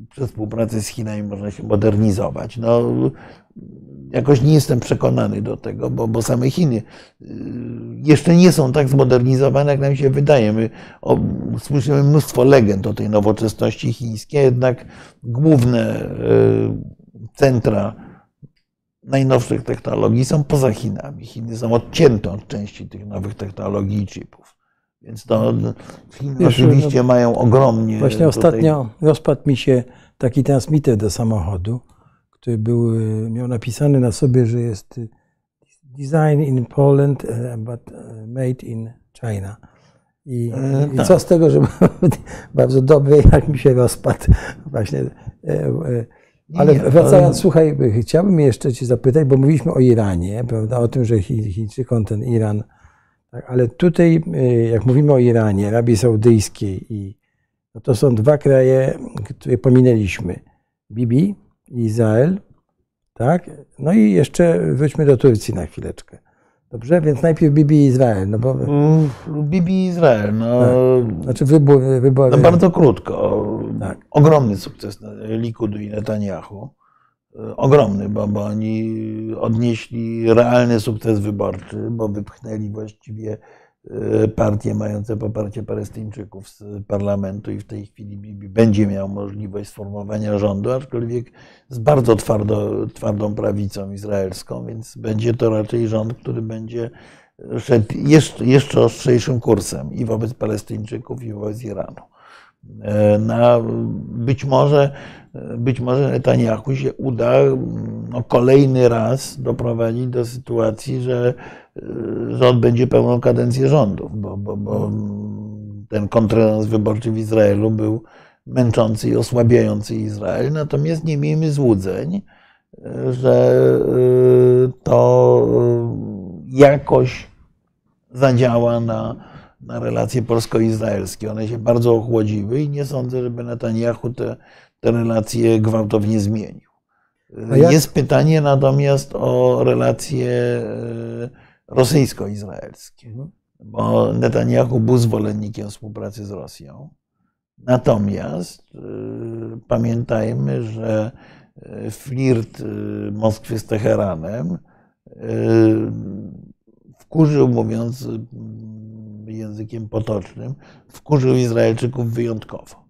przez współpracę z Chinami można się modernizować. No, jakoś nie jestem przekonany do tego, bo, bo same Chiny y, jeszcze nie są tak zmodernizowane, jak nam się wydaje. My o, słyszymy mnóstwo legend o tej nowoczesności chińskiej, jednak główne y, centra najnowszych technologii są poza Chinami. Chiny są odcięte od części tych nowych technologii i chipów. Więc to Chiny Wiesz, oczywiście no, mają ogromnie. Właśnie tutaj... ostatnio rozpadł mi się taki transmitter do samochodu który był, miał napisane na sobie, że jest design in Poland, e, but e, made in China. I, e, i tak. co z tego, że bardzo dobry, jak mi się rozpadł właśnie. Ale wracając, słuchaj, chciałbym jeszcze Cię zapytać, bo mówiliśmy o Iranie, prawda, o tym, że Chińczykom ten Iran, tak, ale tutaj, jak mówimy o Iranie, Arabii Saudyjskiej, i, no to są dwa kraje, które pominęliśmy. Bibi, Izrael, tak? No i jeszcze wróćmy do Turcji na chwileczkę. Dobrze, więc najpierw Bibi i Izrael. No bo, Bibi Izrael, no, znaczy wybory. wybory no bardzo krótko. Tak. Ogromny sukces Likudu i Netanyahu. Ogromny, bo, bo oni odnieśli realny sukces wyborczy, bo wypchnęli właściwie partie mające poparcie Palestyńczyków z parlamentu i w tej chwili Bibi będzie miał możliwość sformowania rządu, aczkolwiek z bardzo twardo, twardą prawicą izraelską, więc będzie to raczej rząd, który będzie szedł jeszcze, jeszcze ostrzejszym kursem i wobec Palestyńczyków, i wobec Iranu. E, na, być, może, być może Netanyahu się uda no, kolejny raz doprowadzić do sytuacji, że rząd będzie pełną kadencję rządów, bo, bo, bo ten kontrans wyborczy w Izraelu był męczący i osłabiający Izrael. Natomiast nie miejmy złudzeń, że e, to jakoś zadziała na na relacje polsko-izraelskie. One się bardzo ochłodziły i nie sądzę, żeby Netanyahu te, te relacje gwałtownie zmienił. Jest pytanie natomiast o relacje rosyjsko-izraelskie, mhm. bo Netanyahu był zwolennikiem współpracy z Rosją. Natomiast e, pamiętajmy, że e, flirt Moskwy z Teheranem wkurzył, mówiąc językiem potocznym, wkurzył Izraelczyków wyjątkowo.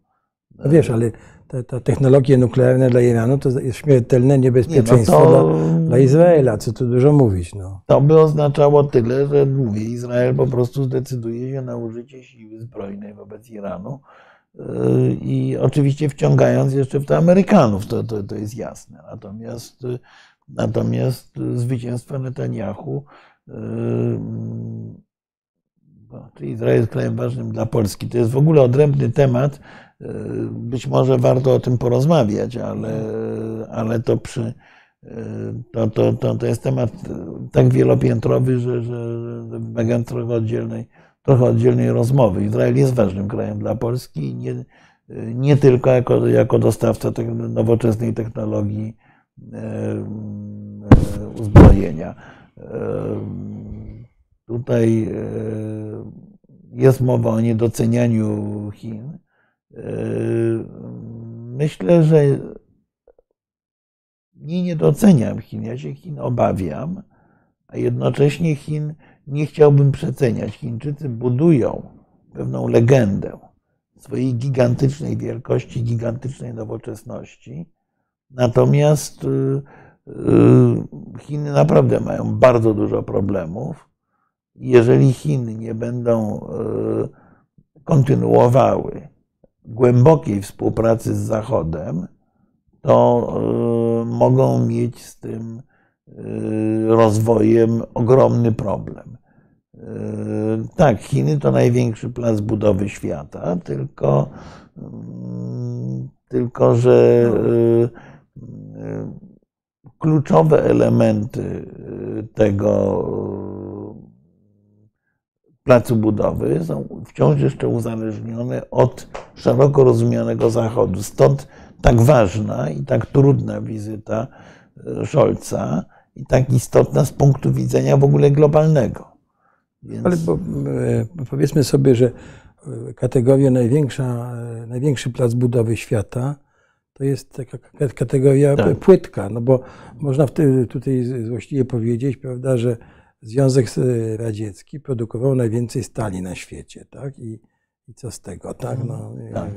No wiesz, ale te, te technologie nuklearne dla Iranu to jest śmiertelne niebezpieczeństwo Nie, no to, dla, dla, Izraela, co tu dużo mówić. No. To by oznaczało tyle, że mówię, Izrael po prostu zdecyduje się na użycie siły zbrojnej wobec Iranu yy, i oczywiście wciągając jeszcze w to Amerykanów, to, to, to jest jasne. Natomiast, natomiast zwycięstwo Netanyahu yy, Izrael jest krajem ważnym dla Polski. To jest w ogóle odrębny temat. E, być może warto o tym porozmawiać, ale, ale to, przy, e, to, to, to, to jest temat tak wielopiętrowy, że, że wymaga trochę oddzielnej, trochę oddzielnej rozmowy. Izrael jest ważnym krajem dla Polski nie, nie tylko jako, jako dostawca nowoczesnej technologii e, uzbrojenia. Tutaj jest mowa o niedocenianiu Chin. E, myślę, że nie niedoceniam Chin. Ja się Chin obawiam, a jednocześnie Chin nie chciałbym przeceniać. Chińczycy budują pewną legendę swojej gigantycznej wielkości, gigantycznej nowoczesności. Natomiast e, Chiny naprawdę mają bardzo dużo problemów jeżeli Chiny nie będą kontynuowały głębokiej współpracy z Zachodem, to e, mogą mieć z tym e, rozwojem ogromny problem. Tak, Chiny to największy plac budowy świata, tylko, mm, tylko że kluczowe elementy tego placu budowy są wciąż jeszcze uzależnione od szeroko rozumianego Zachodu. Stąd tak ważna i tak trudna wizyta e, Scholza i tak istotna z punktu widzenia w ogóle globalnego. Więc... Ale bo, e, powiedzmy sobie, że e, kategoria największa, największy plac budowy świata to jest taka kategoria tak. płytka, no bo można tutaj złośliwie powiedzieć, prawda, że Związek Radziecki produkował najwięcej stali na świecie, tak? I, i co z tego, tak? No, tak.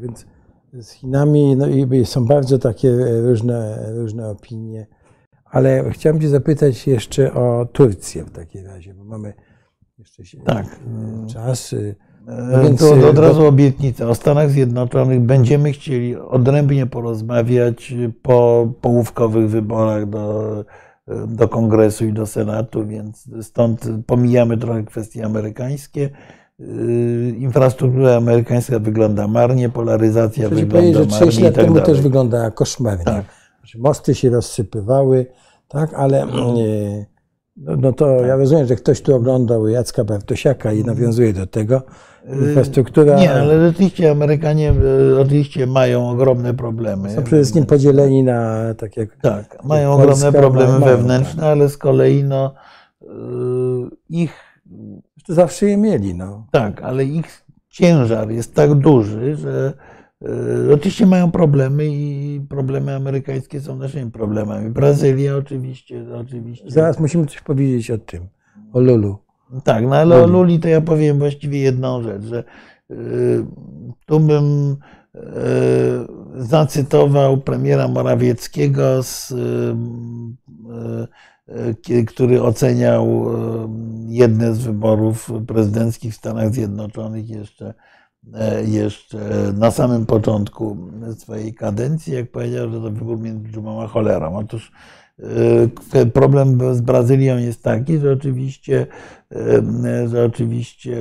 Więc z Chinami no, i są bardzo takie różne, różne opinie. Ale chciałem Cię zapytać jeszcze o Turcję w takim razie, bo mamy jeszcze tak. czas. No więc to od razu obietnica. O Stanach Zjednoczonych będziemy chcieli odrębnie porozmawiać po połówkowych wyborach do do Kongresu i do Senatu, więc stąd pomijamy trochę kwestie amerykańskie. Yy, infrastruktura amerykańska wygląda marnie, polaryzacja Chcę wygląda marnie. że 6 lat tak temu dalej. też wyglądała koszmarnie. Tak. Znaczy, mosty się rozsypywały, tak, ale no, no to tak. ja rozumiem, że ktoś tu oglądał Jacka Bartosiaka i nawiązuje do tego. Infrastruktura. Nie, ale rzeczywiście Amerykanie e, oczywiście mają ogromne problemy. Są przede wszystkim podzieleni na tak jak. Tak, mają Polska, ogromne problemy wewnętrzne, ale z kolei no, e, ich To zawsze je mieli, no. tak, ale ich ciężar jest tak duży, że e, oczywiście mają problemy i problemy amerykańskie są naszymi problemami. Brazylia oczywiście, oczywiście. Zaraz musimy coś powiedzieć o tym, o Lulu. Tak, no ale o Luli. Luli to ja powiem właściwie jedną rzecz, że y, tu bym y, zacytował premiera Morawieckiego, z, y, który oceniał jedne z wyborów prezydenckich w Stanach Zjednoczonych jeszcze, e, jeszcze na samym początku swojej kadencji, jak powiedział, że to wybór między dżumą a cholerą. Otóż problem z Brazylią jest taki, że oczywiście e, że oczywiście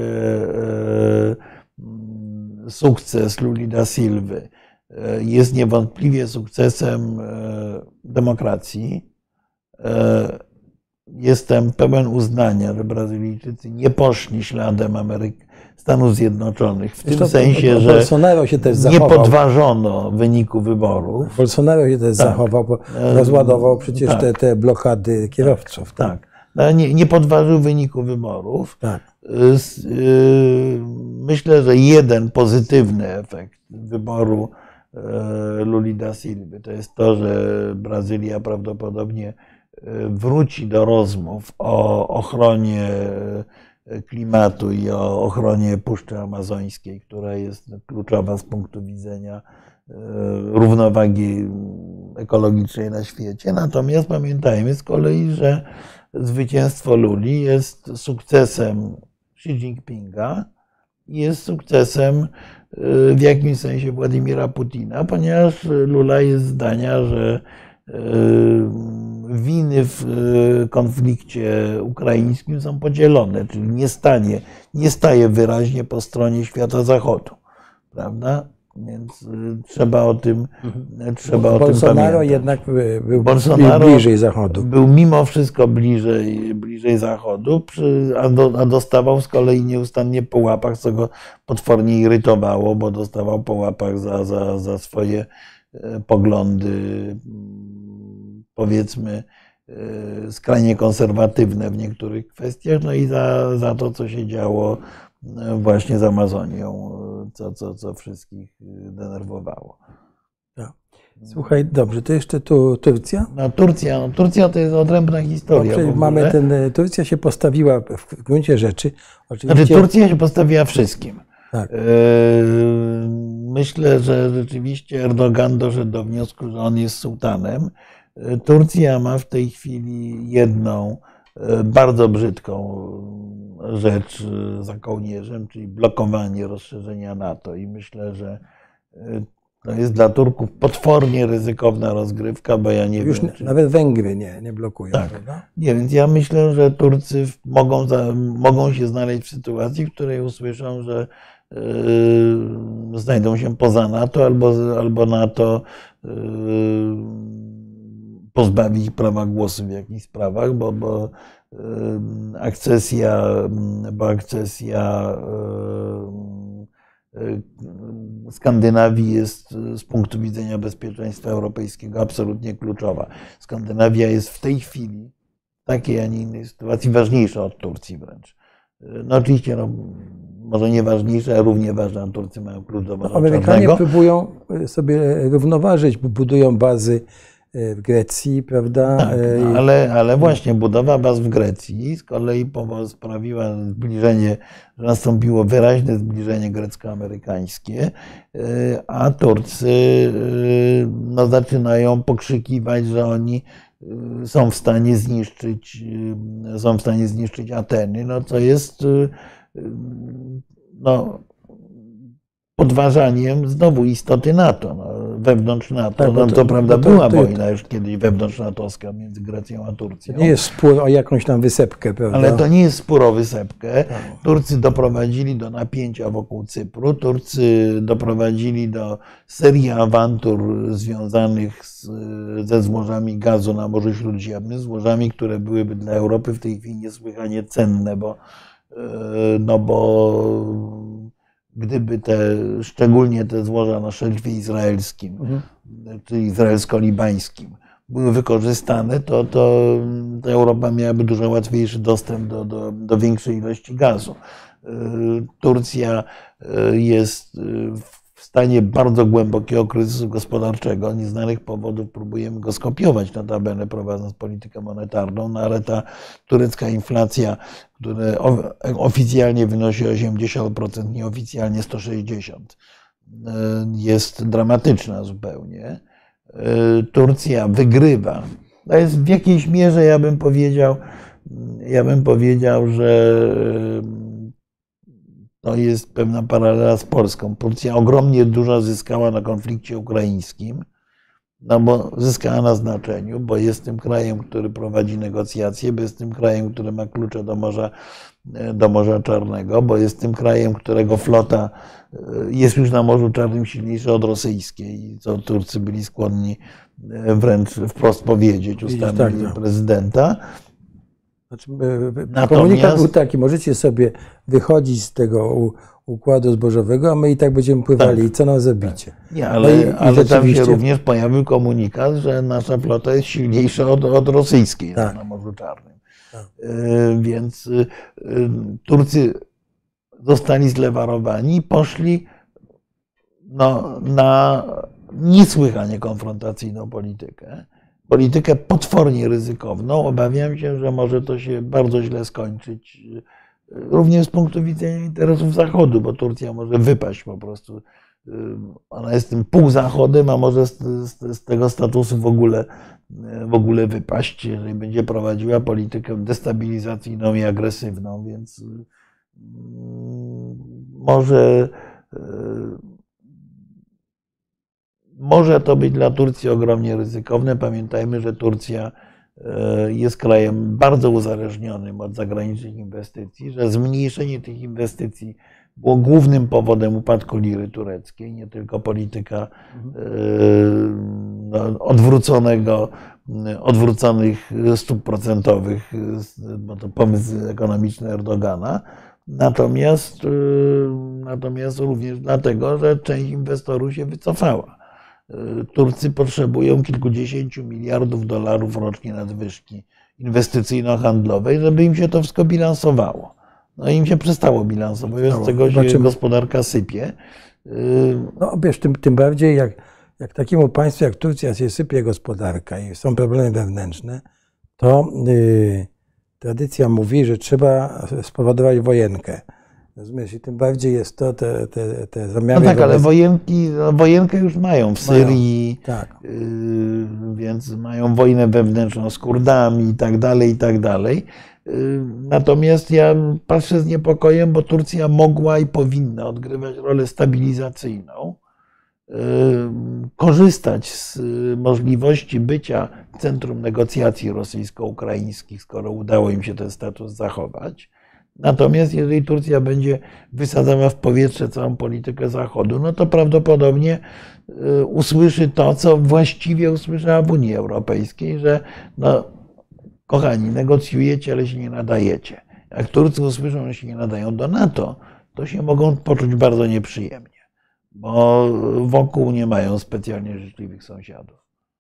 mm, sukces Luli da Silwy e, jest niewątpliwie sukcesem demokracji. Jestem pełen uznania, że Brazylijczycy nie poszli śladem Ameryk Stanów Zjednoczonych, w tym Zresztą sensie, że Bolsonaro się też nie zachował. podważono wyniku wyborów. Bolsonaro się też Tak. zachował, bo rozładował przecież tak. te, te blokady kierowców. Tak. Ale Nie, nie podważył wyniku wyborów. tak. Y, Myślę, że jeden pozytywny efekt wyboru e, Luli da Silva to jest to, że Brazylia prawdopodobnie e, wróci do rozmów o ochronie klimatu i o ochronie Puszczy Amazońskiej, która jest kluczowa z punktu widzenia e, równowagi ekologicznej na świecie. Natomiast pamiętajmy z kolei, że zwycięstwo Luli jest sukcesem Xi Jinpinga i jest sukcesem y, w jakimś sensie Władimira Putina, ponieważ Lula jest zdania, że winy w y, konflikcie ukraińskim są podzielone, czyli nie stanie, nie staje wyraźnie po stronie świata zachodu, prawda? Więc y, trzeba o tym, trzeba o tym Bolsonaro pamiętać. jednak by- był Bolsonaro bliżej Zachodu. Był mimo wszystko bliżej, bliżej Zachodu, a, do, a dostawał z kolei nieustannie po łapach, co go potwornie irytowało, bo dostawał po łapach za, za, za swoje poglądy, mm, powiedzmy, e, skrajnie konserwatywne w niektórych kwestiach, no i za, za to, co się działo e, właśnie z Amazonią, e, co, co, co wszystkich e, denerwowało. Słuchaj, dobrze, to jeszcze tu Turcja? No, Turcja, no, Turcja to jest odrębna historia. ogóle. mamy ten, e, Turcja się postawiła w gruncie rzeczy. Znaczy, Oczywiście, Turcja się postawiła wszystkim. Tak, Yy, Myślę, że rzeczywiście Erdogan doszedł do wniosku, że on jest sułtanem. Yy, Turcja ma w tej chwili jedną yy, bardzo brzydką rzecz za kołnierzem, czyli blokowanie rozszerzenia NATO. I myślę, że to jest dla Turków potwornie ryzykowna rozgrywka, bo ja nie już wiem, czy... nawet Węgry nie, nie blokują. Tak. prawda? Nie, więc ja myślę, że Turcy mogą, za, mogą się znaleźć w sytuacji, w której usłyszą, że znajdą się poza NATO albo, albo NATO yy, pozbawi ich prawa głosu w jakichś sprawach, bo, bo yy, akcesja, bo akcesja Skandynawii jest z punktu widzenia bezpieczeństwa europejskiego absolutnie kluczowa. Skandynawia jest w tej chwili w takiej, a nie innej sytuacji ważniejsza od Turcji wręcz. No oczywiście, no, może nie ważniejsza, ale równie ważna. Turcy mają klucz do Morza No, Amerykanie Czarnego. próbują e, sobie równoważyć, bo budują bazy e, w Grecji, prawda? Tak, no, ale, ale właśnie budowa baz w Grecji z kolei sprawiła zbliżenie, że nastąpiło wyraźne zbliżenie grecko-amerykańskie, a Turcy no, zaczynają pokrzykiwać, że oni są w stanie zniszczyć, są w stanie zniszczyć Ateny, no co jest no, podważaniem znowu istoty NATO. No, wewnątrz NATO, Tak, no, to- to, prawda, bo to- była to- wojna już kiedyś wewnątrz-natowska między Grecją a Turcją. To nie jest spór o jakąś tam wysepkę, prawda? Ale to nie jest spór o wysepkę. Tak. Turcy doprowadzili do napięcia wokół Cypru. Turcy doprowadzili do serii awantur związanych z, ze złożami gazu na Morzu Śródziemnym, złożami, które byłyby dla Europy w tej chwili niesłychanie cenne, bo, no bo gdyby te, szczególnie te złoża na szelfie izraelskim, Mhm. czyli izraelsko-libańskim, były wykorzystane, to, to, to Europa miałaby dużo łatwiejszy dostęp do, do, do większej ilości gazu. Turcja jest w stanie bardzo głębokiego kryzysu gospodarczego. Nieznanych powodów próbujemy go skopiować, notabene prowadząc politykę monetarną, no ale ta turecka inflacja, która oficjalnie wynosi 80%, nieoficjalnie 160%, jest dramatyczna zupełnie. Turcja wygrywa. To jest w jakiejś mierze, ja bym powiedział, ja bym powiedział, że to jest pewna paralela z Polską. Turcja ogromnie dużo zyskała na konflikcie ukraińskim, no bo zyskała na znaczeniu, bo jest tym krajem, który prowadzi negocjacje, bo jest tym krajem, który ma klucze do Morza, do Morza Czarnego, bo jest tym krajem, którego flota e, jest już na Morzu Czarnym silniejsza od rosyjskiej, co Turcy byli skłonni e, wręcz wprost powiedzieć ustami tak, no. prezydenta. Znaczy, Natomiast... Komunikat był taki, możecie sobie wychodzić z tego układu zbożowego, a my i tak będziemy pływali. Tak. I co nas zabicie? Nie, no ale, no i, ale rzeczywiście... tam się również pojawił komunikat, że nasza flota jest silniejsza od, od rosyjskiej tak. na Morzu Czarnym. Tak. E, więc Turcy zostali zlewarowani i poszli no, na niesłychanie konfrontacyjną politykę politykę potwornie ryzykowną. Obawiam się, że może to się bardzo źle skończyć, również z punktu widzenia interesów Zachodu, bo Turcja może wypaść po prostu. Ona jest tym półzachodem, a może z, z, z tego statusu w ogóle, w ogóle wypaść, jeżeli będzie prowadziła politykę destabilizacyjną i agresywną, więc mm, może może to być dla Turcji ogromnie ryzykowne. Pamiętajmy, że Turcja e, jest krajem bardzo uzależnionym od zagranicznych inwestycji, że zmniejszenie tych inwestycji było głównym powodem upadku liry tureckiej, nie tylko polityka e, no, odwróconego, odwróconych stóp procentowych, bo to pomysł ekonomiczny Erdogana, natomiast, e, natomiast również dlatego, że część inwestorów się wycofała. Turcy potrzebują kilkudziesięciu miliardów dolarów rocznie nadwyżki inwestycyjno-handlowej, żeby im się to wszystko bilansowało. No i im się przestało bilansować, z tego się gospodarka sypie. No wiesz, tym, tym bardziej jak, jak takiemu państwu jak Turcja się sypie gospodarka i są problemy wewnętrzne, to yy, tradycja mówi, że trzeba spowodować wojenkę. Rozumiesz, i tym bardziej jest to, te, te, te zamiary... No tak, ale wojenki, no, wojenkę już mają w Syrii, mają, tak. yy, więc mają wojnę wewnętrzną z Kurdami i tak dalej, i tak dalej. Yy, natomiast ja patrzę z niepokojem, bo Turcja mogła i powinna odgrywać rolę stabilizacyjną, yy, korzystać z możliwości bycia centrum negocjacji rosyjsko-ukraińskich, skoro udało im się ten status zachować Natomiast jeżeli Turcja będzie wysadzała w powietrze całą politykę Zachodu, no to prawdopodobnie y, usłyszy to, co właściwie usłyszała w Unii Europejskiej, że no, kochani, negocjujecie, ale się nie nadajecie. Jak Turcy usłyszą, że się nie nadają do NATO, to się mogą poczuć bardzo nieprzyjemnie, bo wokół nie mają specjalnie życzliwych sąsiadów.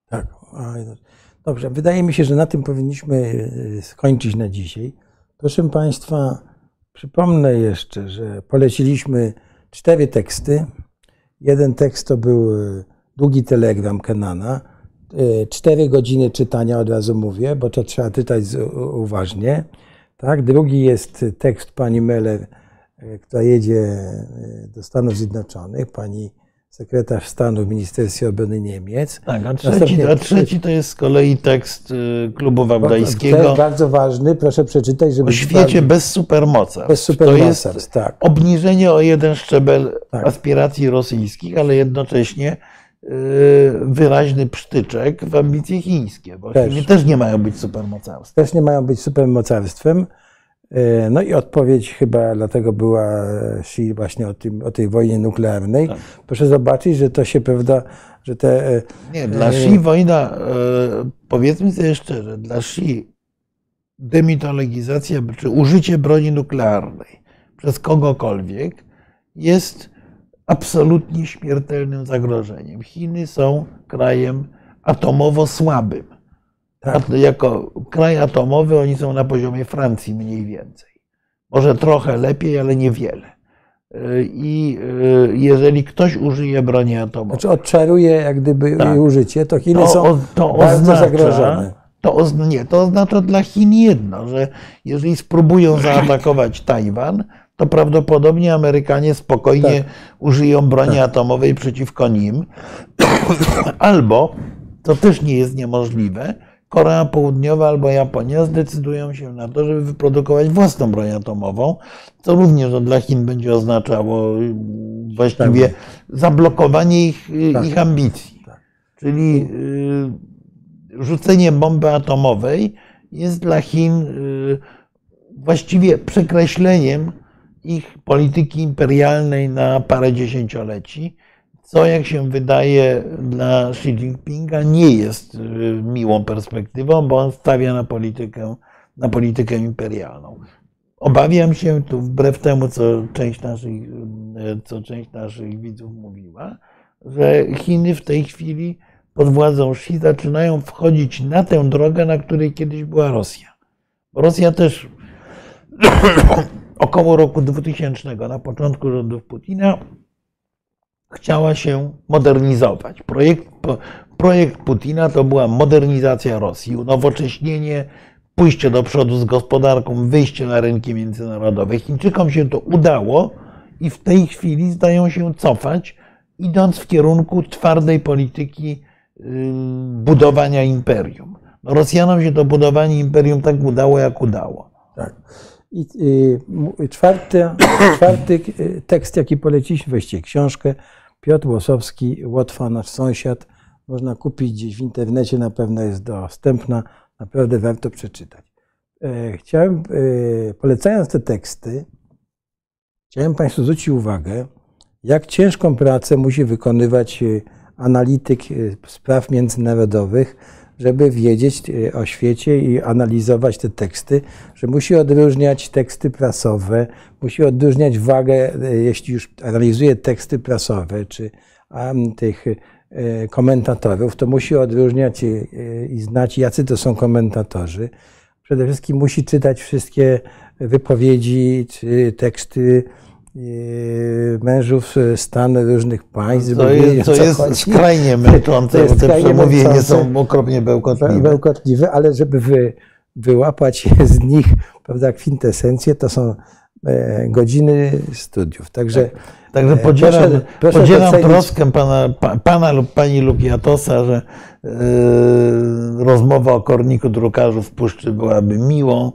Tak. Dobrze, wydaje mi się, że na tym powinniśmy y, skończyć na dzisiaj. Proszę Państwa, Przypomnę jeszcze, że poleciliśmy cztery teksty. Jeden tekst to był e, długi telegram Kenana. E, cztery godziny czytania, od razu mówię, bo to trzeba czytać uważnie. Tak? Drugi jest tekst pani Meller, e, która jedzie do Stanów Zjednoczonych, pani sekretarz stanu w Ministerstwie Obrony Niemiec. Tak, a trzeci, a trzeci to jest z kolei tekst y, klubu wałdajskiego. To jest bardzo ważny, proszę przeczytać, żeby... O świecie bez supermocarstw. Bez supermocarstw, tak. Obniżenie o jeden szczebel tak. aspiracji rosyjskich, ale jednocześnie y, wyraźny psztyczek w ambicje chińskie, bo też. Chiny też nie mają być supermocarstwem. Też nie mają być supermocarstwem. E, no i odpowiedź chyba dlatego była Xi właśnie o, tym, o tej wojnie nuklearnej. Tak. Proszę zobaczyć, że to się prawda, że te... E, Nie, dla e, Xi wojna, powiedzmy sobie szczerze, dla Xi demitologizacja czy użycie broni nuklearnej przez kogokolwiek jest absolutnie śmiertelnym zagrożeniem. Chiny są krajem atomowo słabym Tak. Jako kraj atomowy oni są na poziomie Francji mniej więcej. Może trochę lepiej, ale niewiele. I jeżeli ktoś użyje broni atomowej. Znaczy odczaruje jak gdyby tak. jej użycie, to Chiny to, są to bardzo oznacza, zagrożone. To, nie, to oznacza dla Chin jedno, że jeżeli spróbują zaatakować Tajwan, to prawdopodobnie Amerykanie spokojnie tak. użyją broni tak. atomowej przeciwko nim. Albo, to też nie jest niemożliwe, Korea Południowa albo Japonia zdecydują się na to, żeby wyprodukować własną broń atomową, co również dla Chin będzie oznaczało właściwie tak. zablokowanie ich, tak. ich ambicji. Tak. Czyli y, rzucenie bomby atomowej jest dla Chin y, właściwie przekreśleniem ich polityki imperialnej na parę dziesięcioleci co jak się wydaje dla Xi Jinpinga nie jest y, miłą perspektywą, bo on stawia na politykę, na politykę imperialną. Obawiam się, tu wbrew temu, co część naszych, y, co część naszych widzów mówiła, że Chiny w tej chwili pod władzą Xi zaczynają wchodzić na tę drogę, na której kiedyś była Rosja. Rosja też około roku 2000, na początku rządów Putina, chciała się modernizować. Projekt, projekt Putina to była modernizacja Rosji, unowocześnienie, pójście do przodu z gospodarką, wyjście na rynki międzynarodowe. Chińczykom się to udało i w tej chwili zdają się cofać, idąc w kierunku twardej polityki yy, budowania imperium. No Rosjanom się to budowanie imperium tak udało, jak udało. Tak. I y, czwarty, czwarty y, tekst, jaki poleciliśmy, weźcie książkę, Piotr Łosowski, Łotwa, nasz sąsiad. Można kupić gdzieś w internecie, na pewno jest dostępna. Naprawdę warto przeczytać. E, chciałem, e, polecając te teksty, chciałem Państwu zwrócić uwagę, jak ciężką pracę musi wykonywać e, analityk spraw międzynarodowych, żeby wiedzieć e, o świecie i analizować te teksty, że musi odróżniać teksty prasowe, musi odróżniać wagę, e, jeśli już analizuje teksty prasowe, czy tych e, komentatorów, to musi odróżniać i znać, jacy to są komentatorzy. Przede wszystkim musi czytać wszystkie wypowiedzi czy teksty mężów stanu różnych państw. To jest, to jest skrajnie męczące, bo te przemówienia są okropnie bełkotliwe. bełkotliwe. Ale żeby wy, wyłapać z nich prawda, kwintesencję, to są e, godziny studiów. Także, Także e, podzielam, proszę, proszę podzielam troskę pana, pana lub pani Lukiatosa, że yy, rozmowa o korniku drukarzu w puszczy byłaby miłą,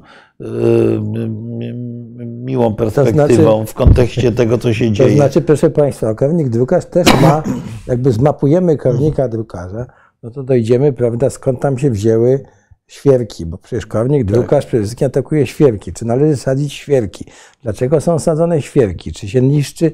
miłą perspektywą to znaczy, w kontekście tego, co się dzieje. To znaczy, proszę Państwa, kornik drukarz też ma, jakby zmapujemy kornika drukarza, no to dojdziemy, prawda, skąd tam się wzięły świerki, bo przecież kornik, tak. drukarz przede wszystkim atakuje świerki. Czy należy sadzić świerki? Dlaczego są sadzone świerki? Czy się niszczy?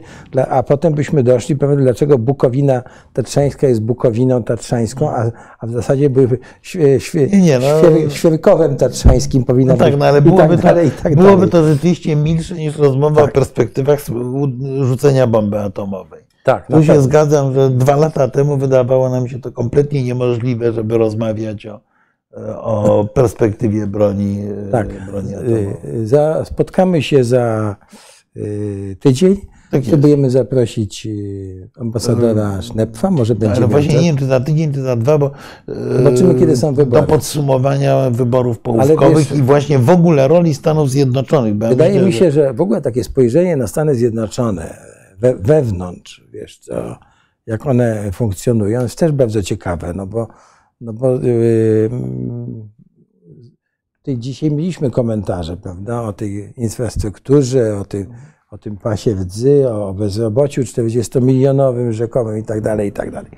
A potem byśmy doszli, pewnie dlaczego Bukowina Tatrzańska jest Bukowiną Tatrzańską, a, a w zasadzie były świe, świe, nie, no, świer, świerkowem tatrzańskim powinna no tak, no ale byłoby, tak dalej, to, tak byłoby to rzeczywiście milsze niż rozmowa tak. o perspektywach rzucenia bomby atomowej. Tak, tu się zgadzam, że dwa lata temu wydawało nam się to kompletnie niemożliwe, żeby rozmawiać o o perspektywie broni, tak. broni atomowej. Za, spotkamy się za tydzień. Tak Spróbujemy zaprosić ambasadora Sznepfa, może będzie. Ale właśnie nie wiem, czy za tydzień, czy za dwa, bo zobaczymy, kiedy są wybory. Do podsumowania wyborów połówkowych wiesz, i właśnie w ogóle roli Stanów Zjednoczonych. Wydaje myślę, mi się, że w ogóle takie spojrzenie na Stany Zjednoczone we, wewnątrz, wiesz, co, jak one funkcjonują, jest też bardzo ciekawe, no bo no bo yy, tutaj dzisiaj mieliśmy komentarze, prawda, o tej infrastrukturze, o, tej, o tym pasie rdzy, o bezrobociu 40-milionowym rzekomym i tak dalej, i tak dalej.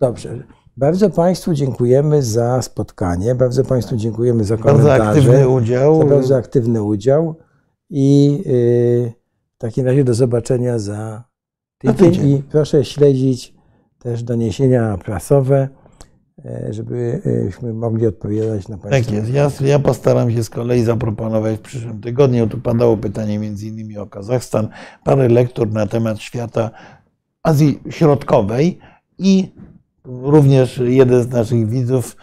Dobrze. Bardzo Państwu dziękujemy za spotkanie, bardzo Państwu dziękujemy za komentarze. Bardzo aktywny udział. Za bardzo aktywny udział i yy, w takim razie do zobaczenia za tydzień i proszę śledzić też doniesienia prasowe. E, żebyśmy mogli odpowiadać na Państwa. Tak jest. Ja, ja, postaram się z kolei zaproponować w przyszłym tygodniu. Tu padało pytanie między innymi o Kazachstan, parę lektur na temat świata Azji Środkowej i również jeden z naszych widzów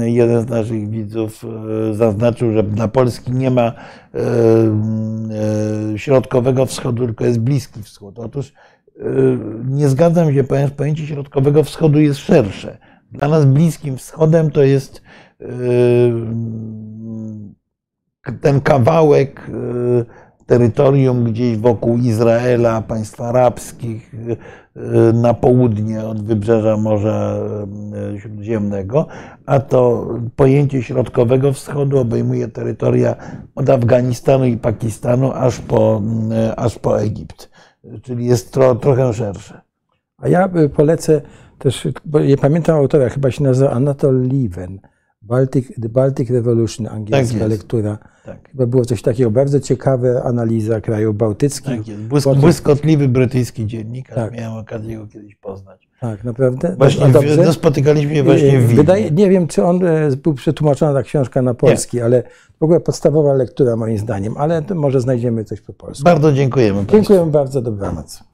e, jeden z naszych widzów e, zaznaczył, że dla Polski nie ma środkowego wschodu, tylko jest Bliski Wschód. Otóż nie zgadzam się, ponieważ pojęcie środkowego wschodu jest szersze. Dla nas Bliskim Wschodem to jest e, ten kawałek e, terytorium gdzieś wokół Izraela, państw arabskich, e, na południe od wybrzeża Morza Śródziemnego, a to pojęcie środkowego wschodu obejmuje terytoria od Afganistanu i Pakistanu aż po, aż po Egipt, czyli jest tro, trochę szersze. A ja y, polecę też, bo nie pamiętam autora, chyba się nazywa Anatol Lieven. Baltic, The Baltic Revolution, angielska jest. lektura. Tak. Chyba było coś takiego, bardzo ciekawa analiza krajów bałtyckich. Tak jest. Błysk, Potem- błyskotliwy brytyjski dziennikarz. Tak. Miałem okazję go kiedyś poznać. Tak, naprawdę. Właśnie A w, dobrze? no, spotykaliśmy się właśnie w. Wydaje, nie wiem, czy on e, był przetłumaczona ta książka na polski, ale w ogóle podstawowa lektura moim zdaniem, ale może znajdziemy coś po polsku. Bardzo dziękujemy. Dziękuję bardzo, dobranoc.